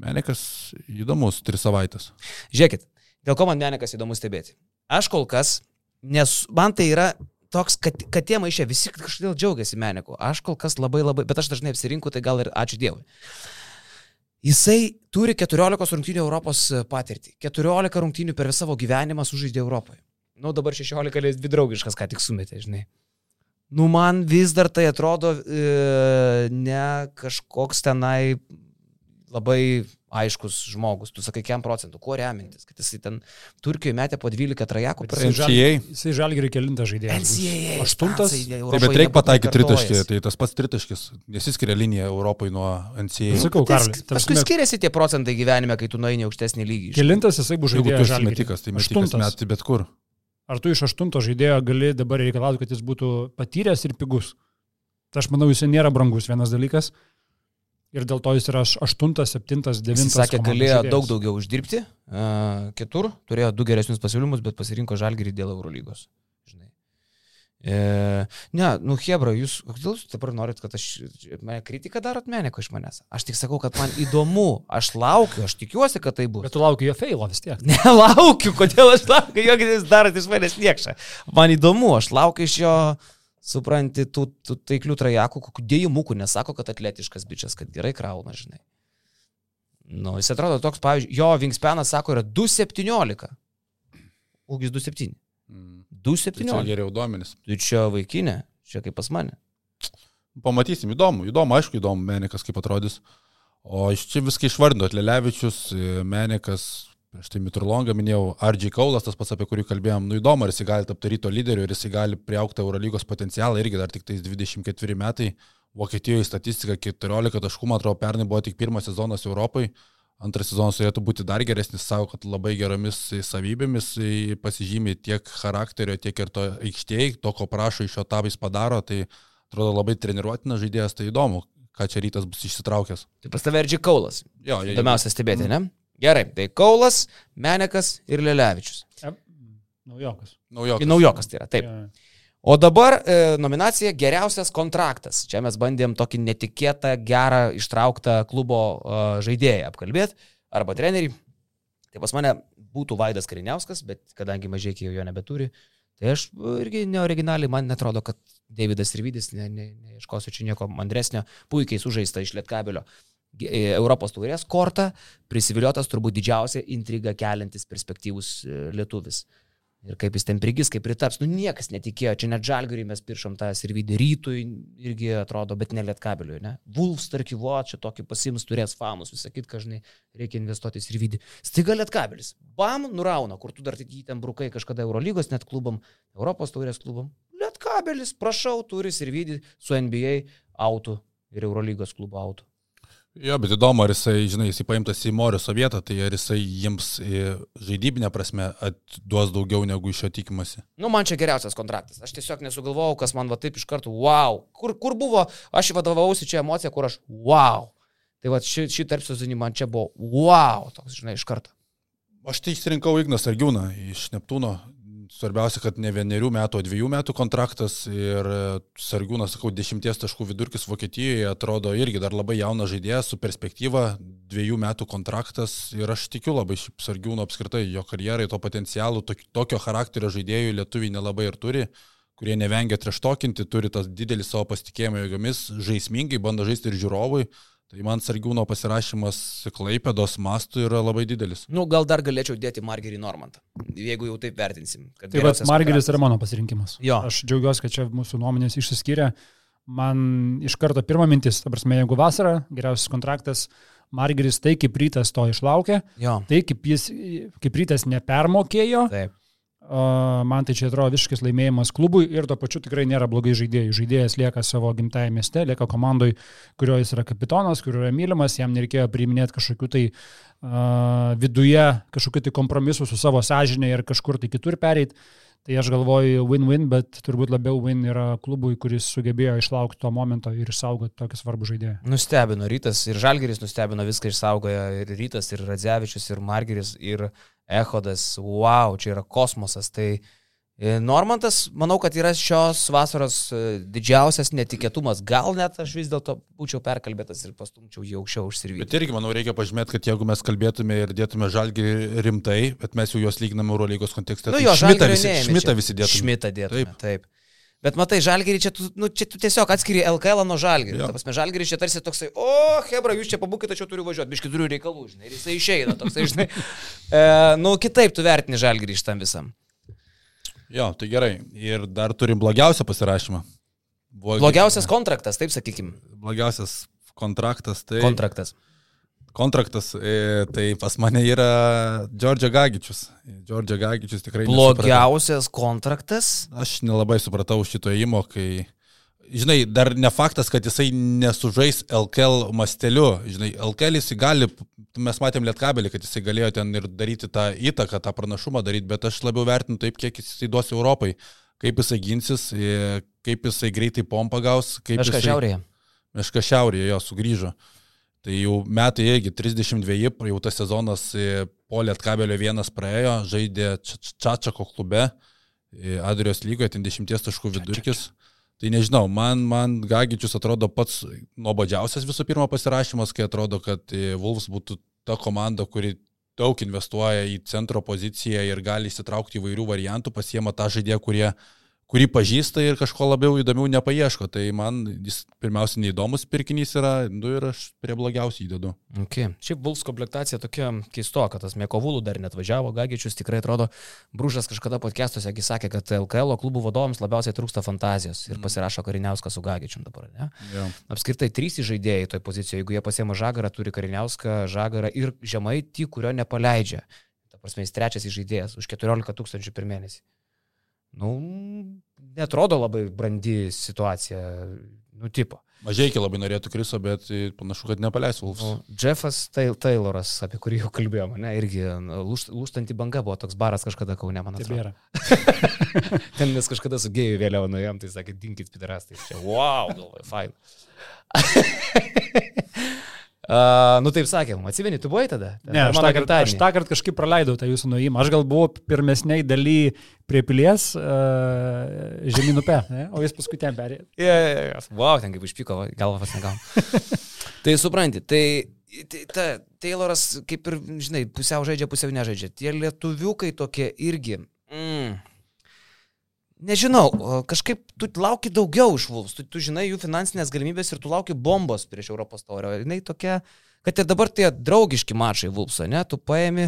Menikas įdomus, tris savaitės. Žiūrėkit, dėl ko man menikas įdomus stebėti. Aš kol kas, nes man tai yra toks, kad, kad tie maišė visi kažkodėl džiaugiasi meniku. Aš kol kas labai labai, bet aš dažnai apsirinku, tai gal ir ačiū Dievui. Jisai turi 14 rungtynių Europos patirtį. 14 rungtynių per savo gyvenimą sužaidė Europoje. Nu, dabar 16 lės dvi draugiškas, ką tik sumetė, žinai. Nu, man vis dar tai atrodo e, ne kažkoks tenai labai aiškus žmogus. Tu sakai, kiam procentų, kuo remintis, kad jisai ten Turkijoje metė po 12 trajakų per Jisai žalgiriui kelintą žaidėją. NCAA. Aštuntas. Taip, bet reikia pataikyti tritaškį, tai tas pats tritaškis. Nesiskiria linija Europai nuo NCAA. Sakau, Karli. ta Paskui prasme, skiriasi tie procentai gyvenime, kai tu nueini aukštesnį lygį. Kelintas jisai bus Jeigu tu žaidėjas esi metikas, tai metikas meti bet kur. Ar tu iš aštunto žaidėjo gali dabar reikalauti, kad jis būtų patyręs ir pigus? Tai aš manau, jis nėra brangus vienas dalykas. Ir dėl to jis yra aš- aštuntas, septintas, Jis devintas. sakė, galėjo žaidėjas. daug daugiau uždirbti uh, kitur, turėjo du geresnius pasiūlymus, bet pasirinko žalgerį dėl Eurolygos. E, ne, nu Hebra, jūs, kodėl jūs dabar norit, kad aš, mane kritiką darot meneko iš manęs? Aš tik sakau, kad man įdomu, aš laukiu, aš tikiuosi, kad tai bus. Bet tu lauki jo feilo vis tiek. Nelaukiu, kodėl aš laukiu, jo, kad jūs darot iš manęs niekšą. Man įdomu, aš laukiu iš jo, supranti, tų, tų taiklių trajakų, kokių dėjimukų, nesako, kad atletiškas bičias, kad gerai krauna, žinai. Nu, jis atrodo toks, pavyzdžiui, jo Vingspenas sako, yra 2,17. Ūgis 2,7. Mm. Tai čia 2,17. geriau duomenis. Tu čia vaikinė, čia kaip pas mane. Pamatysim, įdomu, įdomu, aišku, įdomu, Menikas kaip atrodys. O iš čia viską išvardinot, Lelevičius, Menikas, prieš tai Mitrolongą minėjau, Ardžiai Kaulas, tas pats, apie kurį kalbėjom, nu įdomu, ar jis gali tapti ryto lyderiu, ar jis gali priaukti Eurolygos potencialą, irgi dar tik tais 24 metai. Vokietijoje statistika 14 taškų, man atrodo, pernai buvo tik pirmas sezonas Europai. Antras sezonas turėtų būti dar geresnis, savo, kad labai geromis savybėmis pasižymė tiek charakterio, tiek ir to aikštėje, to, ko prašo iš jo tabais padaro, tai atrodo labai treniruotinas žaidėjas, tai įdomu, ką čia rytas bus išsitraukęs. Tai pas tave Erdžiai Kaulas. Jo, jo. Įdomiausia stebėti, ne? Gerai, tai Kaulas, Menekas ir Lelevičius. Naujokas. Naujokas. Naujokas tai yra, taip. Jo. O dabar e, nominacija geriausias kontraktas. Čia mes bandėm tokį netikėtą, gerą, ištrauktą klubo e, žaidėją apkalbėti arba trenerį. Tai pas mane būtų Vaidas Kariniauskas, bet kadangi mažai jau jo nebeturi, tai aš irgi neoriginaliai, man netrodo, kad Davidas Rivydis, neieškosiu ne, neieškosiu čia nieko mandresnio, puikiai sužaista iš Lietkabelio. E, Europos taurės kortą, prisiviliotas turbūt didžiausia intriga keliantis perspektyvus e, lietuvis. Ir kaip jis ten prigis, kaip pritaps, nu niekas netikėjo, čia net žalgariui mes piršom tą ir vidį rytui irgi atrodo, bet ne lietkabeliui, ne? Vulfs, tarkyvo, čia tokį pasims, turės famus, visą kitką, žinai, reikia investuoti ir vidį. Staiga lietkabelis, bam, nurauna, kur tu dar tik jį ten brukai kažkada Eurolygos net klubam, Europos taurės klubam. Lietkabelis, prašau, turi ir vidį su NBA autų ir Eurolygos klubo autų. Jo, bet įdomu, ar jisai, žinai, jisai paimtas į Moriso vietą, tai ar jisai jiems į žaidybinę prasme duos daugiau negu iš jo tikimasi. Nu, man čia geriausias kontraktas. Aš tiesiog nesugalvojau, kas man va taip iš karto, wow. Kur, kur buvo, aš vadovausi čia emocija, kur aš, wow. Tai va šį, šį tarp sezonį man čia buvo, wow, toks, žinai, iš karto. Aš tai išsirinkau Ignas Argiūną iš Neptūno. Svarbiausia, kad ne vienerių metų, o dviejų metų kontraktas ir Sargiūnas, sakau, dešimties taškų vidurkis Vokietijoje atrodo irgi dar labai jaunas žaidėjas su perspektyva, dviejų metų kontraktas ir aš tikiu labai šiaip Sargiūno apskritai, jo karjerai, to potencialų, tok- tokio charakterio žaidėjų lietuviai nelabai ir turi kurie nevengia treštokinti, turi tas didelį savo pasitikėjimo jėgomis, žaismingai bando žaisti ir žiūrovui. Tai man Sargiūno pasirašymas Klaipėdos mastų yra labai didelis. Nu, gal dar galėčiau dėti Margerį Normantą, jeigu jau taip vertinsim. kad Tai bet Margeris yra mano pasirinkimas. Jo. Aš džiaugiuosi, kad čia mūsų nuomonės išsiskyrė. Man iš karto pirma mintis, ta prasme, jeigu vasara, geriausias kontraktas, Margeris tai kaip rytas to išlaukė, Jo. tai kaip jis, kaip rytas nepermokėjo, Taip. Man tai čia atrodo visiškas laimėjimas klubui ir tuo pačiu tikrai nėra blogai žaidėjų. Žaidėjas lieka savo gimtajame mieste, lieka komandai, kurio jis yra kapitonas, kurio yra mylimas, jam nereikėjo priiminėti kažkokių tai a, viduje, kažkokių tai kompromisų su savo sąžinė ir kažkur tai kitur pereiti. Tai aš galvoju win-win, bet turbūt labiau win yra klubui, kuris sugebėjo išlaukti to momento ir išsaugoti tokį svarbų žaidėją. Nustebino rytas ir Žalgeris nustebino viską išsaugojo ir rytas, ir Radzevičius, ir Margeris, ir Ehodas. Wow, čia yra kosmosas. Tai e, Normantas, manau, kad yra šios vasaros e, didžiausias netikėtumas. Gal net aš vis dėlto būčiau perkalbėtas ir pastumčiau jį aukščiau užsirvyti. Bet irgi, manau, reikia pažymėti, kad jeigu mes kalbėtume ir dėtume žalgį rimtai, bet mes jau juos lyginame Eurolygos kontekste, Nu tai jo, šmitą visi, šmitą visi dėtume. Šmitą dėtume, taip. taip. Bet matai, žalgerį čia, tu, nu, čia tu tiesiog atskiri LKL nuo žalgerį. Jo. Ta prasme, žalgerį čia tarsi toksai, o, Hebra, jūs čia pabūkite, tačiau turiu važiuoti, biški turiu reikalų, žinai, ir jisai išeina toksai, žinai. E, nu, kitaip tu vertini žalgerį iš tam visam. Jo, tai gerai. Ir dar turim blogiausią pasirašymą. Buvo- Blogiausias kontraktas, taip sakykim. Blogiausias kontraktas. Tai Kontraktas. Kontraktas, e, tai pas mane yra Džordžio Gagičius. Džordžio Gagičius tikrai. nesupratau. Blogiausias kontraktas. Aš nelabai supratau šito įmo, kai, žinai, dar ne faktas, kad jisai nesužais LKL masteliu. Žinai, LKL jisai gali, mes matėm lietkabelį, kad jisai galėjo ten ir daryti tą įtaką, tą pranašumą daryti, bet aš labiau vertinu taip, kiek jisai duos Europai, kaip jisai ginsis, e, kaip jisai greitai pompą gaus, kaip Kažkas jisai... šiaurėje. Meška šiaurėje jo sugrįžo. Tai jau metai irgi 32, jau tas sezonas e, po Lietkabelio vienas praėjo, žaidė Čačako klube, e, Adrijos lygoje, ten 10 taškų vidurkis. Tai nežinau, man, man Gagičius atrodo pats nuobodžiausias visų pirma pasirašymas, kai atrodo, kad e, Wolves būtų ta komanda, kuri daug investuoja į centro poziciją ir gali įsitraukti įvairių variantų, pasiema tą žaidėją, kurie kurį pažįsta ir kažko labiau įdomiau nepaieško. Tai man jis pirmiausia neįdomus pirkinys yra, nu ir aš prie blogiausiai įdedu. Okay. Šiaip Bulls komplektacija tokia keistoka, tas Mekovulų dar net važiavo, Gagičius tikrai atrodo, Brūžas kažkada podcastuose sakė, kad LKL klubų vadovams labiausiai trūksta fantazijos ir pasirašo Kariniauską su Gagičium dabar. Ne? Jo. Apskritai, trys žaidėjai toje pozicijoje, jeigu jie pasiema Žagarą, turi Kariniauską, Žagarą ir Žemaitį, kurio nepaleidžia. Ta prasme, jis trečias žaidėjas už 14 tūkstančių per mėnesį. Nu, netrodo labai brandi situacija, nu, tipo. Mažai labai norėtų Kriso, bet panašu, kad nepaleis Wolves. O Jeffas Tai- Tayloras, apie kurį jau kalbėjome, ne, irgi nu, lūžtanti banga buvo toks baras kažkada Kaune, man atrodo. Ten mes kažkada su gėjų vėliau nuėjom, tai sakė, dinkit piderastai. Čia, wow, galvoju, fain. Uh, nu taip sakėm, atsimeni, tu buvai tada? Ten Ne, aš tą, kartą, aš tą kartą kažkaip praleidau tą jūsų nuėjimą. Aš gal buvau pirmesniai daly prie pilies uh, žemynupe, ne? o jis paskui ten perėjo. Yeah, yeah, yeah. Wow, ten kaip išpyko, galva pasnegam. tai supranti, tai, tai ta, Tayloras kaip ir, žinai, pusiau žaidžia, pusiau nežaidžia. Tie lietuviukai tokie irgi. Mm. Nežinau, kažkaip tu lauki daugiau iš Vulfs, tu, tu žinai jų finansinės galimybės ir tu lauki bombos prieš Europos taurę. Ir jinai tokia, kad ir dabar tie draugiški mačai Vulfso, ne, tu paėmi,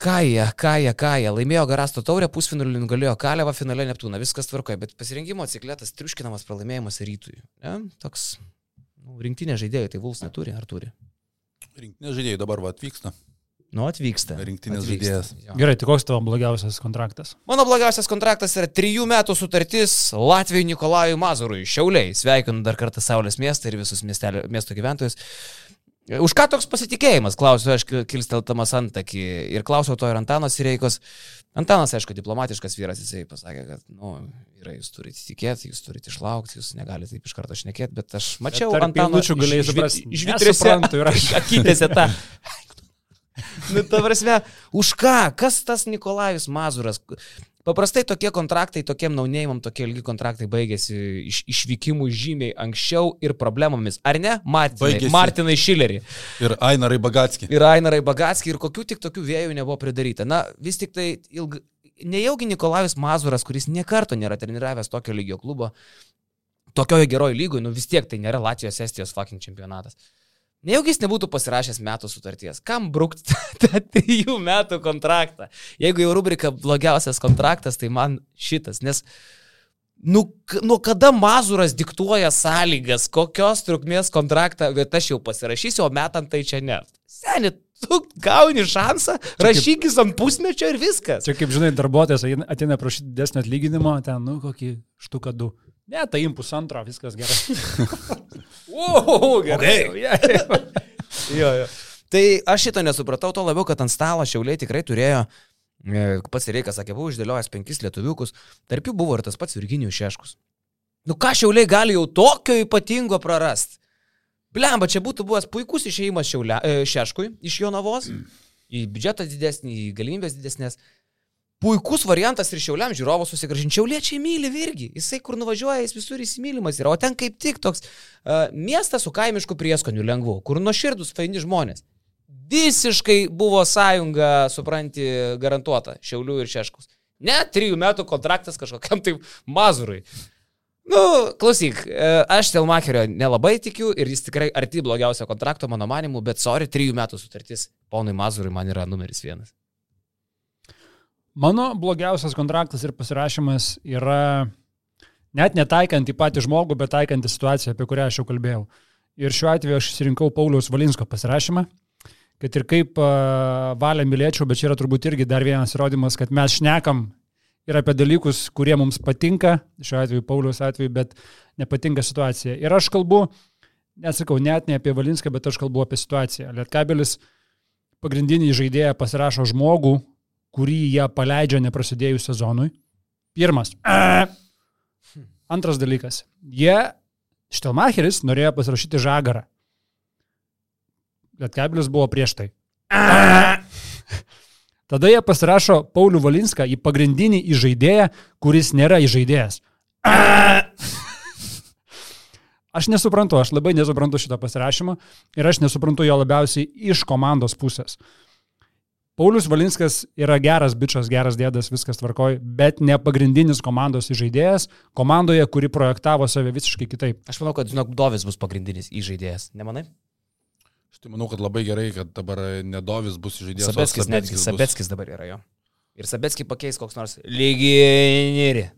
ką jie, ką jie, ką jie, laimėjo Garasto taurę, pusfinalį nugalėjo Kalevą, finale Neptūną, viskas tvarkoja, bet pasirinkimo cikletas triuškinamas pralaimėjimas rytui. Ne? Toks nu, rinktinė žaidėjai, tai Vulfs neturi, ar turi? Rinktinės žaidėjai dabar va, atvyksta. Nu, atvyksta. Rinktinės žaidėjas. Gerai, tai koks tavo blogiausias kontraktas? Mano blogiausias kontraktas yra trijų metų sutartis Latvijai Nikolajui Mazurui, Šiauliai. Sveikinu dar kartą Saulės miestą ir visus miestelio, miesto gyventojus. Už ką toks pasitikėjimas, klausiu aš kilsteltamas antakį ir klausiau to ir Antanos Sireikos. Antanas, aišku, diplomatiškas vyras, jisai pasakė, kad, nu, yra, jūs turite tikėti, jūs turite išlaukti, jūs negalite taip iš karto šnekėti, bet aš mačiau Tarp Antano eilučių galėjai suprasti. Žvitrėse aš. akytėse tą. Nu, ta prasme, už ką? Kas tas Nikolajus Mazuras? Paprastai tokie kontraktai, tokiem naunėjimam, tokie ilgi kontraktai baigėsi iš, išvykimų žymiai anksčiau ir problemomis. Ar ne? Martinai, Baigėsi. Martinai Šilerį. Ir Ainarai Bagatski. Ir Ainarai Bagatski. Ir kokių tik tokių vėjų nebuvo pridaryta. Na, vis tik tai ilg... nejaugi Nikolajus Mazuras, kuris niekarto nėra treniravęs tokio lygio klubo, tokioje geroje lygoje, nu vis tiek tai nėra Latvijos Estijos fucking čempionatas. Nejaugi jis nebūtų pasirašęs metų sutarties. Kam brukti tą trijų metų kontraktą? Jeigu jau rubrika blogiausias kontraktas, tai man šitas, nes nu, nuo kada Mazuras diktuoja sąlygas, kokios trukmės kontraktą, bet aš jau pasirašysiu, o metant tai čia ne. Seni, tu gauni šansą, rašykis ant pusmečio ir viskas. Čia kaip žinai, darbuotojas ateina prašyti didesnio atlyginimo, ten, nu, kokį štuką du. Ne, tai im pusantro, viskas gerai. O, gerai. Okay. jo, jo. Tai aš šito nesupratau, to labiau, kad ant stalo šiauliai tikrai turėjo, e, pats Reikas sakė, buvau išdėliojęs penkis lietuviukus, tarp jų buvo ir tas pats Virginijus Šeškus. Nu ką šiauliai gali jau tokio ypatingo prarasti? Blemba, čia būtų buvęs puikus išėjimas šiaulia, e, Šeškui iš Jonavos, į biudžetą didesnį, į galimybės didesnės. Puikus variantas ir šiauliam žiūrovų susigražinti. Šiauliečiai myli irgi. Jisai kur nuvažiuoja, jis visur įsimylimas yra. O ten kaip tik toks uh, miestas su kaimišku prieskoniu lengvu, kur nuoširdus faini žmonės. Visiškai buvo sąjunga, supranti, garantuota Šiaulių ir Šeškus. Ne, trijų metų kontraktas kažkokiam tai mazurui. Nu, klausyk, e, aš Telmacherio nelabai tikiu ir jis tikrai arti blogiausio kontrakto, mano manimu, bet sorry, trijų metų sutartis ponui Mazurui man yra numeris vienas. Mano blogiausias kontraktas ir pasirašymas yra net netaikant į patį žmogų, bet taikant į situaciją, apie kurią aš jau kalbėjau. Ir šiuo atveju aš išsirinkau Pauliaus Valinsko pasirašymą, kad ir kaip uh, valę mylėčiau, bet čia yra turbūt irgi dar vienas įrodymas, kad mes šnekam ir apie dalykus, kurie mums patinka, šiuo atveju Pauliaus atveju, bet nepatinka situacija. Ir aš kalbu, nesakau, net ne apie Valinską, bet aš kalbu apie situaciją. Lietkabelis pagrindinį žaidėją pasirašo žmogų, kurį jie paleidžia neprasidėjus sezonui. Pirmas. Antras dalykas. Jie, Štelmacheris, norėjo pasirašyti žagarą. Lietkabelis buvo prieš tai. Tada jie pasirašo Paulių Valinską į pagrindinį įžaidėją, kuris nėra įžaidėjas. Aš nesuprantu, aš labai nesuprantu šito pasirašymo ir aš nesuprantu jo labiausiai iš komandos pusės. Paulius Valinskas yra geras bičias, geras dėdas, viskas tvarkoj, bet ne pagrindinis komandos žaidėjas, komandoje, kuri projektavo save visiškai kitaip. Aš manau, kad, žinok, Dovis bus pagrindinis įžaidėjas, nemanai? Aš tai manau, kad labai gerai, kad dabar nedovis bus žaidėjas. o Sabetskis, netgi bus- Sabetskis dabar yra jo. Ir Sabetskį pakeis koks nors lygiai.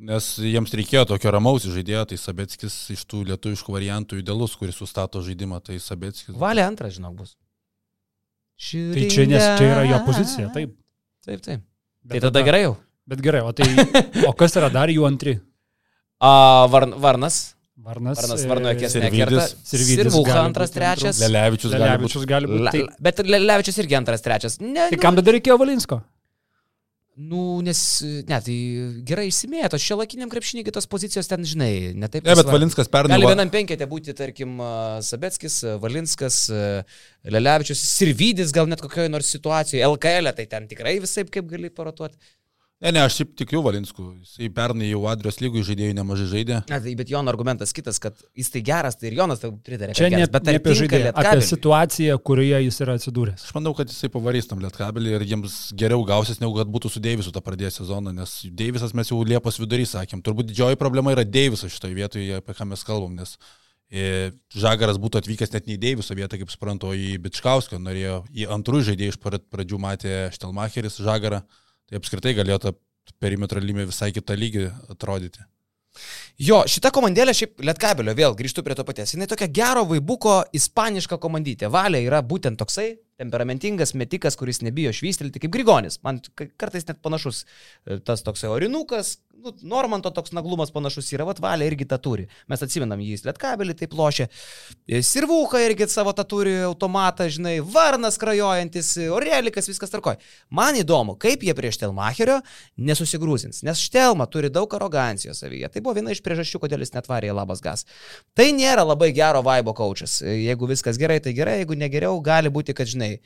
Nes jiems reikėjo tokio ramaus žaidėjo, tai Sabetskis iš tų lietuviškų variantų idealus, kuris sustato žaidimą, tai Sabetskis. Valė antras, žinok, bus. Tai čia, nes čia yra jo pozicija, taip. Taip, taip. Bet Tai tada gerai jau. Bet gerai, o tai, o kas yra dar jų antri? A, varn, varnas. Varnas. Varnas e, varnoje kies Sirvydis. nekerta. Gali antras, trečias. Lelevičius gali būti. Lelevičius gali būti. Le, Tai, bet Levičius irgi antras, trečias. Ne, tai kam tada reikėjo Valinsko? Nu, nes, ne, tai gerai išsimėto, šio lakiniam krepšiniai tos pozicijos ten, žinai, ne taip. Ne, bet svarbu. Valinskas pernai. Gali vienam penketė būti, tarkim, Sabetskis, Valinskas, Lelevičius, Sirvydis gal net kokioje nors situacijoje, LKL, tai ten tikrai visai kaip gali parotuoti. Ne, ne, aš šiaip tikiu Valinsku. Jisai pernai jau Adrios lygų žaidėjų nemažai žaidė. Na, tai, bet Jono argumentas kitas, kad jis tai geras, tai ir Jonas tai pritarė. Čia ne, geras, bet ne apie žaidėją, apie situaciją, kurioje jis yra atsidūręs. Aš manau, kad jisai pavarys tam lietkabelį ir jiems geriau gausis, negu kad būtų su Deivisu tą pradėjęs sezoną, nes Deivisas mes jau Liepos vidury sakėm. Turbūt didžioji problema yra Deivisas šitoje vietoje, apie ką mes kalbam, nes e, Žagaras būtų atvykęs net ne į Deiviso vietą, kaip suprantu, o į Bičkauską, norėjo į antrųjų žaidėjų iš pradžių matė Štelmacheris Žagarą, tai apskritai galėjo tą perimetro lymį visai kitą lygį atrodyti. Jo, šita komandėlė šiaip Lietkabelio, vėl grįžtu prie to paties. Jis tokia gero vaibuko ispaniška komandytė. Valė yra būtent toksai temperamentingas metikas, kuris nebijo švystelti kaip Grigonis. Man kartais net panašus e, tas toksai orinukas, nu, Normanto toks naglumas panašus yra, vat Valė irgi tą turi. Mes atsimenam jį, Lietkabelį taip lošia. E, Sirvuka irgi savo tą turi automatą, žinai, Varnas krajojantis, Orelikas, viskas tarkoj. Man įdomu, kaip jie prieš Telmacherio nesusigrūzins, nes Štelma turi daug arogancijos savyje. Tai buvo viena iš priežasčių, kodėl jis net varė į labas gas. Tai nėra labai gero vaibo kočias. Jeigu viskas gerai, tai gerai, jeigu negeriau, gali būti, kad žinai,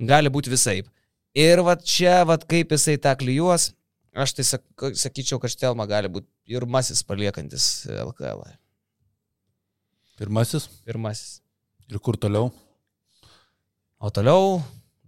gali būti visaip. Ir va čia, va kaip jisai tą klyjuos, aš tai sak, sakyčiau, kad Štelma gali būti pirmasis paliekantis LKL. Pirmasis Pirmasis. ir kur toliau? O toliau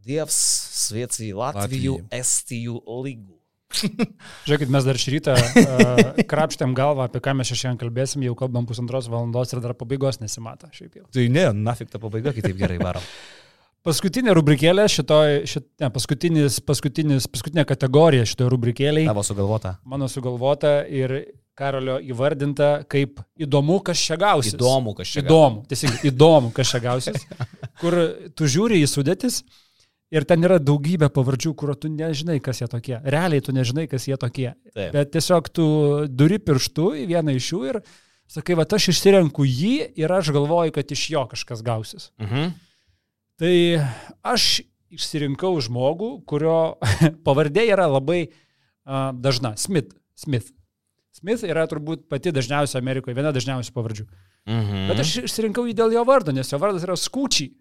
Dievs, Sviecijai, Latvijų, Latvijai. Estijų lygų. Žiūrėkit, mes dar šį rytą uh, krapštėm galvą, apie ką mes šiandien kalbėsim, jau kalbam pusantros valandos ir dar pabaigos nesimato. Šiaip jau. Tai ne, nafik ta pabaiga, kitaip gerai varom. Paskutinė rubrikėlė šitoj, šit, ne, paskutinis, paskutinis, paskutinė kategorija šitoje rubrikėlėje Tavo sugalvota. mano sugalvota ir Karolio įvardinta kaip įdomu, kas čia gausis. Įdomu, kas čia. Įdomu, tiesiog įdomu, kas čia gausis. Kur tu žiūri į sudėtis ir ten yra daugybė pavardžių, kur tu nežinai, kas jie tokie. Realiai tu nežinai, kas jie tokie. Taip. Bet tiesiog tu duri pirštu į vieną iš jų ir sakai, va aš išsirenku jį ir aš galvoju, kad iš jo kažkas gausis. Mhm. Tai aš išsirinkau žmogų, kurio pavardė yra labai uh, dažna. Smith. Smith. Smith yra turbūt pati dažniausia Amerikoje, viena dažniausių pavardžių. Mhm. Bet aš išsirinkau jį dėl jo vardo, nes jo vardas yra Skučiai.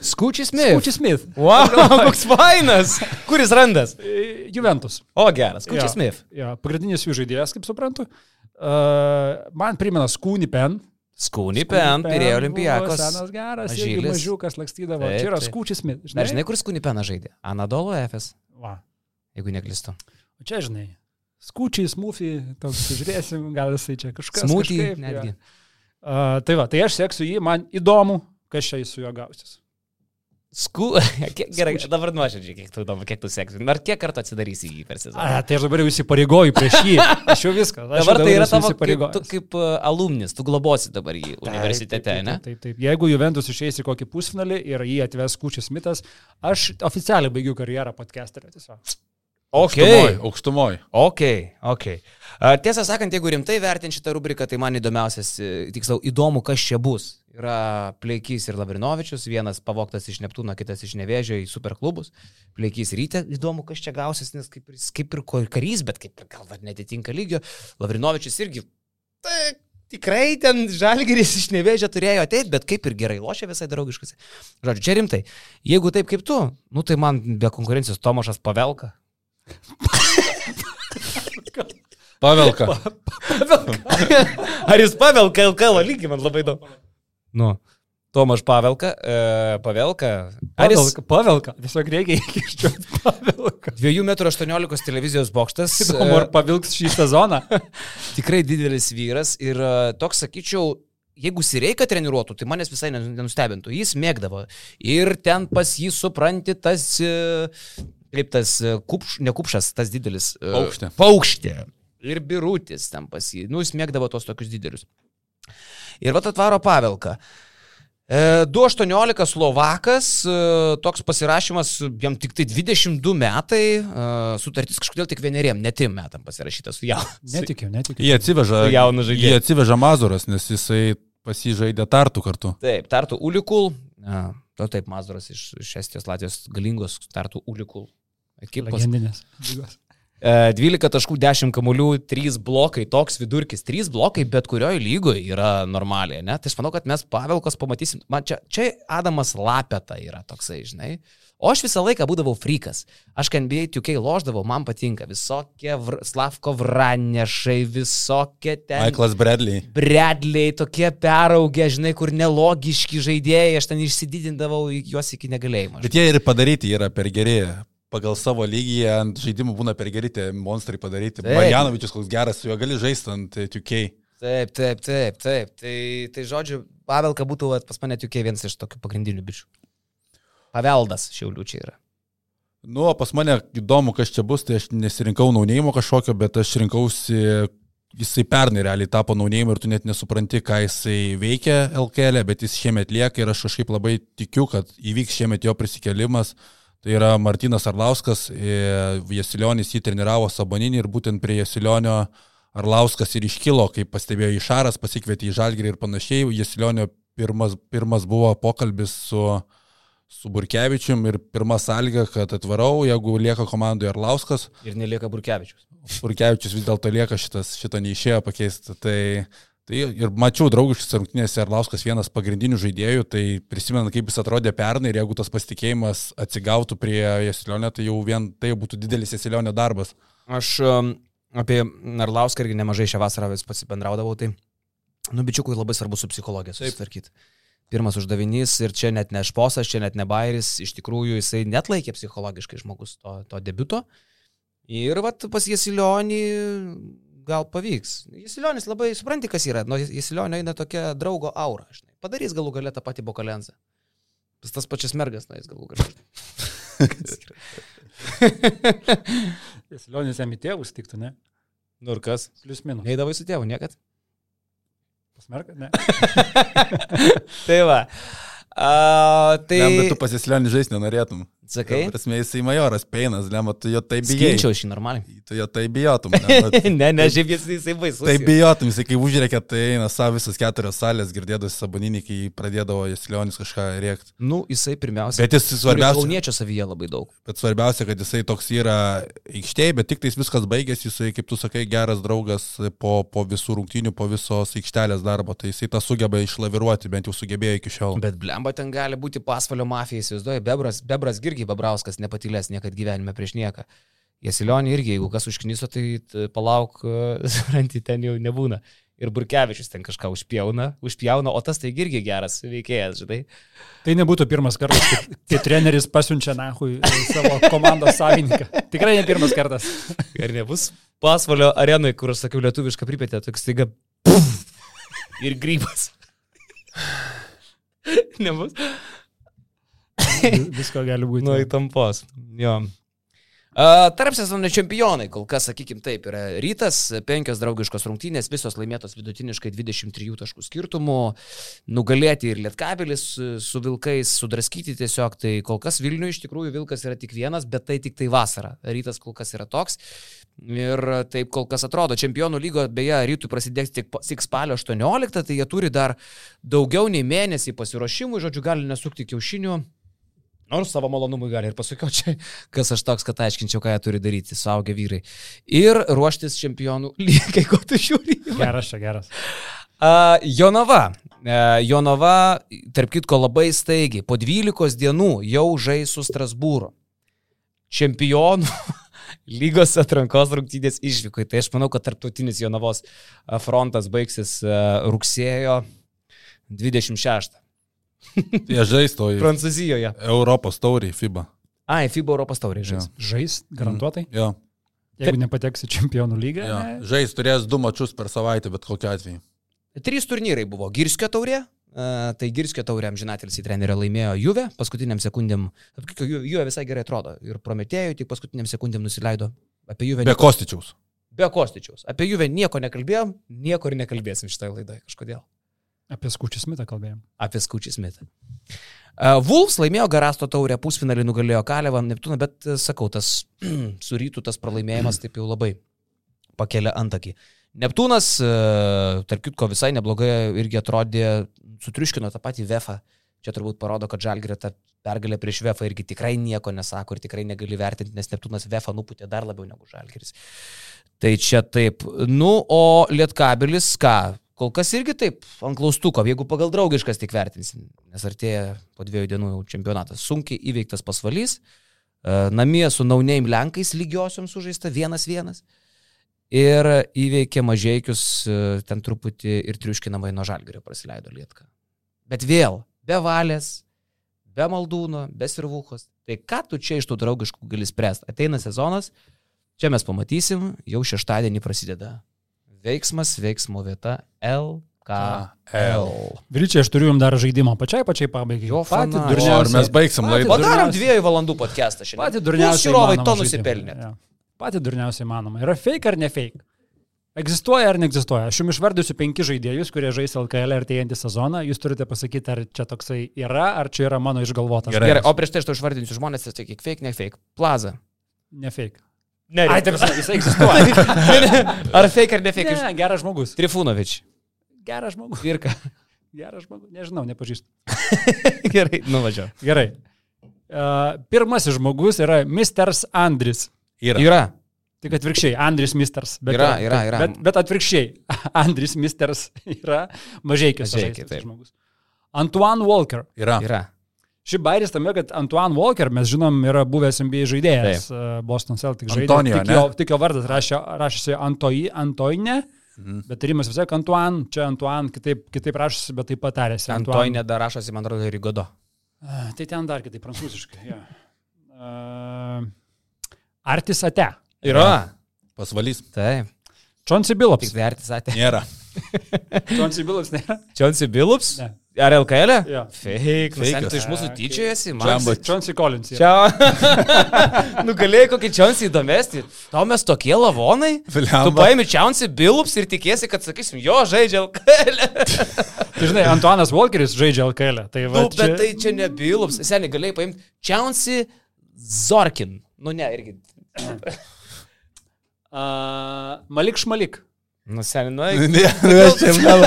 Skučiai Smith. Skučiai Smith. Wow, koks fainas. Kuris randas? E, Juventus. O geras, Skučiai Jo. Smith. Ja, pagrindinis jų žaidėjas, kaip suprantu. Uh, man primena Skūni Pen. Skūni pen, Pirėjo buvo Olimpijakos. Senas geras, Mažylis. mažiukas lakstydavo. Taip, Čia yra taip. Skučiai Smith. Dar žinai, kur Skūni peną žaidė? Anadolo FS, Va. jeigu neklistu. O čia, žinai, skučiai, smūfiai, toks, žiūrėsim, gal jisai čia kažkas. Kažkaip, netgi. jo. Uh, tai va, tai aš seksiu jį, man įdomu, kas čia su juo gausis. Sku... Gerai, dabar nuoširdžiai, kiek tu, įdomu, kiek tu seksi. Ar kiek kartų atsidarysi jį per sezoną? A, tai aš dabar jau įsipareigoju prieš jį. Aš jau viską. Aš Dabar jau tai yra tavo kaip, tu, kaip uh, alumnis, tu globosi dabar jį universitete, taip, ne? Taip, taip, taip. Jeigu Juventus išeis į kokį pusfinalį ir jį atves Kučius Mitas, aš oficialiai baigiu karjerą podcasterio tiesiog. Aukštumoj, aukštumoj. Ok, ok. Tiesą sakant, jeigu rimtai vertinti šitą rubriką, tai man įdomiausias, e, tiksliau, įdomu, kas čia bus. Yra Pleikys ir Lavrinovičius, vienas pavoktas iš Neptūno, kitas iš Nevėžio į superklubus. Pleikys ryte, įdomu, kas čia gausis, nes kaip kaip ir karys, bet kaip ir gal dar netitinka lygio. Lavrinovičius irgi. Tai tikrai ten žalgeris iš Nevėžio turėjo ateiti, bet kaip ir gerai lošia visai draugiškas. Žodžiu, čia rimtai. Jeigu taip kaip tu, nu tai man be konkurencijos Tomašas Pavelka. Pavelka. Ar jis pavelka LKL lygį, man labai įdomu. Nu, Tomaš Pavelka, e, Pavelka. Ar jis Pavelka, pavelka. Tiesiog reikia įkiščiuoti pavelka. 2,18 m televizijos bokštas. Įdomu, ar e, pavilks šį sezoną. tikrai didelis vyras ir e, toks, sakyčiau, jeigu Sireika treniruotų, tai manęs visai nenus- nenustebintų. Jis mėgdavo. Ir ten pas jį supranti tas, e, kaip tas e, kupš, ne kupšas, tas didelis. e, Paukštė. Paukštė. Ir birutis ten pas jį. Nu, jis mėgdavo tos tokius didelius. Ir va atvaro Pavelka. E, 2.18 Slovakas, e, toks pasirašymas, jam tik tai 22 metai, sutartis kažkodėl tik vieneriem, netim metam pasirašytas su jau. Netikiu, netikiu. Jie atsiveža, jaunu jie atsiveža Mazuras, nes jisai pasižaidė tartų kartu. Taip, Tartu Ulikul, to taip, Mazuras iš, iš Estijos, Latvijos galingos Tartu Ulikul. Ekipos. Legendinės. lygos. E, 12 taškų 10 kamuolių, 3 blokai, toks vidurkis, 3 blokai bet kurioje lygoje yra normaliai, ne? Tai aš manau, kad mes Pavelkos pamatysim, man čia, čia Adamas Lapeta yra toksai, žinai. O aš visą laiką būdavau frikas. Aš kai NBA 2K loždavau, man patinka visokie vr, Slavko Vranešai, visokie ten. Michaelas Bradley. Bredliai, tokie peraugę, žinai, kur nelogiški žaidėjai, aš ten išsididindavau juos iki negalėjimo. Bet jie ir padaryti yra per geri. Pagal savo lygį ant žaidimų būna per geri tie monstrai padaryti. Taip. Marjanovičius koks geras, su juo gali žaisti ant 2K. Taip, taip, taip, taip. Tai, tai žodžiu, Pavelka būtų vat, pas mane tik vienas iš tokių pagrindinių bičių. Paveldas šiaulių čia yra. Nu, pas mane įdomu, kas čia bus, tai aš nesirinkau naunėjimo kažkokio, bet aš rinkausi, jisai pernai realiai tapo naunėjimu ir tu net nesupranti, ką jisai veikia LKL, bet jis šiemet lieka ir aš kažkaip labai tikiu, kad įvyks šiemet jo prisikelimas. Tai yra Martinas Arlauskas, e, Jasilionis jį treniravo Saboninį ir būtent prie Jasilionio Arlauskas ir iškilo, kaip pastebėjo Išaras, pasikvietė į Žalgirį ir panašiai. Jasilionio pirmas, pirmas buvo pokalbis su, su Burkevičium ir pirma sąlyga, kad atvarau, jeigu lieka komandoje Arlauskas, Ir nelieka Burkevičius. Burkevičius vis dėlto lieka šitas, šito neišėjo pakeisti. Tai, tai ir mačiau draugiškas rungtynėse Arlauskas vienas pagrindinių žaidėjų, tai prisimenu, kaip jis atrodė pernai ir jeigu tas pasitikėjimas atsigautų prie Jasilionio, tai jau vien tai būtų didelis Jasilionio darbas. Aš um, apie Narlauską irgi nemažai šią vasarą vis pasibendraudavau, tai, nu, bičiukui labai svarbu su psichologija susitvarkyti. Pirmas uždavinys ir čia net ne šposas, čia net ne bairis, iš tikrųjų jisai net laikė psichologiškai žmogus to, to debiuto. Ir vat pas Jasilionį gal pavyks. Jasilionis labai supranti, kas yra. Nuo Jasilionio eina tokia draugo aura. Žinai. Padarys galų galę tą patį bokalenzą. Tas tas pačias mergas, na, jis galų galę. Lionis jam į tėvus tiktų, ne? Nu ir kas? Plius minus. Neįdavai su tėvu niekad. Pasmerka, ne? Tai va. A, tai... Tai... Bet tu pasislionį žaisti nenorėtum. Sakai? Prasme, jisai majoras Peinas, lemma, tu jo taip bijai. Skinčiau šį normaliai. Tu jo taip bijotum. lemma. ne, ne, šiaip jis, jisai baisus. Taip bijotum, jisai kai užrėkė, tai eina savo visas keturios salės, girdėdavosi saboninį, kai pradėdavo Jasilionis kažką rėkti. Nu, jisai pirmiausia. Bet jis svarbiausia, Kauniečio savyje labai daug. bet svarbiausia, kad jisai toks yra aikštėje, bet tik tais viskas baigėsi, jisai, kaip tu sakai, geras draugas po, po visų rungtynių, po visos aikštelės darbo, tai jisai tą sugeba išlaviruoti, bent jau sugebėjo iki šiol. Bet blemba ten gali būti pasvalio mafija, įsivaizduoju, Bebras, Bebras irgi Babrauskas nepatylės niekad gyvenime prieš nieką. Jasilionį irgi, jeigu kas užknyso, tai t- palauk, supranti, ten jau nebūna. Ir Burkevičius ten kažką užpjauna, užpjauna, o tas tai irgi geras veikėjas, žinai. Tai nebūtų pirmas kartas, kai, kai treneris pasiunčia nahui savo komandos savininką. Tikrai ne pirmas kartas. Ir nebus pasvalio arenui, kur aš sakiau lietuvišką pripėtę, toks staiga. Puf, ir grybas. nebus. Visko gali būti. Nu, įtampos. Jo. Tarp sezono čempionai, kol kas, sakykim, taip, yra rytas, penkios draugiškos rungtynės, visos laimėtos vidutiniškai 23 taškų skirtumų, nugalėti ir Lietkabelis su Vilkais, sudraskyti tiesiog, tai kol kas Vilniuje iš tikrųjų Vilkas yra tik vienas, bet tai tik tai vasara. Rytas kol kas yra toks. Ir taip kol kas atrodo, čempionų lygo, beje, rytų prasidės tik, tik spalio 18, tai jie turi dar daugiau nei mėnesį pasiruošimų, žodžiu, gali nesukti kiaušinių. Nors savo malonumui gali ir pasakiau čia, kas aš toks, kad aiškinčiau, ką jie turi daryti, suaugę vyrai. Ir ruoštis čempionų lygai, ko tu žiūri. Geras čia, geras. Uh, Jonava. Uh, Jonava, tarp kitko, labai staigiai, po 12 dienų jau žais su Strasbūru. Čempionų lygos atrankos rungtynės išvyko. Tai aš manau, kad tarptautinis Jonavos frontas baigsis uh, rugsėjo 26. Jie žaisto į Prancūzijoje. Europos taurį, FIBA. Ai, FIBA Europos taurė žais. Žais, garantuotai. Jo. Jeigu nepateksi čempionų lygą. jo. ne? Žais turės du mačius per savaitę, bet kokiu atveju. Trys turnyrai buvo. Girskio taurė. Uh, tai Girskio taurė amžinatelis į trenerį laimėjo Juve, paskutiniam sekundėm, Juve visai gerai atrodo ir Prometėjui tik paskutiniam sekundėm nusileido. Apie Juve Be Kostičiaus. be Kostičiaus. Apie Juve nieko nekalbėjom, nieko ir nekalbėsim šitoje laidoje kažkodėl. Apie skučių smitą kalbėjom. Apie Skučį Smitą. Uh, Wolves laimėjo Garasto taurę, pusfinalį nugalėjo Kalevą, Neptūną, bet uh, sakau, tas su rytų tas pralaimėjimas taip jau labai pakelia antakį. Neptūnas, uh, tarp kitko, visai neblogai irgi atrodė, sutriuškino tą patį Vefą. Čia turbūt parodo, kad Žalgirė ta pergalė prieš Vefą irgi tikrai nieko nesako ir tikrai negali vertinti, nes Neptūnas Vefą nuputė dar labiau negu Žalgiris. Tai čia taip. Nu, o Lietkabelis ką? Kol kas irgi taip, ant klaustuko, jeigu pagal draugiškas tik vertinsim, nes artėja po dviejų dienų jau čempionatas. Sunkiai įveiktas pasvalys, e, namie su naunėjim Lenkais lygiosiom sužaista vienas vienas. Ir įveikė mažiekius e, ten truputį ir triuškinamai nuo žalgerio prasileido Lietka. Bet vėl, be valės, be maldūno, be sirvuchos. Tai ką tu čia iš tų draugiškų gali spręsti? Ateina sezonas, čia mes pamatysim, jau šeštadienį prasideda veiksmas, veiksmo vieta LKL. Vilčiai, aš turiu jums dar žaidimą pačiai, pačiai pabaigai. Jo, patį fana. O ar durniausią. mes baigsim laidą? Padarom durniausią- dviejų valandų podcastą šiandien. Patį Jūs durniausiai. žiūrovai įmanomą to nusipelnė. Jo. Patį durniausiai įmanoma. Yra fake ar ne fake? Egzistuoja ar neegzistuoja? Aš jums išvardysiu penki žaidėjus, kurie žais LKL artėjantį sezoną. Jūs turite pasakyti, ar čia toksai yra, ar čia yra mano išgalvotas. Gerai. Gerai, o prieš tai aš to išvardinsiu žmonės, tai sakyk, fake, ne fake. Plaza. Ne fake. Ne, Ai, taip, jis egzistuoja. Ar fake ar ne fake? Ne, geras žmogus. Trifunovič. Geras žmogus. Virka. Geras žmogus. Nežinau, nepažįstu. Gerai, nuvažiuoju. Gerai. Uh, pirmasis žmogus yra Mr. Andris. Yra. Yra. Tik atvirkščiai, Andris Misters. Bet Yra, yra, yra. Bet, bet atvirkščiai, Andris Misters yra žaidėjas, taip. žmogus. Antoine Walker. Yra. Yra. Ši bairis tame, kad Antoine Walker, mes žinom, yra buvęs NBA žaidėjas. uh, Boston Celtics žaidėjas. Tik, jo, tik jo vardas rašė, rašėsi Antoi, Antoine, Mhm. bet tarimas vis tiek Antoine, čia Antoine kitaip, kitaip rašosi, bet taip pat tarėsi. Antoinė dar rašosi, man atrodo, Rygodo. Ah, Tai ten dar kitaip prancūziškai. Ja. Uh, Artis Ate. Yra. Pasvalys. Taip. Chauncey Billups. Tik vertis atė. Nėra. Chauncey Billups nėra? Chauncey Billups? Ne. Ar LKL? Jo. Fake. Nu, Fake'as. tu iš mūsų tyčiojasi, man. Chauncey Collins. Čia. Nugalėjai kokį Chauncey įdomesnį. Tau mes tokie lavonai. Tu Blemba. paimi Chauncey Billups ir tikėsi, kad sakysim, jo žaidžia LKL. Tai žinai, Antuanas Walkeris žaidžia LKL. Tai va, Nu, bet tai čia ne Billups. Seniai galėjai paimti Chauncey Zorkin. Nu, ne, irgi. Uh, Malik Šmalik. Nu, seniai, nu, eik. ne, aš čia blemba.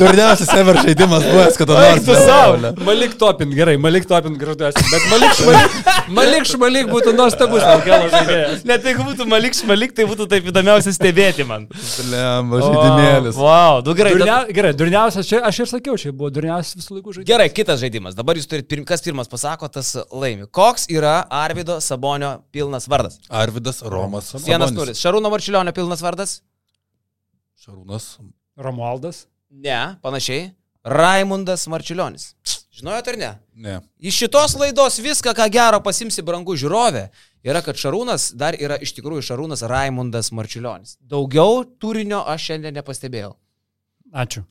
Durniausias ever žaidimas buvęs, Eik nors. tu savo. Malik Topin, gerai, Malik Topin gražuosi. Bet Malik Šmalik, Malik Šmalik būtų nuostabus LKL žaidėjas. Net jeigu būtų Malik Šmalik, tai būtų taip įdomiausia stebėti man. Blemba, žaidimėlis. Wow, du gerai. Durnia, gerai, durniausias, čia aš ir sakiau, čia buvo durniausias visų laikų žaidėjas. Gerai, kitas žaidimas. Dabar jūs turite, pirm, kas pirmas pasako, tas laimi. Koks yra Arvido Sabonio pilnas vardas? Arvidas Romas. Vienas Sabonis. nulis. Šarūno Marčiulionio pilnas vardas? Šarūnas Romualdas. Ne, panašiai. Raimundas Marčiulionis. Žinojot ar ne? Ne. Iš šitos laidos viską, ką gero pasimsi brangų žiūrovė, yra, kad Šarūnas dar yra iš tikrųjų Šarūnas Raimundas Marčiulionis. Daugiau turinio aš šiandien nepastebėjau. Ačiū.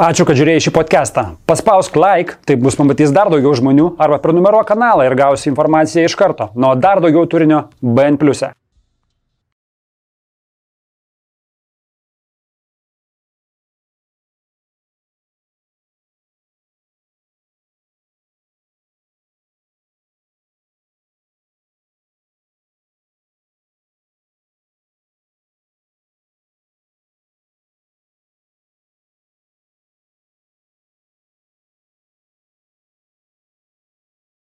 Ačiū, kad žiūrėjai šį podcastą. Paspausk like, taip bus pamatys dar daugiau žmonių, arba prenumeruok kanalą ir gausi informaciją iš karto. Nuo dar daugiau turinio BN ⁇. E.